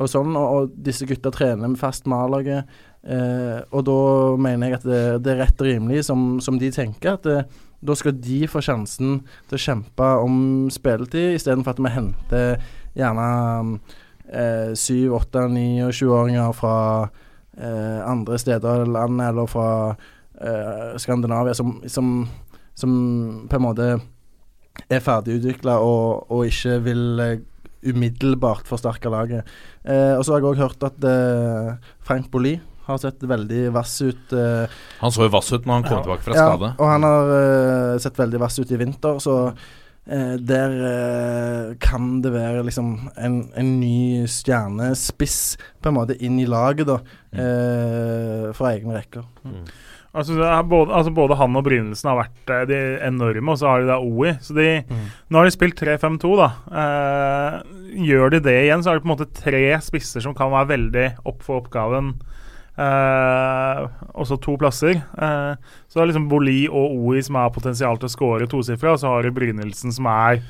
og sånn, og, og disse gutta trener med fast med A-laget. Eh, og da mener jeg at det, det er rett og rimelig, som, som de tenker, at da skal de få sjansen til å kjempe om spilletid, istedenfor at vi henter gjerne syv, 7, 8, 29-åringer fra eh, andre steder i landet, eller fra eh, Skandinavia, som, som, som på en måte er ferdigutvikla og, og ikke vil eh, umiddelbart forsterke laget. Eh, og så har jeg òg hørt at eh, Frank Bolli har sett veldig vass ut. Uh, Han så jo vass ut når han kom tilbake fra skade. ja, og han har uh, sett veldig vass ut i vinter, så uh, der kan det være liksom en, en ny stjernespiss på en måte inn i laget, da. eh, fra egne rekker. Altså, er både, altså både han og Brynildsen har vært de enorme, og så har de da OI. Så de, Nå har de spilt 3-5-2, da. Eh, gjør de det igjen, så er det på en måte tre spisser som kan være veldig opp for oppgaven. Eh, også to plasser. Eh, så det er liksom Boli og OI som har potensial til å skåre tosifra, og så har du Brynildsen som er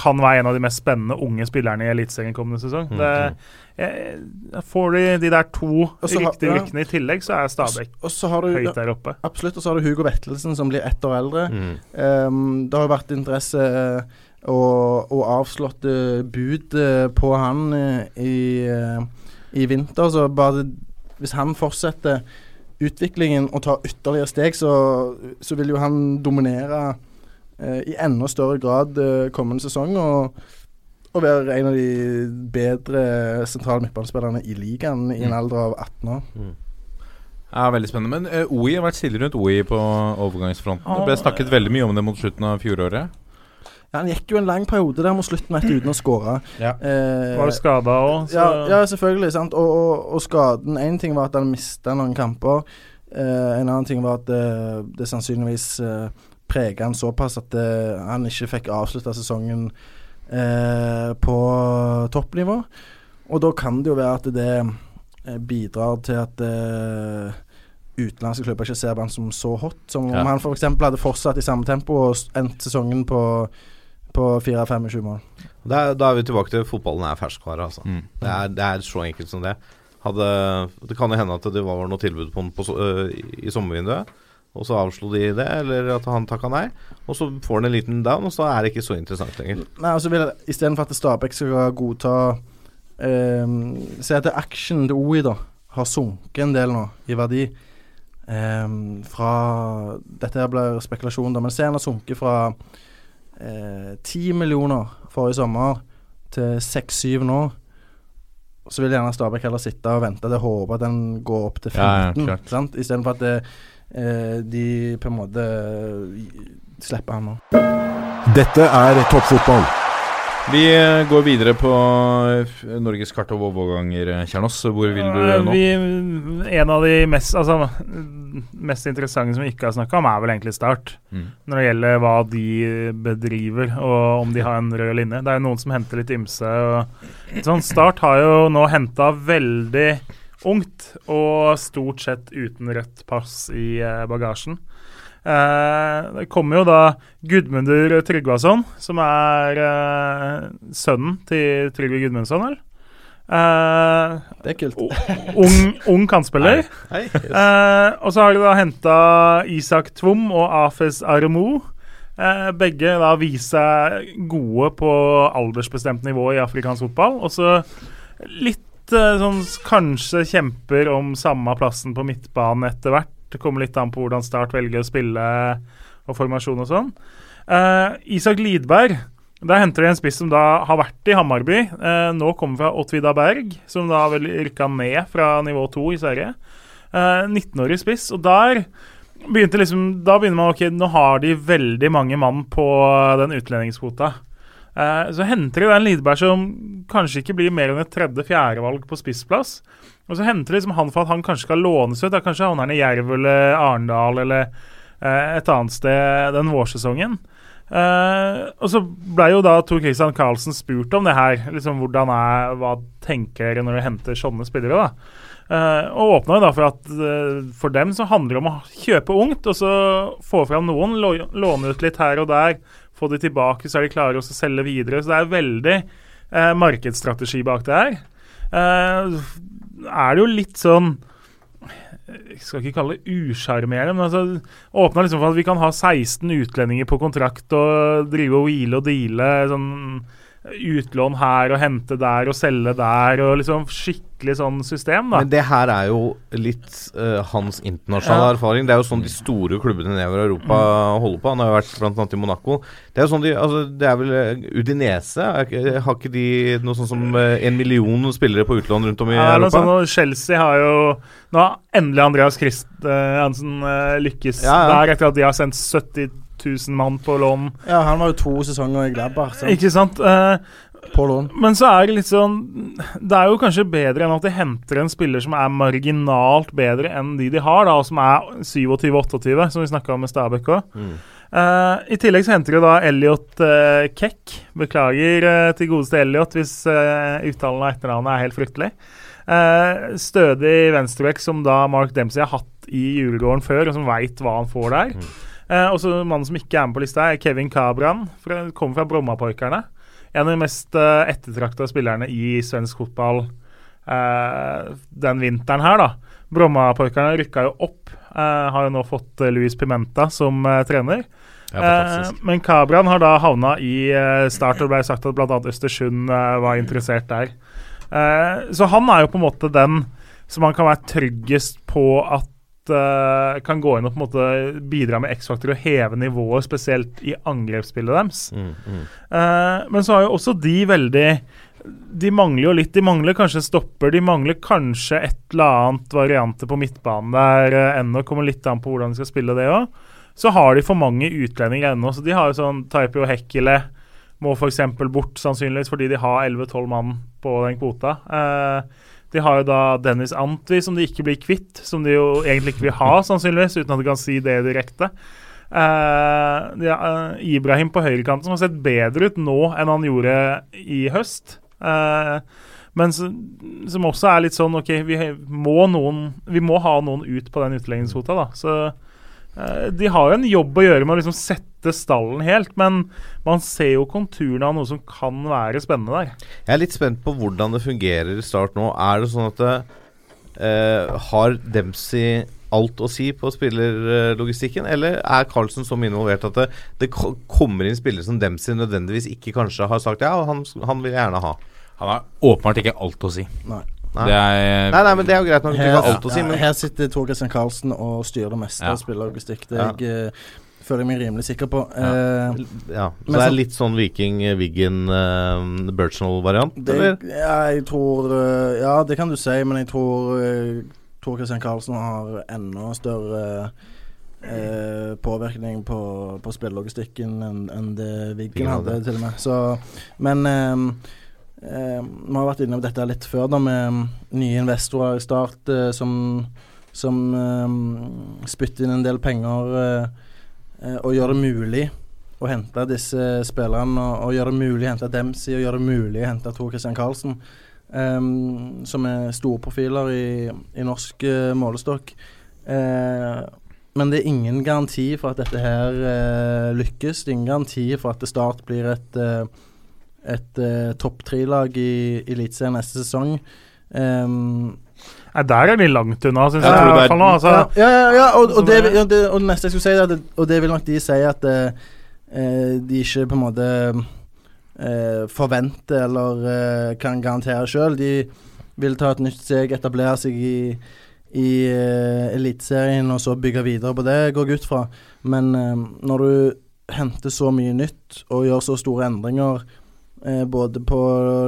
kan være en av de mest spennende unge spillerne i Eliteserien kommende sesong. Mm. Det, jeg, får de de der to Også riktige har- ja. rykkene i tillegg, så er Stabæk Og så har du høyt der oppe. Absolutt. Og så har du Hugo Vettelsen, som blir ett år eldre. Mm. Um, det har jo vært interesse eh, og, og avslått eh, bud eh, på han eh, i, eh, i vinter. Så bare hvis han fortsetter utviklingen og tar ytterligere steg, så, så vil jo han dominere eh, i enda større grad eh, kommende sesong. Og, og være en av de bedre sentrale midtbanespillerne i ligaen i en Mm. alder av 18 år. Ja, Veldig spennende. Men uh, OI har vært stille rundt OI på overgangsfronten. Det ble snakket veldig mye om det mot slutten av fjoråret. Ja, han gikk jo en lang periode der mot slutten vet du, uten å skåre. Ja. Eh, Var skada òg, så ja, ja, selvfølgelig. sant Og, og, og skaden Én ting var at han mista noen kamper. Eh, en annen ting var at det, det sannsynligvis eh, prega han såpass at det, han ikke fikk avslutta sesongen eh, på toppnivå. Og da kan det jo være at det eh, bidrar til at eh, utenlandske klubber ikke ser på han som så hot. Som Ja. om han f.eks. hadde fortsatt i samme tempo og endt sesongen på, på 4-25 mål. Da er, da er vi tilbake til fotballen er ferskvare, altså. Mm. Det, er, det er så enkelt som det. Hadde, det kan jo hende at det var noe tilbud på den på, øh, i sommervinduet, og så avslo de det, eller at han takka nei. Og så får han en liten down, og så er det ikke så interessant lenger. Nei, altså vil jeg Istedenfor at Stabæk skal godta øh, Si at action til OI da har sunket en del nå i verdi. Um, fra Dette her blir spekulasjon, da, men se han har sunket fra eh, 10 millioner forrige sommer til 6-7 nå. Så vil gjerne Stabæk heller sitte og vente og håpe at den går opp til 15, Ja, ja, sant? istedenfor at det, eh, de på en måte eh, slipper han nå. Dette er toppfotball. Vi eh, går videre på eh, Norges kart over overganger, eh, Kjernås. Hvor vil du nå? Vi, en av de mest, altså, mest interessante som vi ikke har snakka om, er vel egentlig Start. Mm. Når det gjelder hva de bedriver, og om de har en rød linje. Det er jo noen som henter litt ymse. Og sånn, Start har jo nå henta veldig ungt, og stort sett uten rødt pass i bagasjen. Eh, det kommer jo da Gudmundur Tryggvason, som er eh, sønnen til Trygve Gudmundsson, vel? Uh, Det er kult. ung, ung kantspiller. Hei, Eh, og så har de da henta Isak Tvom og Afes Aremo. Uh, begge da viser seg gode på aldersbestemt nivå i afrikansk fotball. Og så litt sånn kanskje kjemper om samme plassen på midtbanen etter hvert. Det kommer litt an på hvordan Start velger å spille og formasjon og sånn. Uh, Isak Lidberg. Der henter de en spiss som da har vært i Hammarby. Uh, nå kommer fra Ottvida Berg, som da vel rykka ned fra nivå 2 i Sverige. Uh, 19-årig spiss. Og der begynte liksom Da begynner man ok, nå har de veldig mange mann på den utlendingskvota. Eh, så henter de den Lidberg som kanskje ikke blir mer enn et tredje-fjerdevalg på spissplass. Og så henter de liksom han for at han kanskje skal lånes ut. Da kanskje havner han i Jerv eller Arendal eller eh, et annet sted den vårsesongen. Uh, og så ble jo da Tor Christian Karlsen spurt om det her. Liksom hvordan er, Hva tenker dere når dere henter sånne spillere? da? Uh, og åpna jo da for at uh, for dem så handler det om å kjøpe ungt, og så få fram noen, lå- låne ut litt her og der, få de tilbake, så er de klare å selge videre. Så det er veldig eh, markedsstrategi bak det her. Eh, er det jo litt sånn jeg skal ikke kalle det usjarmerende, men altså, åpna liksom for at vi kan ha 16 utlendinger på kontrakt og drive og hvile og deale. sånn Utlån her og hente der og selge der, og liksom skikkelig sånn system, da. Men det her er jo litt uh, hans internasjonale Ja. erfaring. Det er jo sånn de store klubbene nedover i Europa holder på. Han har jo vært annet i Monaco. Det er jo sånn de, altså det er vel eh, Udinese? Har ikke de noe sånn som eh, en million spillere på utlån rundt om i Ja, Europa? sånn, og Chelsea har jo Nå har endelig Andreas Christiansen uh, lykkes Ja, ja. der, etter at de har sendt 70 000 mann på lån. Ja, han var jo to sesonger i Glabber. Ikke sant? Eh, På lån. Men så er det litt sånn Det er jo kanskje bedre enn at de henter en spiller som er marginalt bedre enn de de har, da, og som er 27-28, som vi snakka om med Stabæk òg. Mm. I tillegg så henter de da Elliot uh, Keck. Beklager uh, til godeste Elliot hvis uh, uttalen av etternavnet er helt fryktelig. Eh, stødig venstreback som da Mark Dempsey har hatt i julegården før, og som veit hva han får der. Eh, og så Mannen som ikke er med på lista, er Kevin Cabran. Fra, kommer fra Brommapoikerne. En av de mest eh, ettertrakta spillerne i svensk fotball eh, den vinteren her, da. Brommapoikerne rykka jo opp. eh, har jo nå fått uh, Luis Pimenta som eh, trener. Ja. Eh, men Cabran har da havna i start, og det ble sagt at bl.a. Østersund eh, var interessert der. Eh, så han er jo på en måte den som man kan være tryggest på at eh, kan gå inn og på en måte bidra med X-faktor og heve nivået, spesielt i angrepsspillet deres. Mm, mm. Uh, men så har jo også de veldig De mangler jo litt. De mangler kanskje stopper. De mangler kanskje et eller annet variante på midtbanen der uh, ennå. Kommer litt an på hvordan de skal spille det òg. Så har de for mange utlendinger ennå. Så de har jo sånn Taipio Hekkile må f.eks. bort, sannsynligvis fordi de har 11-12 mann på den kvota. Eh, de har jo da Dennis Antwi, som de ikke blir kvitt. Som de jo egentlig ikke vil ha, sannsynligvis, uten at de kan si det direkte. Uh, de har, eh, Ibrahim på høyrekanten, som har sett bedre ut nå enn han gjorde i høst. Uh, men som også er litt sånn OK, vi må, noen, vi må ha noen ut på den utleggingskvota, da. Så eh, de har jo en jobb å gjøre med å liksom sette stallen helt, men man ser jo konturene av noe som kan være spennende der. Jeg er litt spent på hvordan det fungerer i start nå. Er det sånn at det, eh, Har Dempsey alt å si på spillerlogistikken, eller er Carlsen så mye involvert at det, det kommer inn spillere som Dempsey nødvendigvis ikke kanskje har sagt ja, han, han vil jeg gjerne ha? Han har åpenbart ikke alt å si. Nei. Nei. Det er Nei, nei, men det er jo greit nok. Her, alt å si, men her sitter Torgeir Christian Karlsen og styrer det meste Ja. av spillerlogistikk. Det Ja. Eh, føler jeg meg rimelig sikker på. Ja. Eh, ja. Så det er litt sånn Viking, eh, uh, det, eller? ja, jeg tror eh, Ja, det kan du si, men jeg tror uh, Tor Christian Karlsen har enda større eh, påvirkning på, på spillelogistikken enn en det Wiggen hadde, til og med. Så, men ehm, eh, vi har vært inne på dette litt før, da, med nye investorer i Start eh, som, som spytter inn en del penger eh, eh, og gjør det mulig å hente disse spillerne og, og gjøre det mulig å hente Dempsey og gjøre det mulig å hente Tor Christian Karlsen, um, som er store profiler i, i norsk uh, målestokk. Uh, men det er ingen garanti for at dette her uh, lykkes. Det er ingen garanti for at Start blir et, eh, et eh, topp tre-lag i Eliteserien neste sesong. Ehm, Nei, der er de langt unna, syns Jeg jeg. er- fall nå, altså. ja, ja, ja, ja og, og, det, ja, det, og det neste jeg skulle si, det, og det vil nok de si at eh, eh, de ikke på en måte eh, forventer eller eh, kan garantere sjøl. De vil ta et nytt steg, etablere seg i, i eh, Eliteserien og så bygge videre på det, går jeg ut fra. Men eh, når du henter så mye nytt og gjør så store endringer både på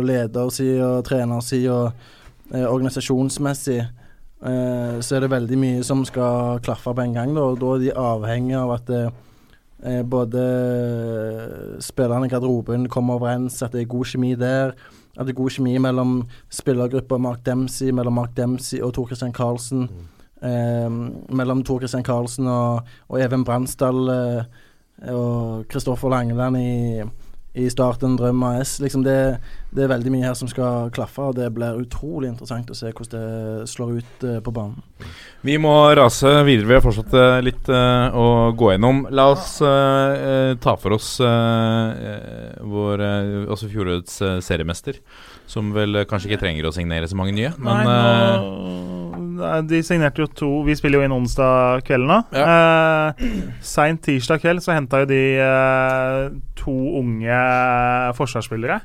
ledersida og trenersida og eh, organisasjonsmessig, eh, så er det veldig mye som skal klaffe på en gang. Da, og da er de avhengig av at eh, eh, både spillerne i garderoben kommer overens, at det er god kjemi der. At det er god kjemi mellom spillergruppa Mark Dempsey, mellom Mark Dempsey og Tor Christian Karlsen. Eh, mellom Tor Christian Karlsen og, og Even Bransdal eh, og Kristoffer Langeland i, i Start en drøm AS. Liksom det, det er veldig mye her som skal klaffe, og det blir utrolig interessant å se hvordan det slår ut uh, på banen. Vi må rase videre. Vi har fortsatt eh, litt uh, å gå gjennom. La oss uh, ta for oss vår altså fjorårets seriemester, som vel kanskje ikke trenger å signere så mange nye, men Nei, nå, de signerte jo to Vi spiller jo inn onsdag kvelden nå. Eh, Seint tirsdag kveld så henta jo de eh, to unge forsvarsspillere.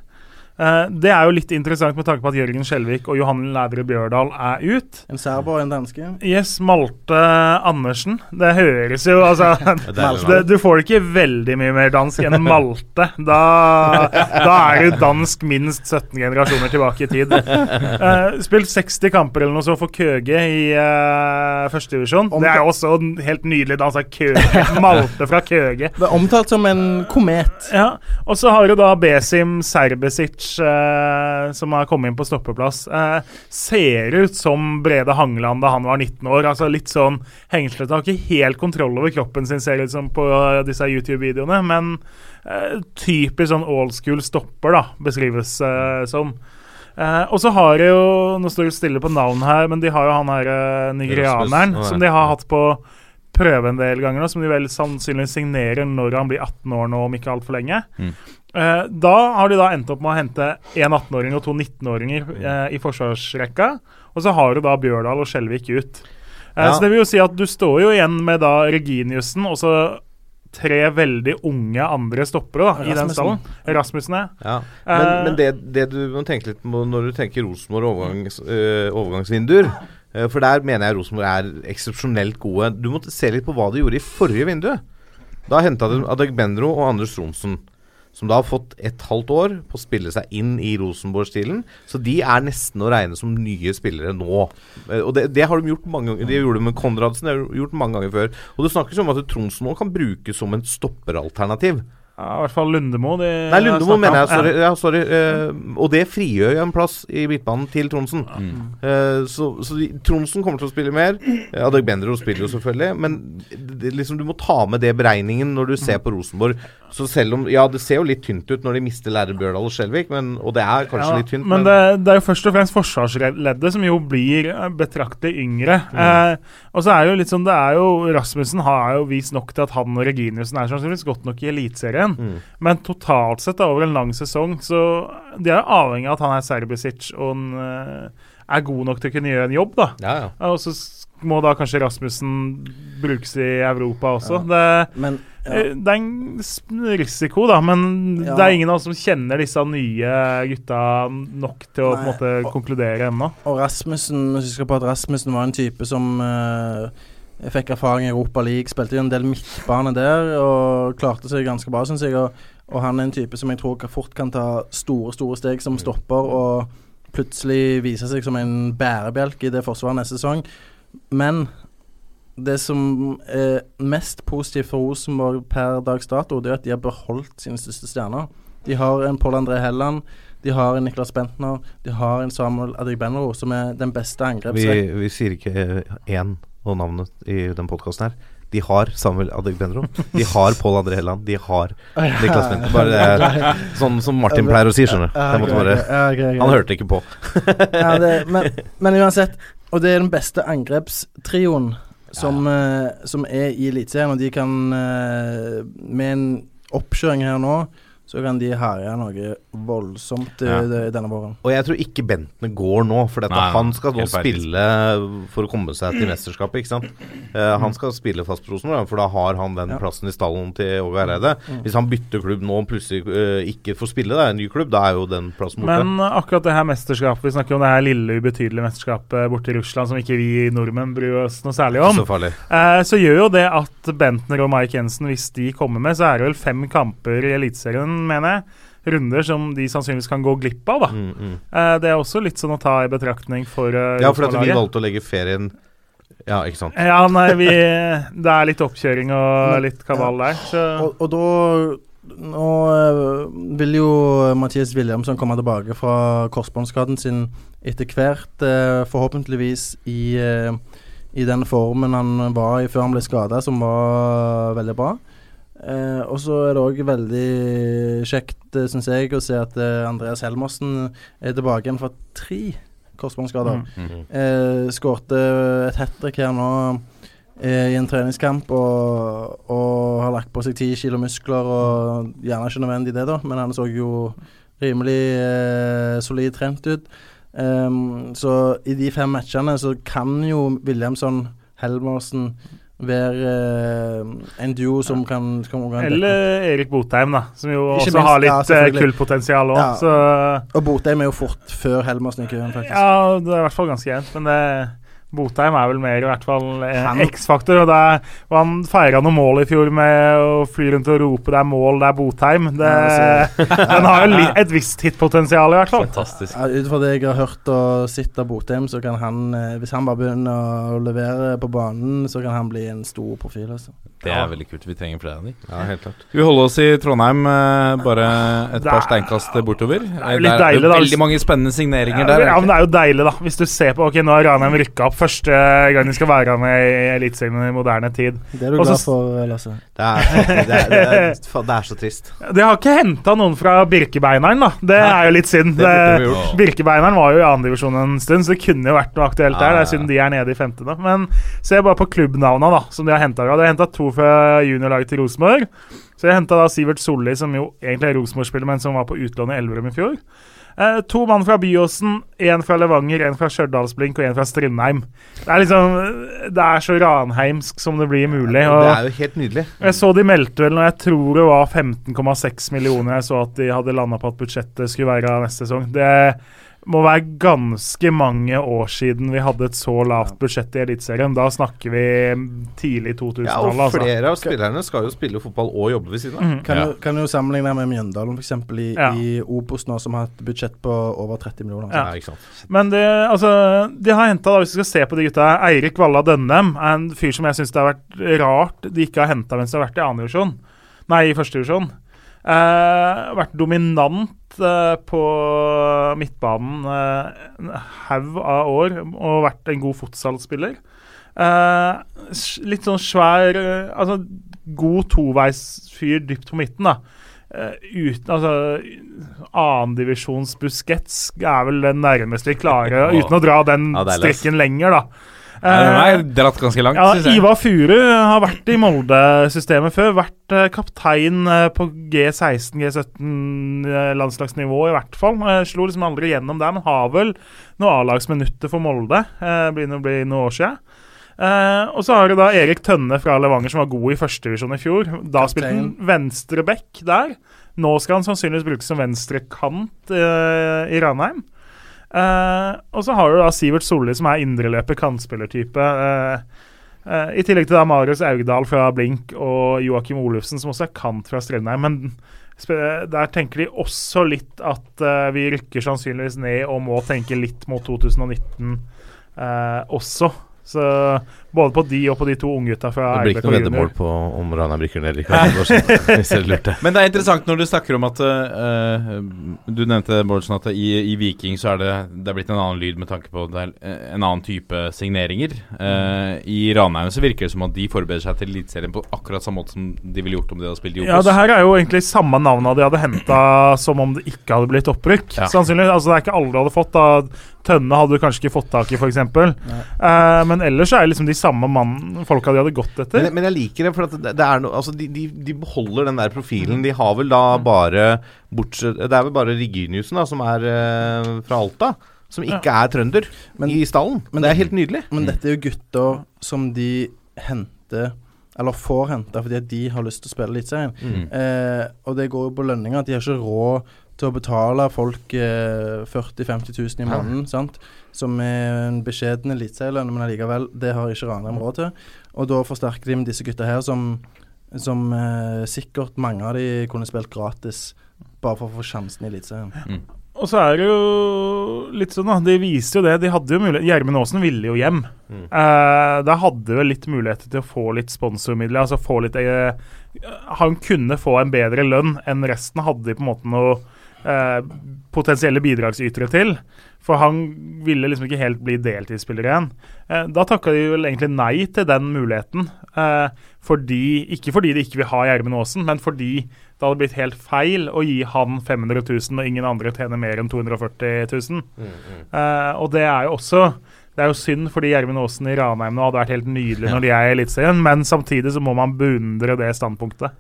Eh, det er jo litt interessant med tanke på at Jørgen Skjelvik og Johan Lædre Bjørdal er ut. En serber og en danske. Yes, Malte Andersen. Det høres jo altså det, Du får ikke veldig mye mer dansk enn Malte. Da, da er du dansk minst 17 generasjoner tilbake i tid. Uh, spilt 60 kamper eller noe så for Køge i uh, førstedivisjon. Det er også en helt nydelig dans av Køge. Malte fra Køge. Det er omtalt som en komet. Ja, Og så har du da Besim Serbesic, eh, som har kommet inn på stoppeplass. Eh, ser ut som Brede Hangeland da han var 19 år. Altså Litt sånn hengslete. Har ikke helt kontroll over kroppen sin, ser ut som på eh, disse YouTube-videoene. Men eh, typisk sånn old school stopper, da, beskrives eh, som. Uh, og så har de jo Nå står det stille på navn her, men de har jo han her uh, nigerianeren Rasmus, som de har hatt på prøve en del ganger nå, som de vel sannsynligvis signerer når han blir 18 år nå, om ikke altfor lenge. Mm. Eh, da har de da endt opp med å hente en 18-åring og to 19-åringer eh, i forsvarsrekka. Og så har du da Bjørdal og Skjelvik ut. Eh, Ja. Så det vil jo si at du står jo igjen med da Reginiussen og så tre veldig unge andre stoppere da, i den stallen. Rasmussen, ja. Ja. Men, Eh, men det, det du må tenke litt på når du tenker Rosenborg overgangs, øh, overgangsvinduer øh, For der mener jeg Rosenborg er eksepsjonelt gode. Du må se litt på hva de gjorde i forrige vindu. Da henta de Adegbendro og Anders Tronsen. Som da har fått et halvt år på å spille seg inn i Rosenborg-stilen. Så de er nesten å regne som nye spillere nå. Eh, Og det, det har de gjort mange ganger. De gjorde det med Konradsen, det har de gjort mange ganger før. Og det snakkes om at Tronsen nå kan brukes som en stopperalternativ. ja, I hvert fall Lundemo. De Nei, Lundemo mener jeg. Sorry. Ja, sorry Uh, og det frigjør jo en plass i midtbanen til Tronsen. Uh, så så de, Tronsen kommer til å spille mer. Uh, Adegbenro spiller jo selvfølgelig. Men det, liksom, du må ta med det beregningen når du ser på Rosenborg. Så selv om Ja, det ser jo litt tynt ut når de mister Lærer Bjørdal og Skjelvik, men, og det er kanskje Ja, litt tynt, men det, det er jo først og fremst forsvarsleddet som jo blir betraktet betraktelig yngre. Mm. Eh, og så er det jo litt sånn Det er jo Rasmussen har jo vist nok til at han og Reginiussen er sannsynligvis godt nok i Eliteserien. Mm. Men totalt sett, da, over en lang sesong, så de er avhengig av at han er Serbisic og han, eh, er god nok til å kunne gjøre en jobb, da. Ja, ja. Og så må da kanskje Rasmussen brukes i Europa også. Det, Men ja. eh, det er en risiko, da, men Ja. det er ingen av oss som kjenner disse nye gutta nok til å på en måte og- konkludere ennå. Og Rasmussen husker på at Rasmussen var en type som uh, fikk erfaring i Europa League, spilte en del midtbane der og klarte seg ganske bra, syns jeg. Og, og han er en type som jeg tror kan- fort kan ta store, store steg som stopper og plutselig vise seg som en bærebjelke i det forsvaret neste sesong. Men det som er mest positivt for Rosenborg per dags dato, det er at de har beholdt sine største stjerner. De har en Pål André Helland, de har en Niklas Bentner, de har en Samuel Adegbenro, som er den beste Vi, angrepsrekken. vi sier ikke én og navnet i den podkasten her. De har Samuel Adegbenro. De har Pål André Helland. De har Niklas Bentner. Bare sånn som Martin pleier å si, skjønner du. Han hørte ikke på. ja, det, men, men uansett, og det er den beste angrepstrioen som, eh, som er i Eliteserien, og de kan eh, Med en oppkjøring her nå, så kan de herje noe voldsomt Ja. denne våren. Og jeg tror ikke Bentner går nå, for dette, Nei, han skal nå spille for å komme seg til mesterskapet, ikke sant. Uh, han skal spille fast på Rosenborg, for da har han den Ja. plassen i stallen til Åge Hareide. Hvis han bytter klubb nå og plutselig uh, ikke får spille, da, en ny klubb, da er jo den plassen borte. Men eh, akkurat det her mesterskapet, vi snakker om det her lille, ubetydelige mesterskapet borte i Russland som ikke vi nordmenn bryr oss noe særlig om. så. Eh, så gjør jo det at Bentner og Mike Jensen, hvis de kommer med, så er det vel fem kamper i Eliteserien, mener jeg. Runder som de sannsynligvis kan gå glipp av, da. Mm, mm. Eh, det er også litt sånn å ta i betraktning for uh, Ja, for at vi valgte å legge ferien Ja, ikke sant. Ja, nei, vi Det er litt oppkjøring og litt kaval der, så Og, og da Nå eh, vil jo Mathias Williamson komme tilbake fra korsbåndskaden sin etter hvert, forhåpentligvis i, i den formen han var i før han ble skada, som var veldig bra. Eh, og så er det òg veldig kjekt syns jeg, å se at eh, Andreas Helmersen er tilbake igjen fra tre korsbåndskader. Mm. Eh, Skårte et hat trick her nå eh, i en treningskamp og, og har lagt på seg ti kilo muskler. Og gjerne ikke nødvendig det, da, men han så jo rimelig eh, solid trent ut. Um, så i de fem matchene så kan jo Williamson, Helmersen være eh, en duo som kan, kan. Eller Erik Botheim, da, som jo Ikke også minst, har litt ja, ja, kullpotensial òg. Ja. Og Botheim er jo fort før Helmersen i køen, faktisk. ja, det er i hvert fall ganske jevnt. Men det, Botheim er vel mer i hvert fall eh, X-faktor. og det er- og Han feira noen mål i fjor med å fly rundt og rope 'det er mål, det er Botheim'. Det, den har jo li, et visst hitpotensial, i hvert fall. Fantastisk. Ja, ut fra det jeg har hørt og sett av Botheim, så kan han eh, Hvis han bare begynner å levere på banen, så kan han bli en stor profil. Altså. Det er veldig kult. Vi trenger flere av de. Ja, helt klart. Skal vi holde oss i Trondheim, eh, bare et par er- steinkast bortover? Det er jo litt deilig, da, hvis- veldig mange spennende signeringer Ja, der. ja, er men det er jo deilig, da. Hvis du ser på Ok, nå har Ranheim rykka opp. Første gang de skal være med i Eliteserien i moderne tid. Det er du Også, glad for, Lasse? Det er, det er, det er, det er så trist. Det har ikke henta noen fra Birkebeineren, da. Det er jo litt synd. Birkebeineren var jo i andredivisjon en stund, så det kunne jo vært noe aktuelt der. Det er synd de er nede i femte, da. Men se bare på klubbnavna da, som de har henta. De har henta to fra juniorlaget til Rosenborg. Så jeg henta Sivert Solli, som jo egentlig er Rosenborg-spiller, men som var på utlån i Elverum i fjor. Eh, to mann fra Byåsen, én fra Levanger, én fra Stjørdalsblink og én fra Strindheim. Det er liksom Det er så ranheimsk som det blir mulig. Det er jo helt nydelig. jeg så de meldte vel når jeg tror det var 15,6 millioner jeg så at de hadde landa på at budsjettet skulle være neste sesong. Det må være ganske mange år siden vi hadde et så lavt budsjett i Eliteserien. Da snakker vi tidlig 2000-tallet. Ja, og altså. flere av spillerne skal jo spille fotball og jobbe ved siden av. Mm. Kan, Ja. jo, kan sammenligne med Mjøndalen, f.eks. I, Ja. i Opos nå, som har et budsjett på over 30 millioner. Ja. Ja, ikke sant. Men det, altså, de har henta, hvis vi skal se på de gutta Eirik Valla Dønnem er en fyr som jeg syns det har vært rart de ikke har henta mens de har vært i andredivisjon. Nei, i førstedivisjon. Uh, vært dominant uh, på midtbanen en haug av år og vært en god fotballspiller. Eh, litt sånn svær Altså god toveisfyr dypt på midten, da. Uh, uten Altså Annendivisjons Busquets er vel den nærmeste vi klarer, uten å dra den strekken strikken lenger, da. Nei, den har er dratt ganske langt, ja, synes jeg. Ivar Furu har vært i Molde-systemet før. Vært eh, kaptein eh, på G16, G17-landslagsnivå i hvert fall. Eh, slo liksom aldri gjennom der, men har vel noen A-lagsminutter for Molde. Eh, begynner å bli noen år siden. Uh, og så har du da Erik Tønne fra Levanger, som var god i førstedivisjon i fjor. Da spilte han venstreback der. Nå skal han sannsynligvis brukes som venstrekant uh, i Ranheim. Eh, og så har du da Sivert Solli, som er indreløper, kantspillertype. Uh, uh, I tillegg til da Marius Augdal fra Blink og Joakim Olufsen, som også er kant fra Strømheim. Men der tenker de også litt at vi rykker sannsynligvis ned og må tenke litt mot 2019 eh, også. Så både på de og på de to unggutta fra Det blir ikke noe veddemål på om Rana Brikker ned eller ikke. Var sånn, Hvis dere lurte. Men det er interessant når du snakker om at uh, Du nevnte Bårdsen, at i, i Viking så er det, det er blitt en annen lyd med tanke på det er eh, en annen type signeringer. Uh, I Ranheim så virker det som at de forbereder seg til Eliteserien på akkurat samme måte som de ville gjort om de hadde spilt i Obos. Ja, det her er jo egentlig samme navna de hadde henta som om det ikke hadde blitt opprykk. Ja. Sannsynligvis, altså Det er ikke alle de hadde fått. da Tønne hadde du kanskje ikke fått tak i, f.eks. Uh, men ellers er det liksom de samme mann, folka de hadde gått etter. Men, men jeg liker det, for at det, det er no, altså de, de, de beholder den der profilen. De har vel da bare bortsett Det er vel bare Reginiussen da, som er eh, fra Alta. Som ikke er trønder Men- i stallen. men- det er helt nydelig. Men dette er jo gutter som de henter Eller får hente fordi at de har lyst til å spille Eliteserien. Mm. Eh, og det går jo på lønninger. De har ikke råd til å betale folk eh, 40 000-50 000 i Ja. måneden. sant? Som er en beskjeden eliteserielønn, men allikevel, det har ikke Ranheim råd til. Og da forsterker de med disse gutta her, som, som eh, sikkert mange av de kunne spilt gratis. Bare for å få sjansen i Eliteserien. Og så er det jo litt sånn, da. De viser jo det. De hadde jo mulighet Gjermund Aasen ville jo hjem. Mm. Eh, da hadde vel litt muligheter til å få litt sponsormidler. Altså få litt eh, Han kunne få en bedre lønn enn resten hadde de på en måte noe eh, potensielle bidragsytere til. For han ville liksom ikke helt bli deltidsspiller igjen. Eh, da takka de vel egentlig nei til den muligheten. Eh, fordi, ikke fordi de ikke vil ha Gjermund Aasen, men fordi det hadde blitt helt feil å gi han 500 000 og ingen andre tjener mer enn 240 000. Eh, og det er jo også det er jo synd fordi Gjermund Aasen i Ranheim nå hadde vært helt nydelig når de er i Eliteserien, men samtidig så må man beundre det standpunktet.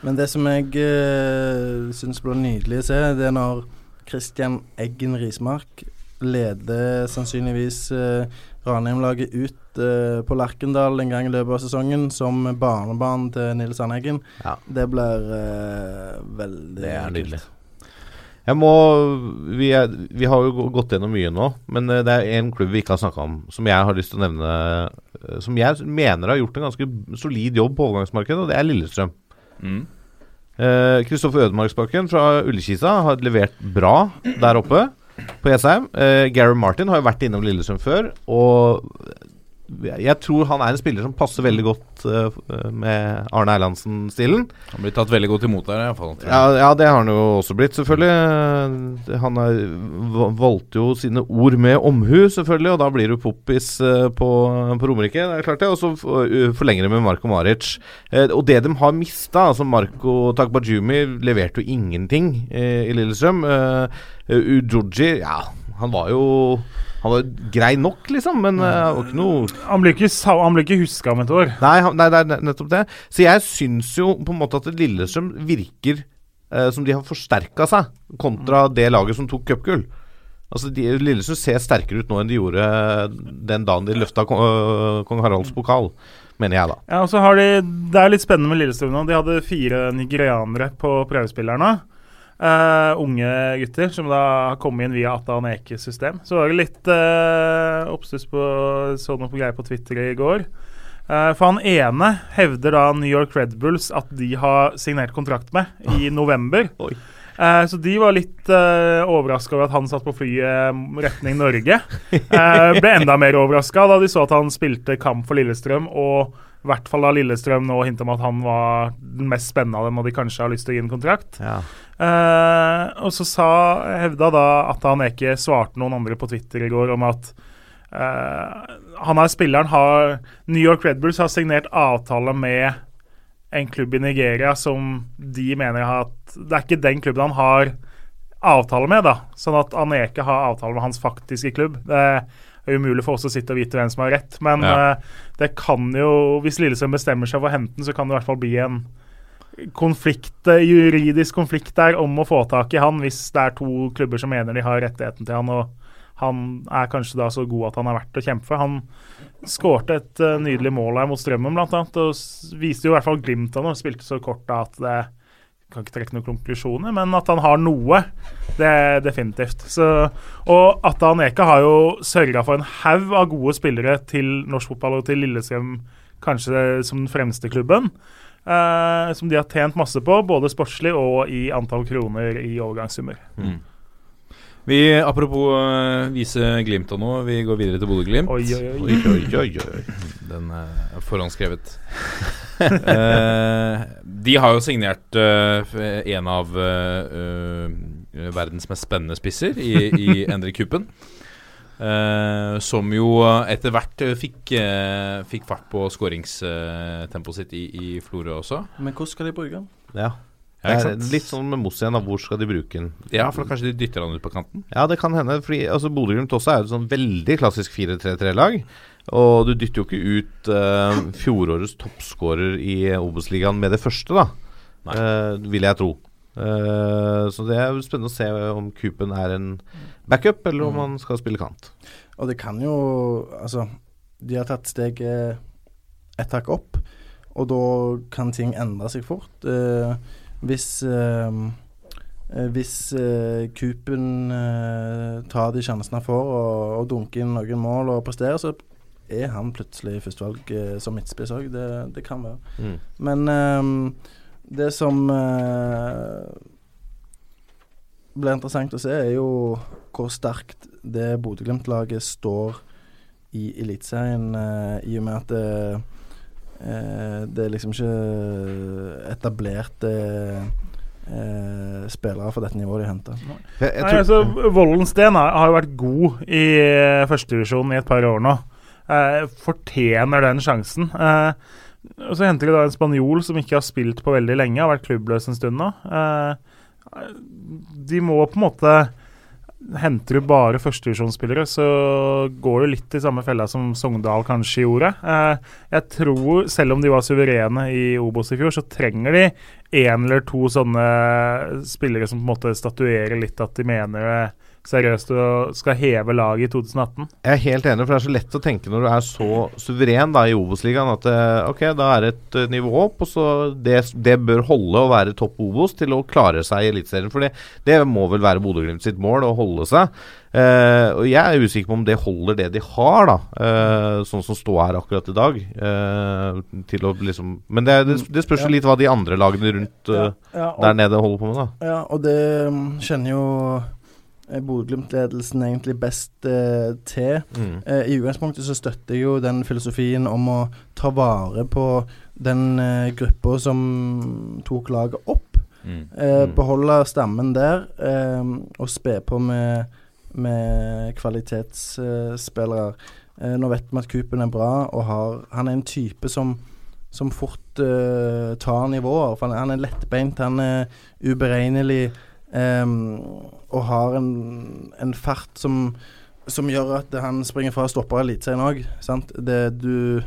Men det som jeg uh, syns blir nydelig å se, det er når Christian Eggen Rismark leder sannsynligvis uh, Ranheim-laget ut uh, på Lerkendal en gang i løpet av sesongen som barnebarn til Nils Sandeggen, Ja. Det blir uh, veldig Det er nydelig. Jeg må vi, er, vi har jo gått gjennom mye nå, men eh, det er en klubb vi ikke har snakka om, som jeg har lyst til å nevne. eh, Som jeg mener har gjort en ganske solid jobb på overgangsmarkedet, og det er Lillestrøm. Mm. Kristoffer Ødemarksbakken fra Ullekisa har levert bra der oppe på Jessheim. Uh, Gary Martin har jo vært innom Lillesund før, og jeg tror han er en spiller som passer veldig godt uh, med Arne Erlandsen-stilen. Han blir tatt veldig godt imot der, iallfall. Ja, ja, det har han jo også blitt, selvfølgelig. Han er, valgte jo sine ord med omhu, selvfølgelig, og da blir du poppis uh, på, på Romerike. Det er klart det. Og så forlenger det med Marko Maric. Uh, og det de har mista, altså Marko Takbajumi leverte jo ingenting eh, i Lillestrøm. Uh, Ujoji, ja, han var jo Han var grei nok, liksom, men uh, ikke noe Han blir ikke, han blir ikke huska om et år. Nei, han, nei, det er nettopp det. Så jeg syns jo på en måte at Lillestrøm virker uh, som de har forsterka seg, kontra det laget som tok cupgull. Altså, de, Lillestrøm ser sterkere ut nå enn de gjorde den dagen de løfta kong, uh, kong Haralds pokal, mener jeg, da. Ja, og så har de, Det er litt spennende med Lillestrøm nå. De hadde fire nigerianere på prøvespillerne. Eh, unge gutter som da har kommet inn via Atan Ekes system. Så var det litt uh, oppstuss på så noe på greier på Twitter i går. Uh, for han ene hevder da New York Red Bulls at de har signert kontrakt med i november. Oi. Eh, så de var litt uh, overraska over at han satt på flyet retning Norge. Ble enda mer overraska da de så at han spilte kamp for Lillestrøm, og i hvert fall da Lillestrøm nå hinta om at han var den mest spennende av dem, og de kanskje har lyst til å gi en kontrakt. Ja. Eh, og så sa, hevda da at han ikke svarte noen andre på Twitter i går om at eh, han er spilleren har New York Red Bulls har signert avtale med en klubb i Nigeria som de mener at Det er ikke den klubben han har avtale med, da. Sånn at Aneke har avtale med hans faktiske klubb. Det er umulig for oss å sitte og vite hvem som har rett, men Ja. eh, det kan jo Hvis Lillesund bestemmer seg for å hente den, så kan det i hvert fall bli en konflikt, eh, juridisk konflikt der om å få tak i han, hvis det er to klubber som mener de har rettigheten til han, og han er kanskje da så god at han er verdt å kjempe for. Han skårte et eh, nydelig mål her mot Strømmen, annet, og viste jo i hvert fall glimt av noe. Spilte så kort da at det kan ikke trekke noen konklusjoner, men at han har noe, det er definitivt. Så, og Atta Aneka har jo sørga for en haug av gode spillere til norsk fotball og til Lillestrøm, kanskje som den fremste klubben. Eh, som de har tjent masse på, både sportslig og i antall kroner i overgangssummer. Vi, apropos uh, vise Glimt og noe, vi går videre til Bodø-Glimt. Oi, oi, oi. Oi, oi, oi, oi. Den eh, er forhåndsskrevet. Eh, de har jo signert eh, en av eh, eh, verdens mest spennende spisser i, i Endre Kuppen. Eh, som jo etter hvert eh, fikk, uh, fikk fart på skåringstempoet sitt i, i Florø også. Men hvordan skal de bruke den? Ja. Ja, Det ikke sant? litt sånn med Moss igjen, da. Hvor skal de bruke den? Ja, for kanskje de dytter han ut på kanten? Ja, det kan hende. Fordi altså, Bodø-Glimt også er et sånn veldig klassisk 4-3-3-lag. Og du dytter jo ikke ut uh, fjorårets toppskårer i Obos-ligaen med det første, da. Vil jeg tro. Eh, så det er spennende å se om Kupen er en backup, eller om han skal spille kant. Og det kan jo Altså, de har tatt steget et hakk opp, og da kan ting endre seg fort. Eh, hvis eh, eh, hvis eh, Kupen eh, tar de sjansene han får og, og dunker inn noen mål og presterer, så er han plutselig førstevalg eh, som midtspiss òg. Det, det kan være. Mm. Men det som eh, blir interessant å se, er jo hvor sterkt det Bodø-Glimt-laget står i Eliteserien, eh, i og med at det, eh, det er liksom ikke etablerte eh, spillere for dette nivået de henter. Jeg, jeg Nei, altså, Vollen Sten har, jo vært god i førstedivisjonen førstedivisjon i et par år nå. eh, fortjener den sjansen. Eh, og Så henter de da en spanjol som ikke har spilt på veldig lenge, har vært klubbløs en stund nå. Eh, de må på en måte Henter du bare førstevisjonsspillere, så går du litt i samme fella som Sogndal kanskje gjorde. Eh, jeg tror, selv om de var suverene i Obos i fjor, så trenger de én eller to sånne spillere som på en måte statuerer litt at de mener det seriøst og skal heve laget i 2018. Jeg er helt enig, for det er så lett å tenke når du er så suveren da i Obos-ligaen at eh, ok, da er det et eh, nivå opp, og så det, det bør holde å være topp Obos til å klare seg i Eliteserien. For det, det må vel være Bodø-Glimt sitt mål, å holde seg. Uh, og Jeg er usikker på om det holder det de har, da Uh, sånn som står her akkurat i dag. Uh, til å liksom Men det, det, det spørs jo litt hva de andre lagene rundt eh, Ja, og, der nede holder på med, da. ja, og det mm, kjenner jo Bodø-Glimt-ledelsen egentlig best eh, til. Mm. Eh, I utgangspunktet så støtter jeg jo den filosofien om å ta vare på den eh, gruppa som tok laget opp. Mm. Eh, Mm. Beholde stammen der, eh, og spe på med, med kvalitetsspillere. Eh, nå vet vi at Coopen er bra, og har, han er en type som, som fort eh, tar nivåer. For han, han er lettbeint, han er uberegnelig, eh, og har en, en fart som som gjør at han springer fra stopper Eliteserien òg. Du,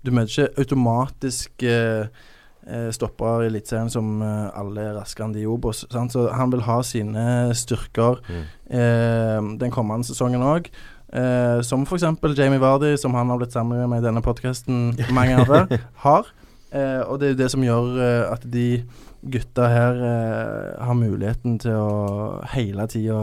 du møter ikke automatisk uh, stopper stoppere i Eliteserien som eh, alle er raskere enn de i Obos. Sant? Så han vil ha sine styrker Mm. eh, den kommende sesongen òg. Eh, som f.eks. Jamie Vardy, som han har blitt sammenlignet med i denne podkasten mange før, har. Eh, og det er jo det som gjør eh, at de gutta her eh, har muligheten til å hele tida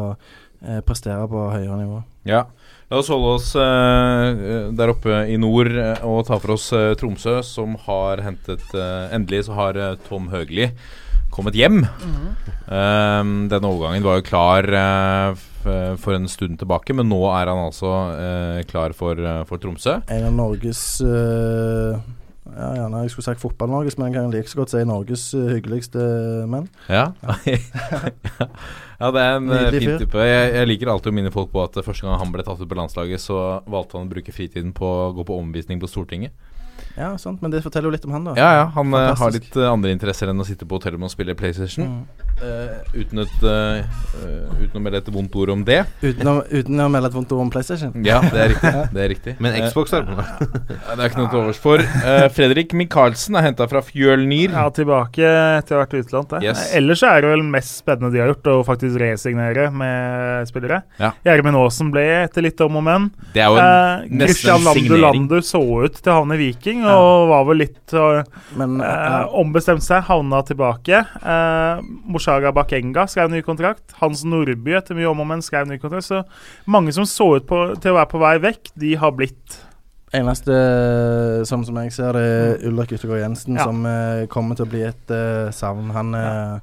eh, prestere på høyere nivå. Ja. La oss holde oss eh, der oppe i nord eh, og ta for oss eh, Tromsø, som har hentet eh, Endelig så har eh, Tom Høgli kommet hjem. Eh, denne overgangen var jo klar eh, for en stund tilbake, men nå er han altså eh, klar for, for Tromsø. En av Norges eh, ja, gjerne jeg skulle sagt fotball-Norges, men jeg kan like så godt si Norges eh, hyggeligste menn. Ja. ja, det er en eh, Nydelig fin type. Jeg, jeg liker alltid å minne folk på at eh, første gang han ble tatt ut på landslaget, så valgte han å bruke fritiden på å gå på omvisning på Stortinget. Ja, sant, men det forteller jo litt om han, da. Ja, ja, han Fantastisk. har litt eh, andre interesser enn å sitte på hotellrommet og spille PlayStation. Mm. Uh, uten, et, eh, eh, uten å melde et vondt ord om det. Uten, å, uten å melde et vondt ord om PlayStation. Ja, det er riktig. Det er riktig. Men Eh, Xbox er det på. ja, det er ikke noe til overs for. Uh, Fredrik Michaelsen er henta fra Fjølnir. Ja, tilbake etter å ha vært utenland. det. Yes. Ellers er det vel mest spennende de har gjort, å faktisk resignere med spillere. Ja. Aasen ble etter litt om og men. Det er jo en, Eh, nesten Christian Landu. Landu så ut til å havne i Viking, og var vel litt uh, Men eh, ombestemt seg, havna tilbake. Eh, Moshaga Bakenga skrev ny kontrakt. Hans Nordby etter mye om og men skrev ny kontrakt. Så mange som så ut på, til å være på vei vekk, de har blitt. eneste, som, som jeg ser det, er Ulrik Yttergård Jensen, Ja. som eh, kommer til å bli et eh, savn. Han er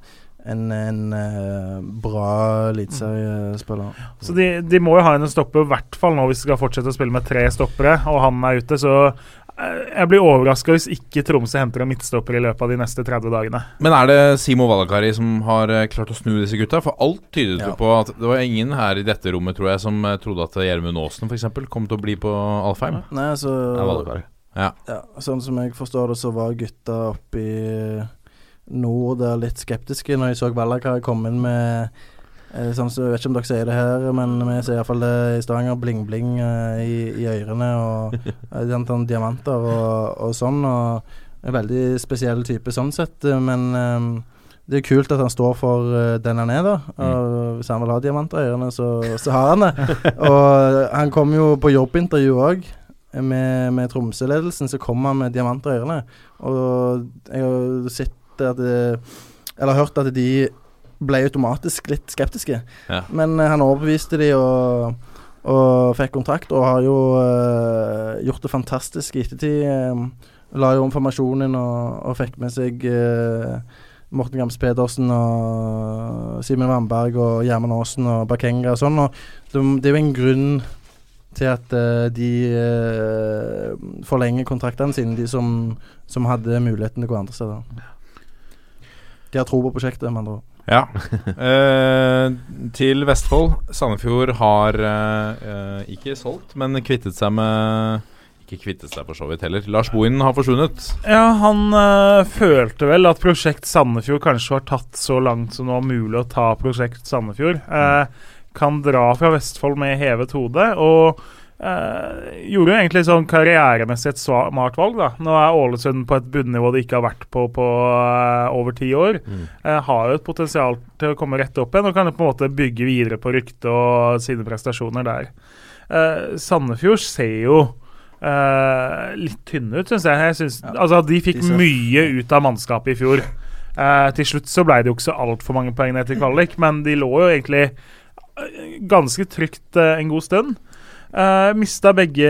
en, en eh, bra eliteseriespiller. Så de, de må jo ha en stopper, i hvert fall nå hvis de skal fortsette å spille med tre stoppere, og han er ute. Så eh, jeg blir overraska hvis ikke Tromsø henter en midtstopper i løpet av de neste 30 dagene. Men er det Simo Valakari som har eh, klart å snu disse gutta? For alt tydet jo Ja. på at det var ingen her i dette rommet, tror jeg, som eh, trodde at Gjermund Aasen f.eks. kom til å bli på Alfheim. Nei, altså ja, ja. Ja, sånn som jeg forstår det, så var gutta oppe i nord der litt skeptiske når de så Valakari komme inn med sånn så, Jeg vet ikke om dere sier det her, men vi ser iallfall det i Stavanger. Bling-bling eh, i, i ørene og eh, sånn, sånn diamanter og, og sånn. Og en veldig spesiell type sånn sett, eh, men eh, det er kult at han står for eh, den han er, da. Og hvis han vil ha diamanter i ørene, så, så har han det. og han kom jo på jobbintervju òg med, med Tromsø-ledelsen, så kom han med diamanter i ørene. Og jeg har sett at det, Eller hørt at de ble automatisk litt skeptiske. Ja. Men eh, han overbeviste de og, og fikk kontrakt, og har jo uh, gjort det fantastisk i ettertid. Uh, la jo om formasjonen og, og fikk med seg uh, Morten Gams Pedersen og Simen Wamberg og Gjermund Aasen og Bakenga og sånn. Og det, det er jo en grunn til at uh, de uh, forlenger kontraktene sine, de som, som hadde muligheten til å gå andre steder. De har tro på prosjektet, med andre ord. Ja. Eh, til Vestfold. Sandefjord har eh, eh, ikke solgt, men kvittet seg med ikke kvittet seg for så vidt heller. Lars Bohinen har forsvunnet. Ja, han eh, følte vel at Prosjekt Sandefjord kanskje var tatt så langt som det var mulig å ta Prosjekt Sandefjord. Eh, kan dra fra Vestfold med hevet hode. Og eh, gjorde jo egentlig sånn karrieremessig et smart valg. da. Nå er Ålesund på et bunnivå de ikke har vært på på uh, over ti år. Eh, har jo et potensial til å komme rett opp igjen og kan jo på en måte bygge videre på ryktet og sine prestasjoner der. Sandefjord ser jo litt tynne ut, syns jeg. jeg synes, altså, de fikk de mye ut av mannskapet i fjor. Til slutt så ble det jo ikke så altfor mange poeng ned til kvalik, men de lå jo egentlig ganske trygt en god stund. Uh, mista begge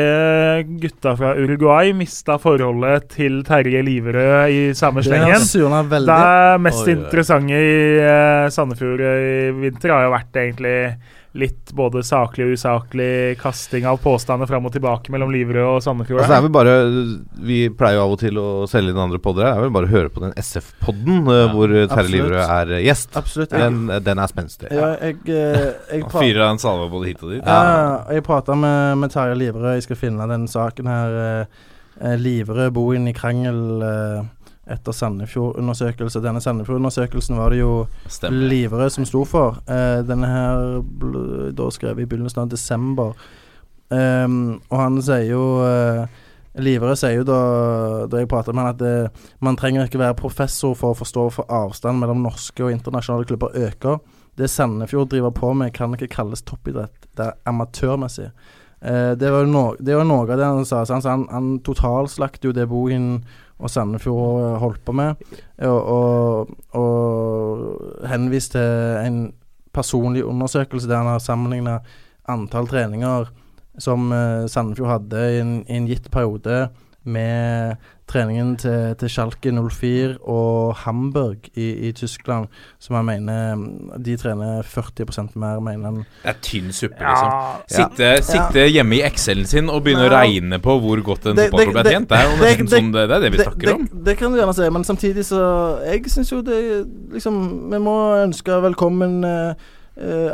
gutta fra Uruguay. Mista forholdet til Terje Liverød i samme slengen. Det. Det mest Oi, oi. interessante i uh, Sandefjord i vinter har jo vært egentlig litt både saklig og usaklig kasting av påstander fram og tilbake mellom Liverød og Sandefjord. Altså, det er vel bare Vi pleier jo av og til å selge inn andre podder her. Det er vel bare å høre på den SF-podden ja, hvor Terje. Liverød er eh, gjest. Absolutt. Den, den er spenstig. ja, jeg, eh, jeg, fyrer en salve både hit og dit. ja, jeg prata med, med Terje Liverød. Jeg skal finne den saken her. eh, eh, Liverød bor inn i krangel eh, etter Sandefjord-undersøkelse. Denne Sandefjord-undersøkelsen var det jo Stemmer. Liverød som sto for. Eh, denne her ble da skrevet i begynnelsen av desember. Um, og han sier jo uh, Liverød sier jo da, da jeg prater med han at det, man trenger ikke være professor for å forstå for avstand mellom norske og internasjonale klubber øker. Det Sandefjord driver på med, kan ikke kalles toppidrett. Det er amatørmessig. Eh, det var no, det var noe av det han sa. Han, han, han totalslakter jo det Bohin og Sandefjord eh, holdt på med, og, og, og henvist til en personlig undersøkelse der han har sammenligna antall treninger som eh, Sandefjord hadde i en, i en gitt periode med treningen til, til Schalke 04 og Hamburg i, i Tyskland, som han mener mm, De trener 40% mer, mener han. Det er tynn suppe, Ja, liksom. Sitte, sitte hjemme i Excel-en sin og begynne å regne på hvor godt en fotballklubb er tjent. Det er jo det- nesten det- sånn det, det er det vi snakker det, om. Det, det kan du gjerne si, men samtidig så Jeg syns jo det liksom Vi må ønske velkommen eh,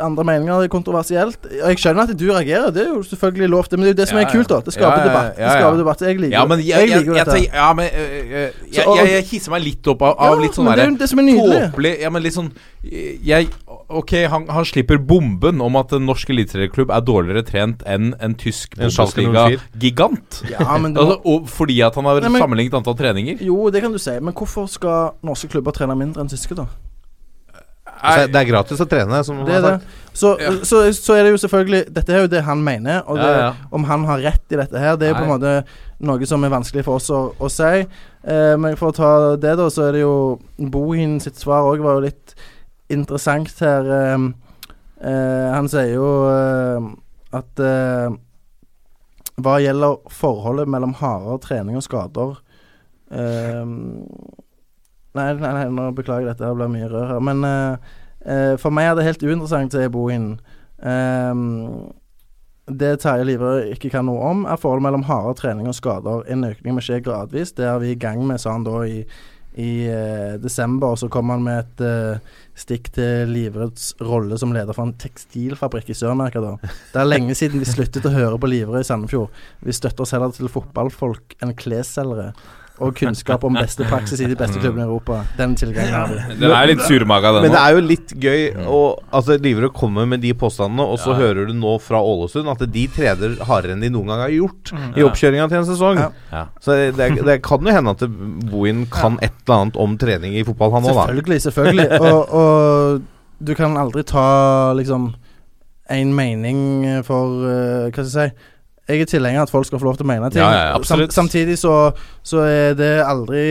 andre meninger. Det er kontroversielt. Og Jeg skjønner at du reagerer, det er jo selvfølgelig lov til, men det er jo det som Ja, er kult, da. Det skaper ja, ja, debatt. Det ja, ja. skaper debatt. Jeg liker Ja, men jeg, jeg, jeg dette. ja, men øh, øh, jeg, jeg, jeg hisser meg litt opp av, av Ja, litt sånn er derre er tåpelig Ja, men litt sånn jeg, Ok, han, han slipper bomben om at en norsk eliteserieklubb er dårligere trent enn en tysk En Schalke 04. Bundesliga-gigant. Ja, men altså, fordi at han har Nei, men- sammenlignet antall treninger. jo, det kan du si, men hvorfor skal norske klubber trene mindre enn tyske, da? Altså, det er gratis å trene, som Det har sagt. Så, Ja. så, så er det jo selvfølgelig Dette er jo det han mener, og det, Ja, ja. om han har rett i dette her, det er jo på en måte noe som er vanskelig for oss å, å si. Eh, men for å ta det, da, så er det jo Bohin sitt svar òg var jo litt interessant her. Eh, eh, han sier jo eh, at eh, hva gjelder forholdet mellom hardere trening og skader eh, Nei, nei, nei, nå beklager dette, det blir mye rør her. Men uh, for meg er det helt uinteressant, sier Bohin. Um, det Terje Liverød ikke kan noe om, er forholdet mellom hardere trening og skader. En økning må skje gradvis. Det er vi i gang med, sa han da i, i uh, desember. Og så kom han med et uh, stikk til Liverøds rolle som leder for en tekstilfabrikk i Sør-Amerika. da. Det er lenge siden vi sluttet å høre på Liverød i Sandefjord. Vi støtter oss heller til fotballfolk enn klesselgere. Og kunnskap om beste praksis i de beste klubbene i Europa. Den tilgangen har vi. Den er litt surmaga, den Men det er jo litt gøy å Altså Liverød kommer med de påstandene, og så Ja. hører du nå fra Ålesund at de trener hardere enn de noen gang har gjort i Ja. oppkjøringa til en sesong. Ja. Ja. Så det, det kan jo hende at Bohin kan et eller annet om trening i fotball, han òg, da. Selvfølgelig, selvfølgelig. Og, og du kan aldri ta liksom en mening for uh, Hva skal jeg si Jeg er tilhenger av at folk skal få lov til å mene ting. Ja, ja. Sam, samtidig så, så er det aldri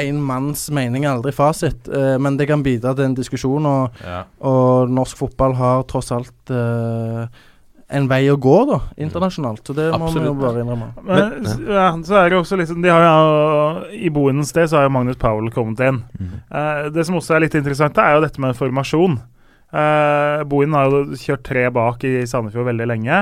en manns mening, er aldri fasit. eh, men det kan bidra til en diskusjon, og, Ja. og norsk fotball har tross alt eh, en vei å gå, da, internasjonalt. Så det må vi jo bare innrømme. Men, ja, så er det også liksom de har jo, I Bohins sted så har jo Magnus Powell kommet inn. Mm. Eh, det som også er litt interessant, er jo dette med formasjon. Uh, Bohinen har jo kjørt tre bak i Sandefjord veldig lenge.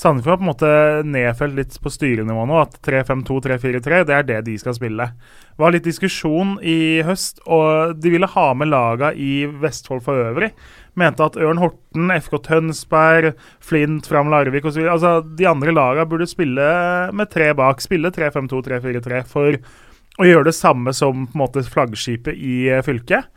Sandefjord har på en måte nedfelt litt på styrenivå nå at 3-5-2, 3-4-3 det er det de skal spille. Det var litt diskusjon i høst, og de ville ha med laga i Vestfold for øvrig. Mente at Ørn Horten, FK Tønsberg, Flint, Fram Larvik osv. Altså, de andre laga burde spille med tre bak. Spille 3-5-2, 3-4-3 for å gjøre det samme som på en måte flaggskipet i fylket.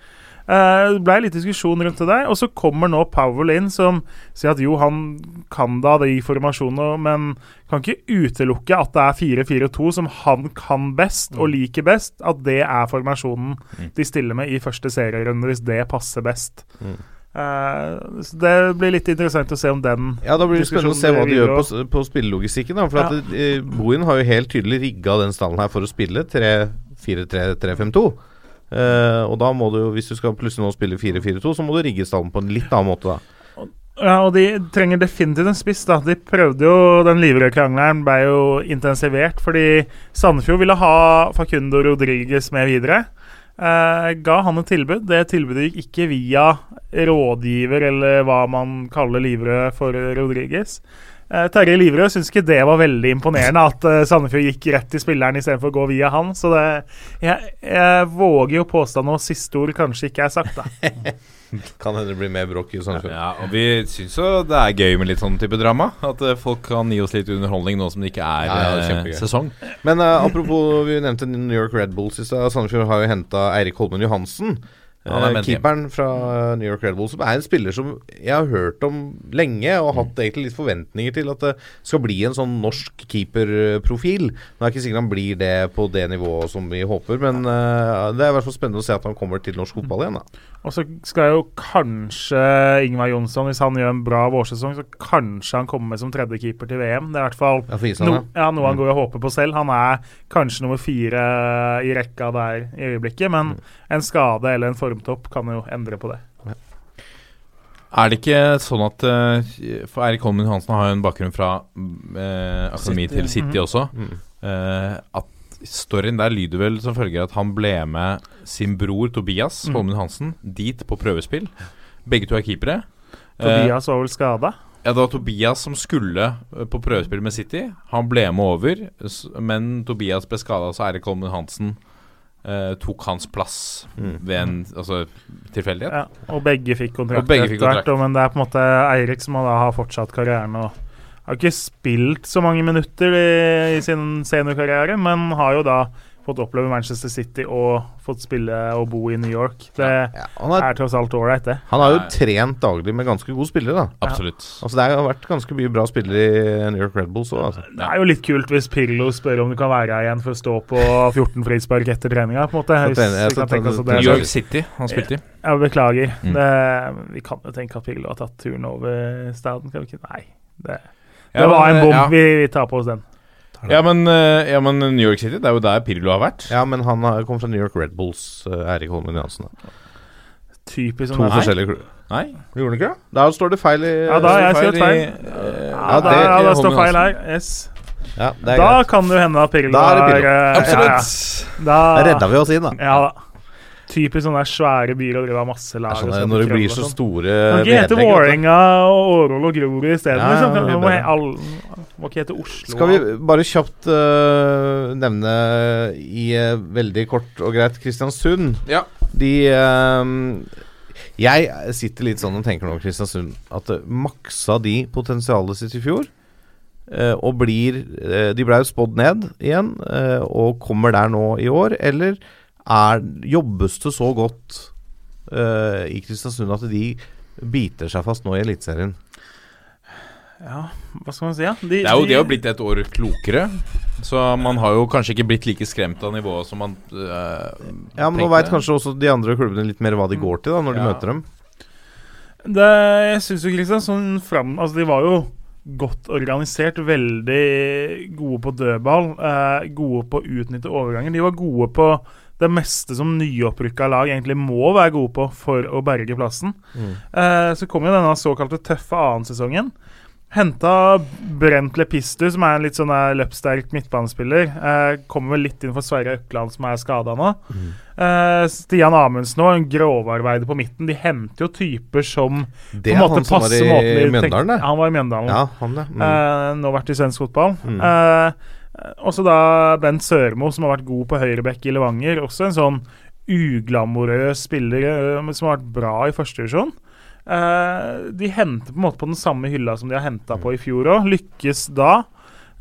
Uh, det ble litt diskusjon rundt det der. Og så kommer nå Powell inn, som sier at jo, han kan da de formasjonene, men kan ikke utelukke at det er 4-4-2 som han kan best og liker best. At det er formasjonen Mm. de stiller med i første serierunde, hvis det passer best. Mm. Uh, så det blir litt interessant å se om den Ja, Da blir det spennende å se hva de gjør på, på spillelogistikken. Da, for Ja. at uh, Bohin har jo helt tydelig rigga den stallen her for å spille 3-4-3-3-5-2. Eh, og da må du jo, hvis du skal plutselig nå spille 4-4-2, så må du rigge stallen på en litt annen måte, da. Ja, og de trenger definitivt en spiss. da De prøvde jo Den livrøde krangelen ble jo intensivert fordi Sandefjord ville ha Facundo Rodriges med videre. Uh, ga han et tilbud. Det tilbudet gikk ikke via rådgiver, eller hva man kaller Livrød for Rodriguez. Eh, Terje Livrød syns ikke det var veldig imponerende at eh, Sandefjord gikk rett til spilleren istedenfor å gå via han. Så det, jeg, jeg våger jo påstå noe siste ord kanskje ikke er sagt, da. Kan hende det blir mer bråk i Sandefjord. Ja, og vi syns jo det er gøy med litt sånn type drama. At eh, folk kan gi oss litt underholdning nå som det ikke er Ja, ja, det er sesong. Men uh, apropos, vi nevnte New York Red Bulls i stad. Sandefjord har jo henta Eirik Holmen Johansen. Hjem. keeperen fra eh, New York Red Bull, Som er en spiller som jeg har hørt om lenge, og hatt egentlig litt forventninger til at det skal bli en sånn norsk keeperprofil. Nå er ikke sikker han blir det på det nivået som vi håper, men uh, det er i hvert fall spennende å se at han kommer til norsk fotball igjen. da Og så skal jo kanskje Ingvar Jonsson, hvis han gjør en bra vårsesong, så kanskje han kommer med som tredjekeeper til VM. Det er i hvert fall Ja, no, ja. ja, noe han går og håper på selv. Han er kanskje nummer fire i rekka der i øyeblikket, men en skade eller en formtopp kan jo endre på det. Er det ikke sånn at eh, For Eirik Holmen Hansen har jo en bakgrunn fra uh, akademi City. til City også. Mm. eh, at storyen der lyder vel som følger at han ble med sin bror Tobias Mm. Holmen Hansen dit på prøvespill. Begge to er keepere. Eh, Tobias var vel skada. ja, det var Tobias som skulle eh, på prøvespill med City. Han ble med over, men Tobias ble skada, så Eirik Holmen Hansen eh, tok hans plass Mm. ved en altså, tilfeldighet. Ja, og begge fikk kontrakt etter hvert. Men det er på en måte Eirik som da har fortsatt karrieren og har ikke spilt så mange minutter i, i sin seniorkarriere, men har jo da fått oppleve Manchester City og fått spille og bo i New York. Det Ja, har, er tross alt ålreit, det. han har jo trent daglig med ganske gode spillere, da. Absolutt. Altså Det har vært ganske mye bra spillere i New York Red Bulls òg, altså. Det er jo litt kult hvis Pirlo spør om du kan være her igjen for å stå på 14 frispark etter treninga. på en måte. Hvis jeg ta tenke altså, New sånn. York City han spilte i. Ja, beklager. Mm. Det, vi kan jo tenke at Pirlo har tatt turen over staden, kan vi ikke? Nei. Det, det Ja, var en bom. ja. Vi, vi tar på oss den. Ja men, eh, ja, men New York City, det er jo der Pirlo har vært. Ja, men han har- kommet fra New York Red Bulls, uh, Eirik Holmen Johansen. Typisk To sånn forskjellige klubber. Nei. Gjorde han ikke det? Da står det feil i Ja, da har jeg skrevet feil. i, Ja, eh, Ja, det- ja, det står feil her. Yes. Ja, det er Da greit. kan det jo hende at Pirlo Da er det Pirlo. eh, ja, Absolutt. ja. Da, Da redda vi oss inn, da. Ja da. Typisk sånne svære byer og drive av masse er sånn, sånn når det blir så sånn. store Kan ikke hete. Vålerenga og Årvoll og Grorud isteden. Ja, liksom. Må, ikke hete Oslo. Skal vi bare kjapt uh, nevne i uh, veldig kort og greit Kristiansund. Ja. De uh, Jeg sitter litt sånn og tenker nå, Kristiansund, at maksa de potensialet sitt i fjor? øh, og blir øh, De ble jo spådd ned igjen, øh, og kommer der nå i år, eller er, jobbes det så godt i Kristiansund at de biter seg fast nå i Eliteserien? Ja, hva skal man si? Ja? De, Det er jo de- de har blitt et år klokere. Så man har jo kanskje ikke blitt like skremt av nivået som man eh, Ja, men nå veit kanskje også de andre klubbene litt mer hva de går til da når de møter dem. Det, jeg syns jo Kristiansund fram Altså, de var jo godt organisert, veldig gode på dødball. Eh, gode på å utnytte overganger. De var gode på det meste som nyopprykka lag egentlig må være gode på for å berge plassen. Mm. Eh, så kom jo denne såkalte tøffe annet-sesongen. Henta Brent Lepistu, som er en litt sånn der løpssterk midtbanespiller. Eh, kommer vel litt inn for Sverre Økland, som er skada nå. Eh, Stian Amundsen òg, en grovarbeider på midten. De henter jo typer som Det er måte han som var i Mjøndalen, det. Han var i Mjøndalen. Ja, han det. Mm. Eh, nå vært i svensk fotball. Mm. Eh, også da Bent Sørmo, som har vært god på høyrebekk i Levanger. Også en sånn uglamorøs spiller eh, som har vært bra i førstedivisjon. Uh, de henter på en måte på den samme hylla som de har henta på i fjor òg. Lykkes da.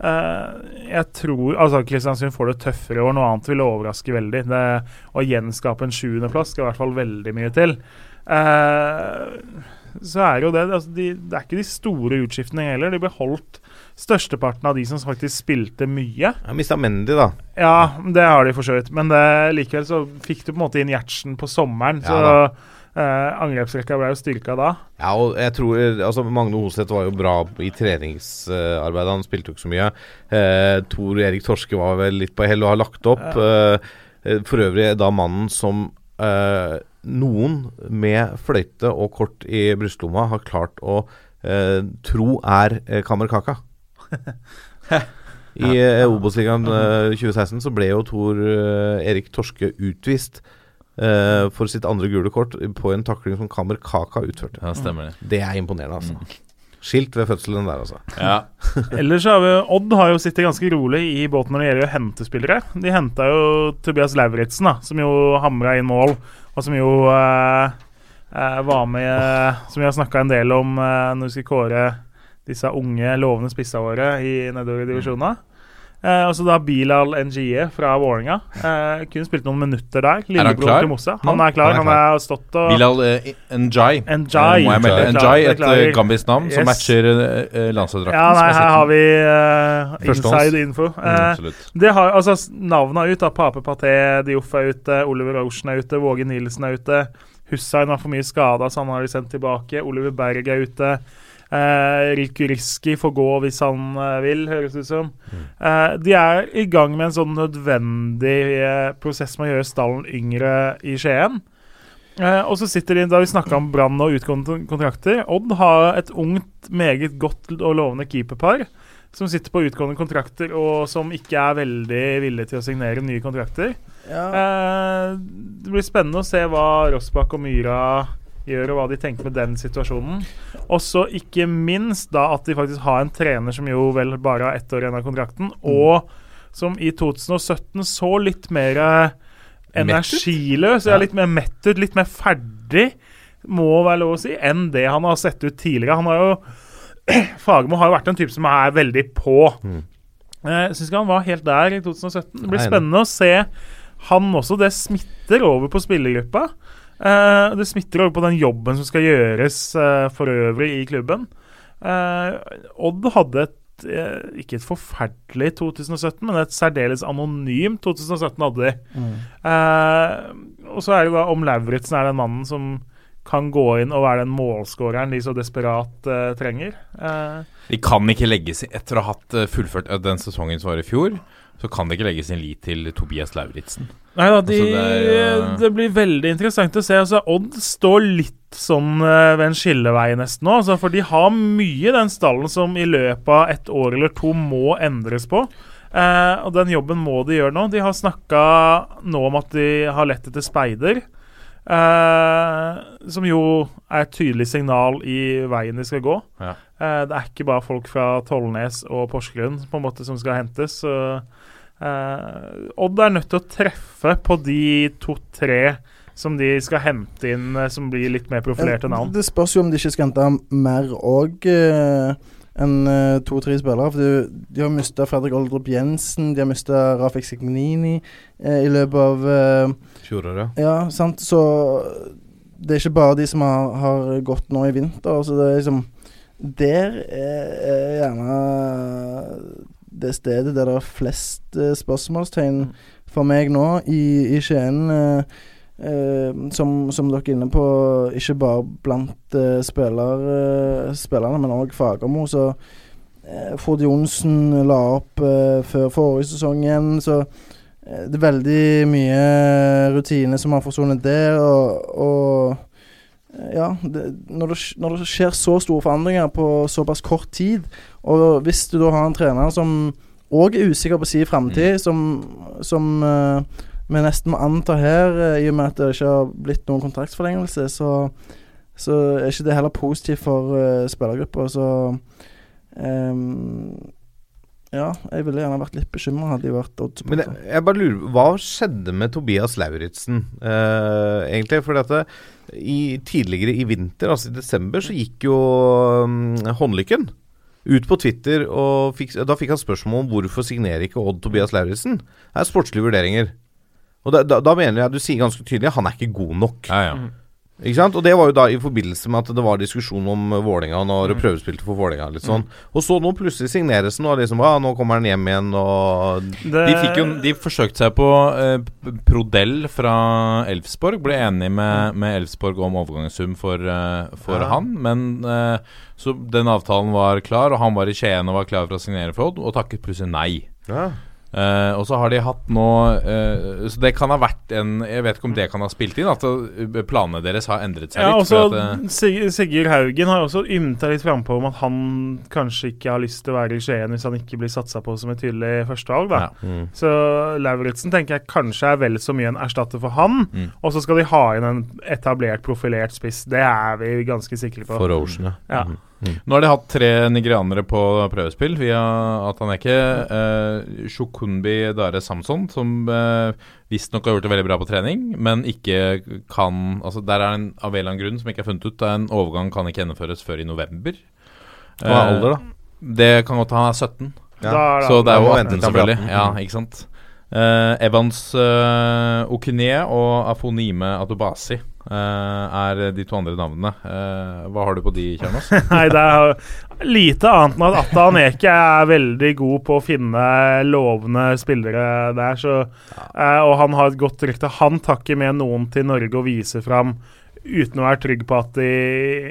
Uh, jeg tror altså Kristiansund får det tøffere i år. Noe annet ville overraske veldig. Det, å gjenskape en sjuendeplass skal i hvert fall veldig mye til. Uh, så er jo det altså de, Det er ikke de store utskiftningene heller. De beholdt størsteparten av de som faktisk spilte mye. Jeg mista Mendy, da. Ja, det har de for så vidt. Men det, likevel så fikk du på en måte inn Gjertsen på sommeren. Ja så da. Eh, angrepsrekka ble jo styrka da. Ja, og jeg tror altså Magne Hoseth var jo bra i treningsarbeidet. Han spilte jo ikke så mye. Eh, Tor Erik Torske var vel litt på hell og har lagt opp. Eh, for øvrig da mannen som eh, noen med fløyte og kort i brystlomma har klart å tro er Kamer I eh, Obos-ligaen eh, 2016 så ble jo Tor Erik Torske utvist eh, for sitt andre gule kort på en takling som Kamer Kaka utførte. Ja, stemmer det. Det er imponerende, altså. Skilt ved fødselen der, altså. Ja. Ellers har vi Odd har jo sittet ganske rolig i båten når det gjelder å hente spillere. De henta jo Tobias Lauritzen, som jo hamra inn mål, og som jo uh, uh, var med Som vi har snakka en del om når vi skal kåre disse unge, lovende spissa våre i nedover i divisjonene. Eh, altså da Bilal NGE fra Vålerenga. Eh, kunne spilt noen minutter der. Lillebror til Mossa. Han er klar. Han er har stått og Bilal eh, Njai, Njay. Eh, må jeg melde. Njai, et eh, gambisk navn som matcher uh, landslagsdrakten. Ja, nei, her har vi uh, inside info. Mm, det har, altså, Navnene er ute. Pape Paté, Dioff er ute, Oliver Ocean er ute, Våge Nilsen er ute. Hussein var for mye skada, så han har de sendt tilbake. Oliver Berg er ute. Uh, Rikuriski får gå hvis han eh, vil, høres det ut som. Eh, de er i gang med en sånn nødvendig eh, prosess med å gjøre stallen yngre i Skien. Eh, og så sitter de, Da vi snakka om Brann og utgående kontrakter Odd har et ungt, meget godt og lovende keeperpar som sitter på utgående kontrakter og som ikke er veldig villige til å signere nye kontrakter. Eh, det blir spennende å se hva Rossbakk og Myhra gjør, og hva de tenker med den situasjonen. Og så ikke minst da at de faktisk har en trener som jo vel bare har ett år igjen av kontrakten, og som i 2017 så litt mer eh, energiløs, ja. Litt mer mett ut, litt mer ferdig, må være lov å si, enn det han har sett ut tidligere. Han har jo Fagermo har jo vært en type som er veldig på. Mm. Jeg syns ikke han var helt der i 2017. Det blir spennende å se han også. Det smitter over på spillergruppa. Eh, det smitter over på den jobben som skal gjøres uh, for øvrig i klubben. Uh, Odd hadde et ikke et forferdelig 2017, men et særdeles anonymt 2017 hadde de. Eh, og så er det da om Lauritzen er den mannen som kan gå inn og være den målskåreren de så desperat eh, trenger. Eh, De kan ikke legge seg Etter å ha hatt fullført den sesongen som var i fjor, så kan det ikke legge sin lit til Tobias Lauritzen. Nei da, de, Altså, det er det blir veldig interessant å se. Altså, Odd står litt sånn eh, ved en skillevei nesten nå. Altså, for de har mye i den stallen som i løpet av et år eller to må endres på. Eh, og den jobben må de gjøre nå. De har snakka nå om at de har lett etter speider. eh, som jo er et tydelig signal i veien de skal gå. Ja. Eh, det er ikke bare folk fra Tollnes og Porsgrunn på en måte som skal hentes. Så, eh, Odd er nødt til å treffe på de to-tre som de skal hente inn, eh, som blir litt mer profilerte navn. Det spørs jo om de ikke skal hente mer òg uh, enn eh, to-tre spillere. For de, de har mista Fredrik Oldrup Jensen, de har mista Rafik Signini eh, i løpet av eh, Fjoråret. Ja, sant. Så det er ikke bare de som har, har gått nå i vinter. Så det er liksom Der er, er gjerne det stedet der det er flest uh, spørsmålstegn for meg nå i, i Skien. Uh, uh, som, som dere er inne på, ikke bare blant spiller, spillerne, men òg Fagermo. Så uh, Frode Johnsen la opp før forrige sesong igjen. Så det er veldig mye rutine som har forsvunnet der. Og, og Ja, det, når, det, når det skjer så store forandringer på såpass kort tid, og hvis du da har en trener som òg er usikker på sin framtid, som, som uh, vi nesten må anta her, eh, i og med at det ikke har blitt noen kontraktsforlengelse, så, så er ikke det heller positivt for uh, spillergruppa. Så um, ja, jeg ville gjerne vært litt bekymra hadde jeg vært Men Odd-supporter. jeg, jeg bare lurer Hva skjedde med Tobias Lauritzen, uh, egentlig? Fordi at det, i, tidligere i vinter, altså i desember, så gikk jo um, Håndlykken ut på Twitter, og fikk, da fikk han spørsmål om hvorfor signerer ikke Odd Tobias Lauritzen. Det er sportslige vurderinger. Og da, da, da mener jeg du sier ganske tydelig han er ikke god nok. Ja, ja. Ikke sant? Og det var jo da i forbindelse med at det var diskusjon om Vålerenga når mm. prøvespilte for Vålerenga. Sånn. Og så nå plutselig signeres den, og liksom ah, nå kommer han hjem igjen, og Det, De, fikk jo, de forsøkte seg på eh, Prodell fra Elfsborg. Ble enig med, med Elfsborg om overgangssum for, eh, for Ja. han. Men eh, så den avtalen var klar, og han var i Skien og var klar for å signere for Odd, og takket plutselig nei. ja. Eh, og så har de hatt nå uh, Så det kan ha vært en Jeg vet ikke om det kan ha spilt inn, at eh, planene deres har endret seg Ja, litt. også at, Sig Sigurd Haugen har også ymta litt frampå om at han kanskje ikke har lyst til å være i Skien hvis han ikke blir satsa på som et tydelig førstevalg. Ja. Mm. Så Lauritzen tenker jeg kanskje er vel så mye en erstatter for han. Mm. Og så skal de ha inn en etablert, profilert spiss. Det er vi ganske sikre på. For Ocean, ja. Ja. Mhm. Nå har de hatt tre nigerianere på prøvespill via Ataneke. Eh, Shukunbi Dare Samson, som eh, visstnok har gjort det veldig bra på trening, men ikke kan Altså Der er en av en eller annen grunn som ikke er funnet ut. Er En overgang kan ikke gjennomføres før i november. Hva er alder, da? Det kan godt hende han er 17. Ja. Da da. Så det er jo 18, vente til han blir selvfølgelig. Ja, ikke sant. Eh, Evans eh, Okunie og Afonime Atobasi eh, er de to andre navnene. Eh, hva har du på de, Kjernos? Nei, det er lite annet enn at Atta Aneke er veldig god på å finne lovende spillere der. Så, eh, og han har et godt rykte. Han tar ikke med noen til Norge og viser fram uten å være trygg på at de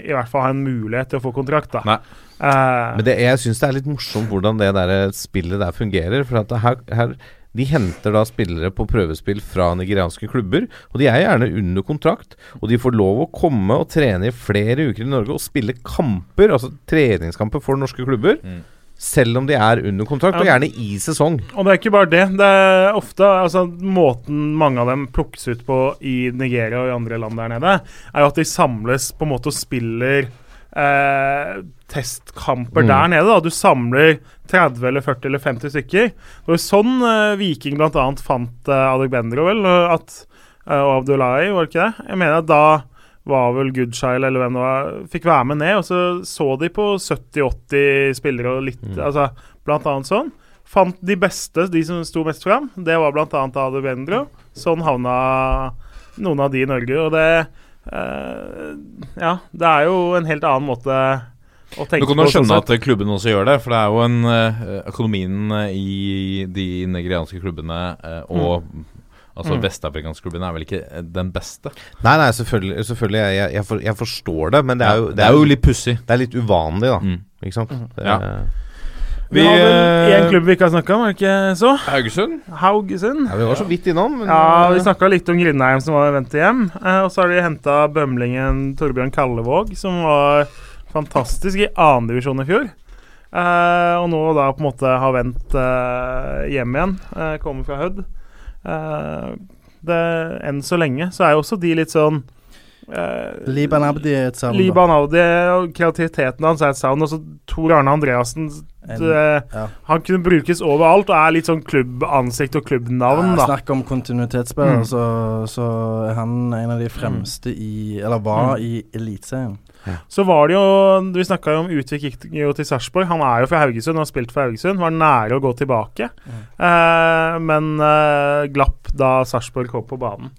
i hvert fall har en mulighet til å få kontrakt. da. Nei. Eh, Men det, jeg syns det er litt morsomt hvordan det der spillet der fungerer. For at her, her De henter da spillere på prøvespill fra nigerianske klubber. Og de er gjerne under kontrakt. Og de får lov å komme og trene i flere uker i Norge og spille kamper, altså treningskamper for norske klubber. Mm. Selv om de er under kontrakt, og gjerne i sesong. Og det er ikke bare det. Det er ofte altså, Måten mange av dem plukkes ut på i Nigeria og i andre land der nede, er jo at de samles på en måte og spiller eh, testkamper Mm. der nede. da Du samler 30 eller 40 eller 50 stykker. Det var sånn eh, Viking bl.a. fant eh, Adegbendro, vel, at, eh, og Abdullahi, var det ikke det? Jeg mener at da var vel Goodshile eller hvem det var, fikk være med ned, og så så de på 70-80 spillere og litt altså, Blant annet sånn. Fant de beste, de som sto mest fram. Det var blant annet Adebendro. Sånn havna noen av de i Norge. Og det Ja, det er jo en helt annen måte å tenke på. Du kan jo skjønne sånn at klubben også gjør det, for det er jo en eh, Økonomien eh, i de nigerianske klubbene eh, og Altså Mm. vestafrikanske klubbene er vel ikke eh, den beste. Nei, nei, selvfølgelig. selvfølgelig jeg, jeg, jeg, for, jeg forstår det, men det er jo, det er jo litt pussig. det er litt uvanlig, da. Mm. Ikke sant? Det, Ja. Vi Vi, har vel eh, én klubb vi ikke har snakka om, er det ikke så? Haugesund. Haugesund. ja, vi var så vidt innom. Men, Ja, vi snakka litt om Grindheim som var ventet hjem. Eh, og så har de henta bømlingen Torbjørn Kallevåg, som var fantastisk i annendivisjon i fjor. Eh, og nå da på en måte har vendt eh, hjem igjen. Eh, kommer fra Hødd. Eh, enn så lenge så er jo også de litt sånn eh, Liban Abdi er et savn. Liban Abdi og kreativiteten hans er et savn. Og så Tor Arne Andreassen En- ja. Han kunne brukes overalt og er litt sånn klubbansikt og klubbnavn, Ja. Snakk om kontinuitetsspiller, Mm. så, så er han en av de fremste i Eller var Mm. i Eliteserien. Så var det jo Vi snakka jo om Utvik gikk jo til Sarpsborg. Han er jo fra Haugesund og har spilt for Haugesund. Var nære å gå tilbake, eh, men eh, glapp da Sarpsborg kom på banen.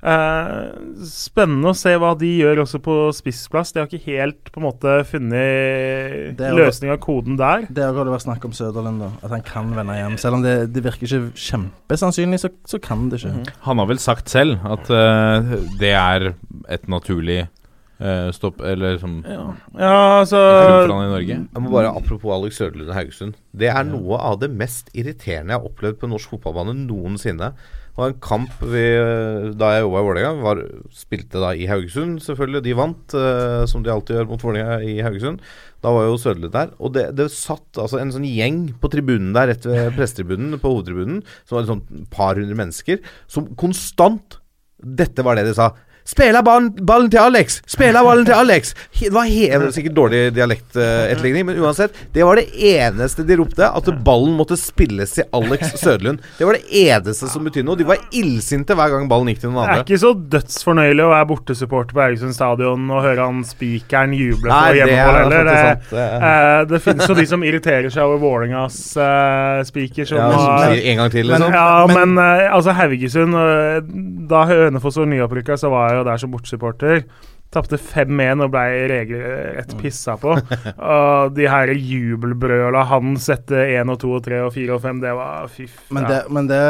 Eh, spennende å se hva de gjør også på spissplass. De har ikke helt på en måte funnet Det løsning av koden der. Det har vært snakk om Søderlund, da. At han kan vende hjem. Selv om det, det virker ikke kjempesannsynlig, så, så kan det ikke. Mhm. Han har vel sagt selv at uh, det er et naturlig uh, stopp Eller som Ja, ja altså klubbforhandler i Norge. Jeg må bare, Apropos Alex Søderlund og Haugesund. Det er noe av det mest irriterende jeg har opplevd på norsk fotballbane noensinne. Var en kamp vi, da jeg jobba i Vålerenga. Spilte da i Haugesund, selvfølgelig. De vant, eh, som de alltid gjør mot Vålerenga i Haugesund. Da var jo Søderlund der. Og det, det satt altså en sånn gjeng på tribunen der, rett ved pressetribunen, på hovedtribunen, som var et sånt par hundre mennesker, som konstant Dette var det de sa. Spela ballen, ballen til Alex! Spela ballen til Alex! Det var helt, sikkert dårlig dialektetterligning, men uansett. Det var det eneste de ropte. At ballen måtte spilles til Alex Søderlund. Det var det eneste som betydde noe. De var illsinte hver gang ballen gikk til noen andre. Det er ikke så dødsfornøyelig å være bortesupporter på Haugesund stadion og høre han spikeren juble for hjemmemål er heller. Det. Det- eh, det finnes jo de som irriterer seg over Vålerengas eh, spiker som Ja, som sier en gang til, men, liksom. Ja, men, men altså Haugesund eh, Da Hønefoss var nyopprykka, så var jeg jo der som bortsupporter. Tapte 5-1 og ble regelrett pissa på. og de her jubelbrøla han sette 1 og 2 og 3 og 4 og 5, det var fiff. Men, det, men det,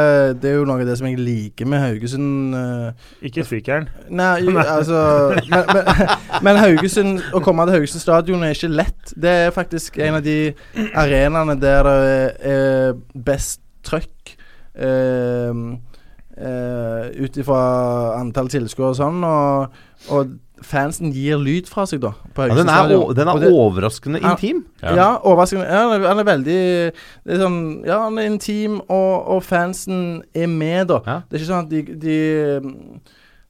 det er jo noe av det som jeg liker med Haugesund. uh, Ikke frikeren Nei, jo, altså men, men, men Haugesund Å komme til Haugesund stadion er ikke lett. Det er faktisk en av de arenaene der det er best trøkk. Uh, Ut ifra antall tilskuere og sånn. Og, og fansen gir lyd fra seg, da. På Ja, den er, den er det- overraskende Ja. intim. Ja, overraskende. Ja, han, er, han er veldig det er sånn, Ja, han er intim, og, og fansen er med, da. Det er ikke sånn at de, de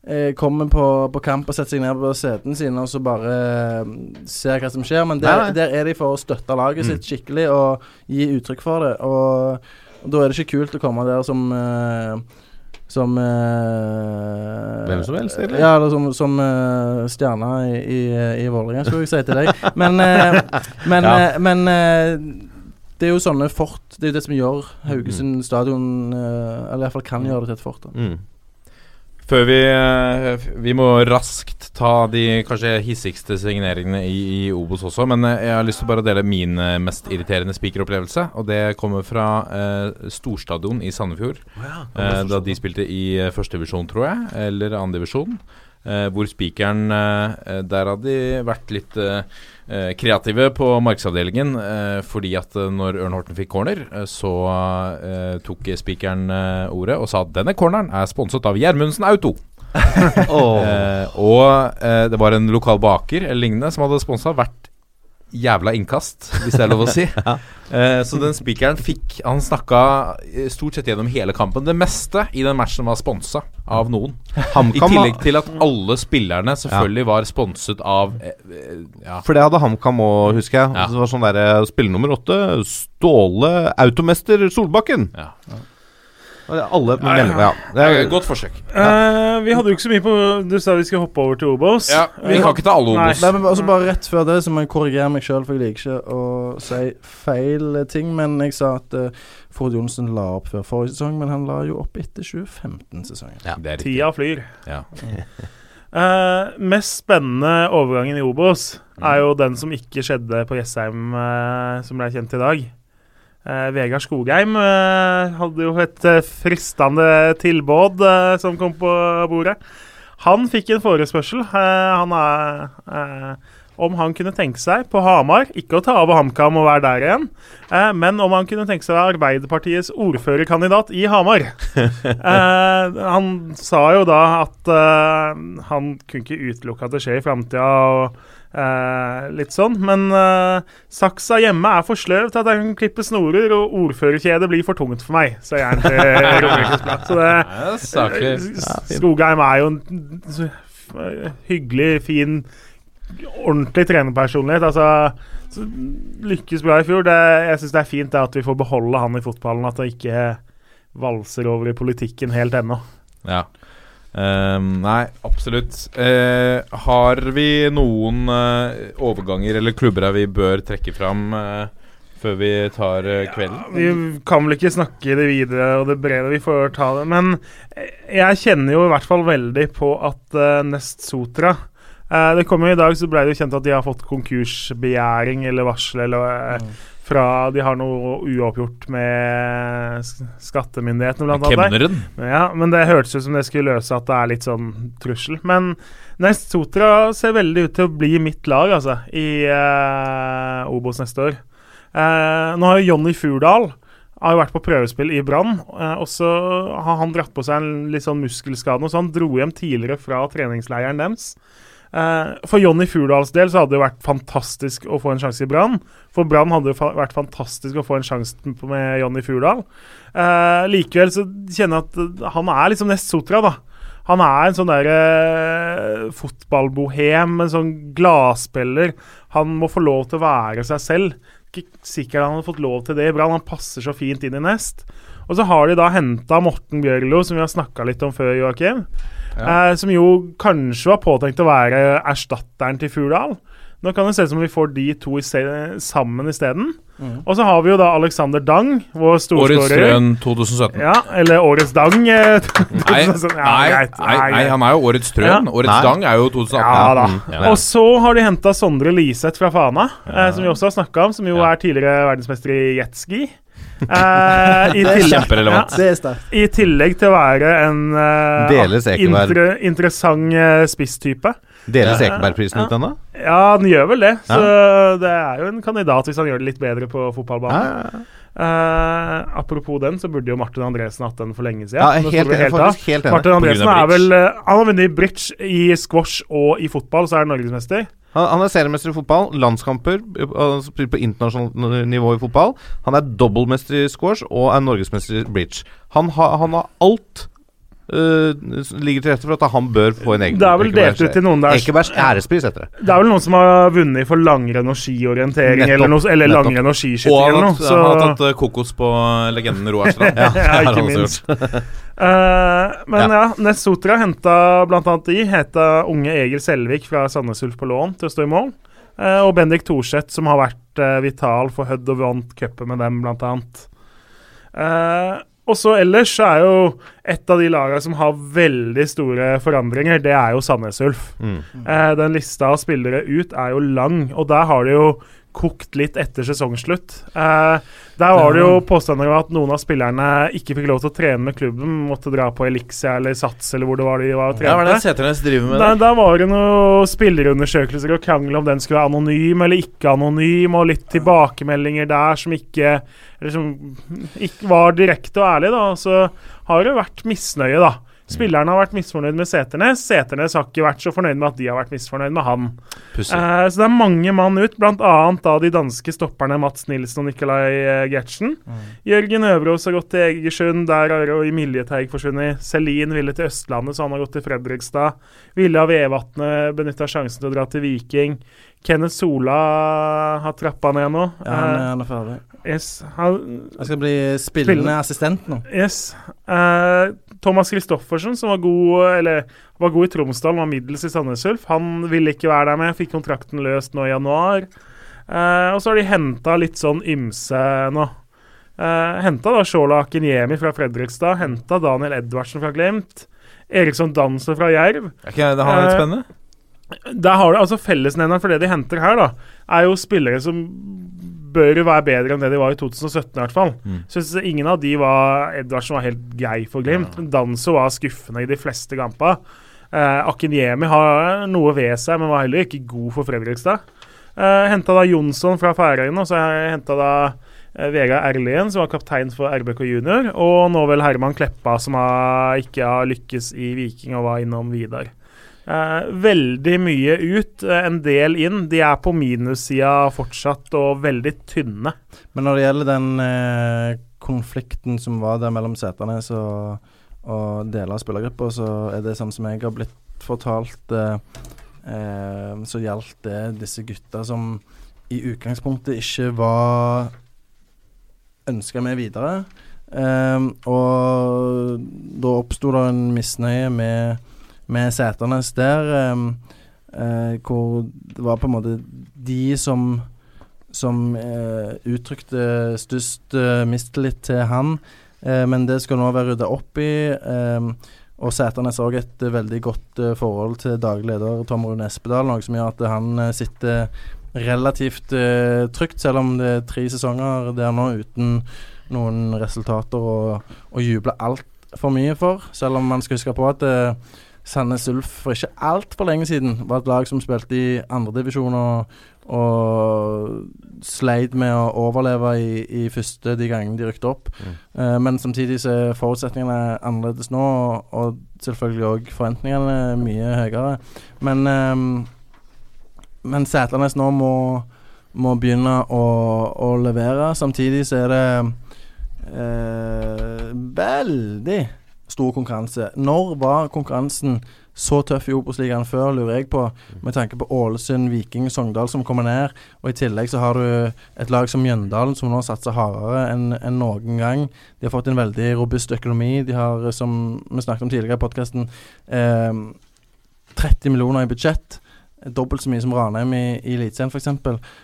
eh, kommer på, på kamp og setter seg ned på setene sine og så bare eh, ser hva som skjer. Men der, Nei, nei. der er de for å støtte laget Mm. sitt skikkelig og gi uttrykk for det. Og, og da er det ikke kult å komme der som eh, som uh, Hvem som helst, egentlig? Ja, eller som, som uh, stjerne i, i, i Vålerenga, skulle jeg si til deg. Men, uh, men, Ja. men det er jo sånne fort Det er jo det som gjør Haugesund stadion Eller iallfall kan gjøre det til et fort. da Mm. Før vi eh, Vi må raskt ta de kanskje hissigste signeringene i, i Obos også. Men eh, jeg har lyst til bare å dele min eh, mest irriterende spikeropplevelse. Og det kommer fra eh, Storstadion i Sandefjord. ja, eh, da de spilte i førstedivisjon, tror jeg. Eller andredivisjon. Eh, hvor spikeren eh, Der hadde de vært litt eh, kreative på markedsavdelingen. Eh, fordi at eh, når Ørn Horten fikk corner, eh, så eh, tok spikeren eh, ordet og sa at denne corneren er sponset av Gjermundsen Auto. eh, og eh, det var en lokal baker eller lignende som hadde sponsa hvert jævla innkast, hvis det er lov å si. eh, så den spikeren fikk Han snakka eh, stort sett gjennom hele kampen. Det meste i den matchen var sponsa av noen. I tillegg til at alle spillerne selvfølgelig var sponset av eh, eh, ja. For det hadde HamKam òg, husker jeg. Det var sånn der, Spill Spiller nummer åtte, Ståle Automester Solbakken. Ja. Alle Ja, ja. melder ja. Det er, Godt forsøk. Uh, vi hadde jo ikke så mye på Du sa vi skulle hoppe over til Obos. Ja, vi kan ikke ta alle Obos. Nei, men altså bare rett før det så må jeg korrigere meg sjøl, for jeg liker ikke å si feil ting. Men jeg sa at uh, Ford Johnsen la opp før forrige sesong, men han la jo opp etter 2015-sesongen. Ja, det er riktig. Tida flyr. Ja. Uh, mest spennende overgangen i Obos er jo den som ikke skjedde på Jessheim, uh, som ble kjent i dag. Eh, Vegard Skogheim eh, hadde jo et eh, fristende tilbud som kom på bordet. Han fikk en forespørsel han er, om han kunne tenke seg på Hamar Ikke å ta over HamKam og være der igjen, eh, men om han kunne tenke seg å være Arbeiderpartiets ordførerkandidat i Hamar. Eh, han sa jo da at han kunne ikke utelukke at det skjer i framtida. Eh, litt sånn, Men eh, saksa hjemme er for sløv til at jeg kan klippe snorer, og ordførerkjedet blir for tungt for meg, Så jeg til Romerikes Blad. Så det, Ja, det Skogheim er jo en hyggelig, fin, ordentlig trenerpersonlighet. Altså, lykkes bra i fjor. Det, jeg syns det er fint det at vi får beholde han i fotballen, at det ikke valser over i politikken helt ennå. Ja. Ehm, nei, absolutt. Uh, har vi noen uh, overganger eller klubber vi bør trekke fram uh, før vi tar kvelden? Vi kan vel ikke snakke det videre og det brede, vi får ta det. Men jeg kjenner jo i hvert fall veldig på at uh, Nest Sotra eh, Det kom jo i dag, så ble det jo kjent at de har fått konkursbegjæring eller varsel eller, eh, fra De har noe uoppgjort med skattemyndighetene, blant annet. Kemneren. Ja, men det hørtes ut som det skulle løse at det er litt sånn trussel. Men Nest Sotra ser veldig ut til å bli mitt lag, altså, i uh, Obos neste år. Uh, nå har jo Jonny Furdal har jo vært på prøvespill i Brann, eh, og så har han dratt på seg en litt sånn muskelskade, så han dro hjem tidligere fra treningsleiren deres. Eh, for Jonny Furdals del så hadde det vært fantastisk å få en sjanse i Brann. For Brann hadde det vært fantastisk å få en sjanse med Jonny Furdal. Eh, likevel så kjenner jeg at eh, han er liksom nest Sotra, da. Han er en sånn der eh, fotballbohem, en sånn gladspiller. Han må få lov til å være seg selv. Ikke sikkert han hadde fått lov til det i Brann. Han passer så fint inn i Nest. Og så har de da henta Morten Bjørlo, som vi har snakka litt om før, Joakim. Eh, som jo kanskje var påtenkt å være erstatteren til Furdal. Nå kan det se ut som vi får de to i se sammen isteden. Mm. Og så har vi jo da Alexander Dang, vår Årets Strøn 2017. Ja, eller Årets Dang. eh, Nei, Ja, nei, greit. nei, nei, han er jo Årets Strøn, Ja. Årets Nei. Dang er jo 2018. Ja da. Mm, Og så har de henta Sondre Liseth fra Fana, eh, som vi også har snakka om, som jo Ja. er tidligere verdensmester i jetski. Eh, i, Det er tillegg, ja, Det er sterkt. I tillegg til å være en uh, Deles inter interessant uh, spisstype. Deles Ekebergprisen ja. ut ennå? Ja, den gjør vel det. Så det er jo en kandidat hvis han gjør det litt bedre på fotballbanen. Uh, apropos den, så burde jo Martin Andresen hatt den for lenge siden. Ja, helt, helt, faktisk helt. Martin Andresen er vel eh, Han har vunnet i bridge, i squash og i fotball, så er han norgesmester. Han, han er seriemester i fotball, landskamper altså spiller på internasjonalt nivå i fotball. Han er dobbeltmester i squash og er norgesmester i bridge. Han, ha, han har alt eh, s- ligger til rette for at han bør få en egen Det er vel delt ut til noen der Ekebergs ærespris heter det. Det er vel noen som har vunnet for langrenn og skiorientering Nettopp, eller, noe, eller langrenn og skiskyting eller har noe. Så, han har tatt eh, kokos på legenden Roar Strand. ja, ja, ikke minst. uh, men ja, Nest Sotra henta bl.a. de. Heta unge Egil Selvik fra Sandnes Ulf på lån til å stå i mål. Uh, og Bendik Thorseth, som har vært vital for Hødd og vant cupen med dem, bl.a. Uh, og så ellers er jo et av de lagene som har veldig store forandringer, det er jo Sandnes Ulf. Mm. Eh, den lista av spillere ut er jo lang, og der har det jo kokt litt etter sesongslutt. Eh, der var det jo påstander om at noen av spillerne ikke fikk lov til å trene med klubben, måtte dra på Elixia eller Sats eller hvor det var de var og Ja, hva er det. Seternes driver med? Der, var det noen spillerundersøkelser og krangel om den skulle være anonym eller ikke anonym, og litt tilbakemeldinger der som ikke Eller som ikke var direkte og ærlige, da. Så har det vært misnøye, da. Spillerne har vært misfornøyd med Seternes. Seternes har ikke vært så fornøyd med at de har vært misfornøyd med han. Eh, så det er mange mann ut, bl.a. da de danske stopperne Mats Nilsen og Nikolai eh, Gertsen. Jørgen Øvrås har gått til Egersund, der har jo Emilie Teig forsvunnet. Selin ville til Østlandet, så han har gått til Fredrikstad. Ville av Vevatnet benytta sjansen til å dra til Viking. Kenneth Sola har trappa ned nå. Ja, han, er- han er ferdig. Eh, yes, han, Han skal bli spillende Spillende. assistent nå. yes. Eh, Thomas Christoffersen, som var god Eller var god i Tromsdal, var middels i Sandnes Ulf. Han ville ikke være der med, fikk kontrakten løst nå i januar. Eh, og så har de henta litt sånn ymse nå. Eh, henta da Shola Akinyemi fra Fredrikstad. Henta Daniel Edvardsen fra Glimt. Eriksson Danser fra Jerv. Er ikke det han litt Eh, spennende? Der har du altså Fellesnevneren for det de henter her, da, er jo spillere som bør jo være bedre enn det de var i 2017, i hvert fall. Mm. Syns ingen av de var Edvardsen var helt grei for Glimt. Danso var skuffende i de fleste kamper. Eh, Akinyemi har noe ved seg, men var heller ikke god for Fredrikstad. Eh, henta da Jonsson fra Færøyene, og så henta da eh, Vegard Erlien, som var kaptein for RBK junior, og nå vel Herman Kleppa, som har, ikke har lykkes i Viking og var innom Vidar. Eh, veldig mye ut, eh, en del inn. De er på minussida fortsatt, og veldig tynne. Men når det gjelder den eh, konflikten som var der mellom setene og, og deler av spillergruppa, så er det sånn som jeg har blitt fortalt, eh, eh, så gjaldt det disse gutta som i utgangspunktet ikke var ønska med videre. Eh, og da oppsto det en misnøye med, med Seternes der, um, uh, hvor det var på en måte de som som uh, uttrykte størst uh, mistillit til han. Men det skal nå være rydda opp i. Eh, og Sæternes har også et veldig godt forhold til daglig leder Tom Rune Espedal, noe som gjør at han sitter relativt trygt, selv om det er tre sesonger der nå uten noen resultater å, å juble altfor mye for. Selv om man skal huske på at eh, Sandnes Ulf for ikke altfor lenge siden var et lag som spilte i andredivisjon og, og sleit med å overleve i, i første de gangene de rykte opp. Eh, men samtidig så er forutsetningene annerledes nå, og, og selvfølgelig òg forventningene mye høyere. Men, um, men Sætlanes nå må, må begynne å, å levere. Samtidig så er det uh, veldig stor konkurranse. Når var konkurransen så tøff i Obos-ligaen før, lurer jeg på, med tanke på Ålesund, Viking, Sogndal som kommer ned. Og i tillegg så har du et lag som Mjøndalen, som nå satser hardere enn en noen gang. De har fått en veldig robust økonomi. De har, som vi snakket om tidligere i podkasten, eh, 30 millioner i budsjett. Dobbelt så mye som Ranheim i, i Eliteserien, f.eks.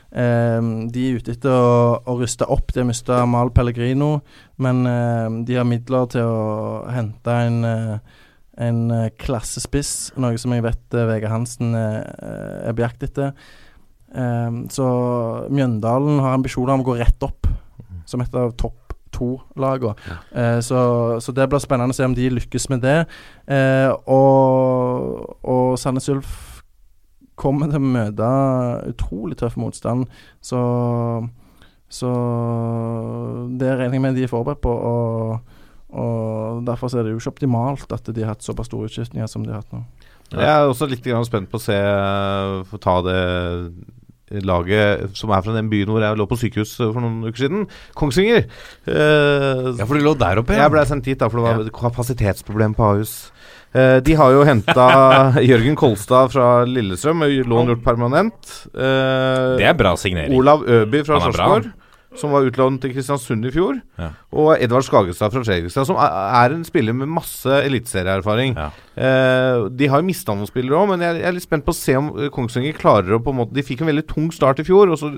Eh, de er ute etter å, å ruste opp. De har mista Mal Pellegrino, men eh, de har midler til å hente en, eh, en eh, klassespiss, noe som jeg vet eh, Vegard Hansen eh, er på jakt etter. Eh, så Mjøndalen har ambisjoner om å gå rett opp, som et av topp to-lagene. Eh, så, så det blir spennende å se om de lykkes med det. Eh, og, og Sandnes Ulf kommer til å møte utrolig tøff motstand, så Så det regner jeg med de er forberedt på. Og, og derfor er det jo ikke optimalt at de har hatt såpass store utskiftninger som de har hatt nå. Jeg er også litt grann spent på å se Få ta det laget som er fra den byen hvor jeg lå på sykehus for noen uker siden. Kongsvinger. Eh, Ja, for du lå der oppe, ja. Jeg ble sendt hit da, for det var kapasitetsproblem på Ahus. Eh, de har jo henta Jørgen Kolstad fra Lillestrøm, lån gjort permanent. Eh, Det er bra signering. Olav Øby fra. Sarpsborg, som var utlånt til Kristiansund i fjor. Ja. Og Edvard Skagestad fra Fredrikstad, som er en spiller med masse eliteserieerfaring. Ja. Eh, de har jo mista noen spillere òg, men jeg, er litt spent på å se om Kongsvinger klarer å på en måte De fikk en veldig tung start i fjor, og så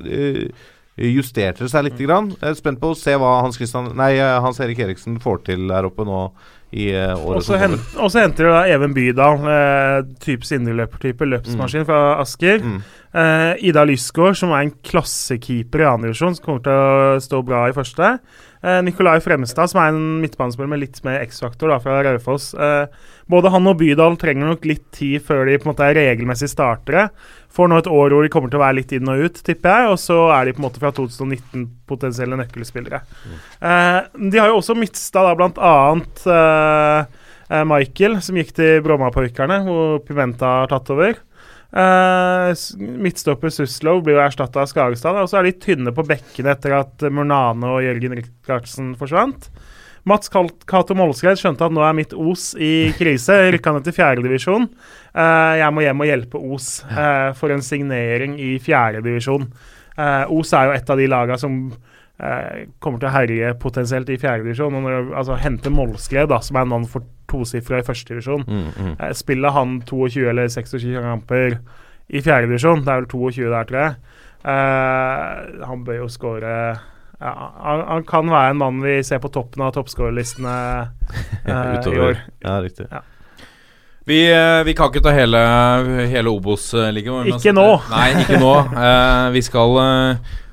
justerte det seg litt. Grann. Jeg er spent på å se hva Hans, Christian, nei, Hans Erik Eriksen får til der oppe nå i eh, året Og så som kommer. og så henter de da Even Bydal, eh, typisk indreløpertype, løpsmaskin fra Asker. Mm. Eh, Ida Lysgaard, som er en klassekeeper i annen divisjon, som kommer til å stå bra i første. Eh, Nikolai Fremstad, som er en midtbanespiller med litt mer X-faktor fra Raufoss. Eh, både han og Bydal trenger nok litt tid før de på en måte er regelmessig startere. Får nå et år hvor de kommer til å være litt inn og ut, tipper jeg. Og så er de på en måte fra 2019 potensielle nøkkelspillere. Eh, de har jo også mista da blant annet eh, eh, Michael, som gikk til Bromma-parkerne, hvor Pimenta har tatt over. Uh, midtstopper Suslow blir jo erstatta av Skagestad. Og så er de tynne på bekkene etter at Murnane og Jørgen Rikardsen forsvant. Mats Cato Molskred skjønte at nå er mitt Os i krise. Rykka ned til fjerdedivisjon. Uh, jeg må hjem og hjelpe Os uh, for en signering i fjerdedivisjon. Uh, Os er jo et av de laga som uh, kommer til å herje potensielt i fjerdedivisjon. Altså hente Molskred, da, som er en mann for tosifra i førstedivisjon. Mm, mm. Uh, Spiller han 22 eller 26 kamper i fjerdedivisjon, det er vel 22 der, tror jeg. Uh, han bør jo skåre ja, han, han kan være en mann vi ser på toppen av toppskårerlistene eh, i år. Ja, riktig. Vi, eh, vi kan ikke ta hele, hele Obos-ligaen. Ikke nå. Nei, ikke nå. Eh, vi, skal,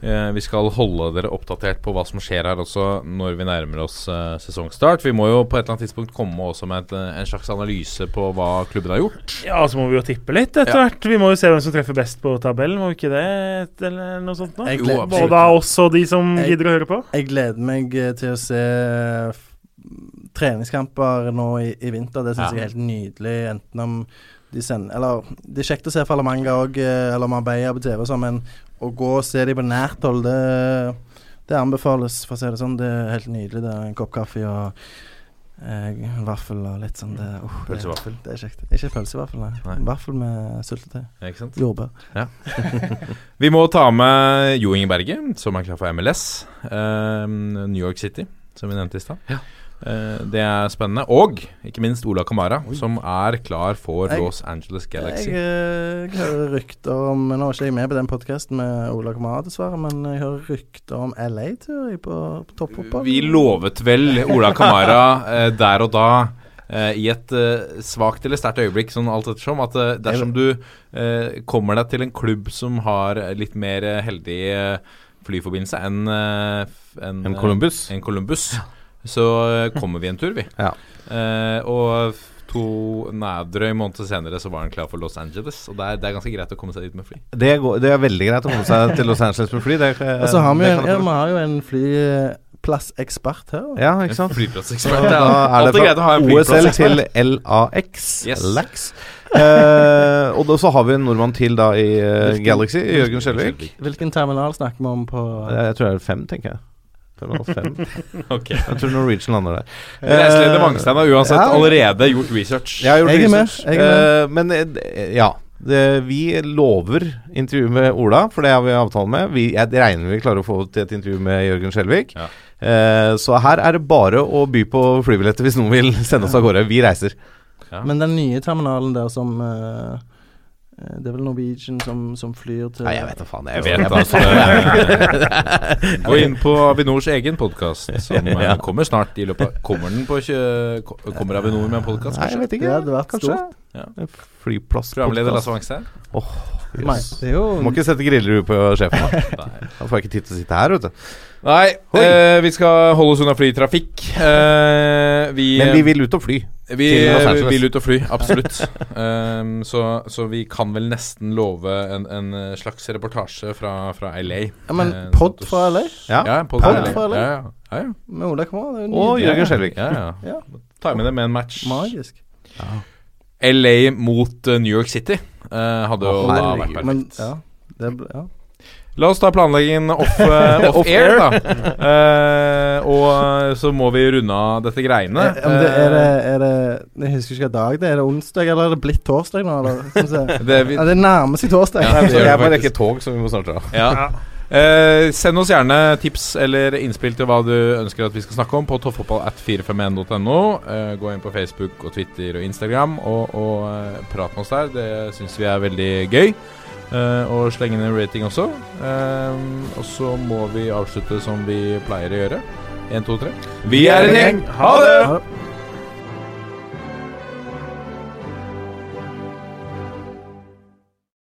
eh, vi skal holde dere oppdatert på hva som skjer her også når vi nærmer oss uh, sesongstart. Vi må jo på et eller annet tidspunkt komme også med et, eh, en slags analyse på hva klubben har gjort. Ja, så må vi jo tippe litt etter Ja. hvert. Vi må jo se hvem som treffer best på tabellen, må vi ikke det? Eller noe sånt noe? Både av oss og de som Jeg- gidder å høre på. Jeg gleder meg eh, til å se treningskamper nå i, i vinter. Det syns Ja. jeg er helt nydelig. Enten om de sender Eller det er kjekt å se Falamanga òg, eller Marbella på TV, og sånn, men å gå og se dem på nært hold, det, det anbefales, for å si det sånn. Det er helt nydelig. Det er en kopp kaffe og eh, vaffel og litt sånn. Det, oh, det, Pølsevaffel. det er kjekt. Ikke pølsevaffel, nei. Nei. Vaffel med syltetøy. Ja, Ikke sant? Jordbær. Vi må ta med Jo Ingeberget, som er klar for MLS. eh, New York City, som vi nevnte i stad. Eh, det er spennende. Og ikke minst Ola Kamara, som er klar for Jeg- Los Angeles Galaxy. Jeg, eh, jeg hører rykter om Nå er ikke jeg med på den podkasten med Ola Kamara, dessverre, men jeg hører rykter om LA-tur på, på toppfotball. Vi lovet vel Ola Kamara eh, der og da Uh, i et uh, svakt eller sterkt øyeblikk, sånn alt ettersom, at uh, dersom du uh, kommer deg til en klubb som har litt mer eh, heldig eh, flyforbindelse enn eh, En eh, Columbus. en Columbus, så eh, kommer vi en tur, vi. Ja. Eh, og to nei, drøy måned senere så var han klar for Los Angeles, og det er, det er ganske greit å komme seg dit med fly. Det, går, det er veldig greit å komme seg til Los Angeles med fly. Det, Og så har vi en, ja, vi har jo en flyplassekspert her. Ja, ikke sant? Flyplassekspert. Da er det greit å ha fra en OSL til LAX. Yes. Lax. Eh, og da, så har vi en nordmann til da i uh, Galaxy, Jørgen Skjelvik. Hvilken terminal snakker vi om på Jeg tror det er fem, tenker jeg. Terminal fem. Ok. Jeg tror Norwegian lander der. Reiseleder Mangstein har uansett ja. allerede gjort research. Jeg har gjort Jeg med, research. jeg med. Eh, men eh, ja. Det, vi lover intervju med Ola, for det har vi avtale med. Vi, jeg regner vi klarer å få til et intervju med Jørgen Skjelvik. Ja. Eh, så her er det bare å by på flybilletter hvis noen vil sende oss av gårde. Vi reiser. Ja. Men den nye terminalen der som eh, eh, Det er vel Norwegian som, som flyr til Nei, jeg vet da faen. Jeg vet altså eh, Gå inn på Avinors egen podkast, som eh, Ja. kommer snart. i løpet av Kommer den på Kommer Avinor med en podkast, Nei, jeg vet ikke. Det hadde vært Kanskje. stort. Ja. Flyplass Programleder. Lasse Wangstein? Nei, det er jo Må ikke sette griller på sjefen. Da får jeg ikke tid til å sitte her, vet du. Nei, eh, vi skal holde oss unna flytrafikk. Eh, vi, Men vi vil ut og fly. vi eh, vil ut og fly, absolutt. um, så, så vi kan vel nesten love en, en eh, slags reportasje fra, fra LA. ja, Men Eh, pod sånn fra LA? Ja. Ja, pod Pod fra fra LA? Ja, ja. ja, ja. Med Ola er jo Og. Jørgen Skjelvik. Ja, ja. Ja. Ta med det med en match. Magisk. LA mot eh, New York City uh, hadde jo da vært perfekt. Men ja, det ble, ja. La oss ta planleggingen off, uh, off air, da. Uh, og eh, så må vi runde av dette greiene. Eh, det, er, det, er det Jeg husker ikke hvilken dag det er. Er det onsdag, eller er det blitt torsdag nå? Det, vi, Ja, det nærmer seg torsdag. Ja, det jeg det må rekke tog, så vi må snart dra. ja. Uh, send oss gjerne tips eller innspill til hva du ønsker at vi skal snakke om på tofffotballat451.no. Uh, gå inn på Facebook og Twitter og Instagram og, og prat med oss der. Det syns vi er veldig gøy. Eh, og slenge inn en rating også. Uh, og så må vi avslutte som vi pleier å gjøre. 1, 2, 3. Vi er en gjeng! Ha det! Ha det.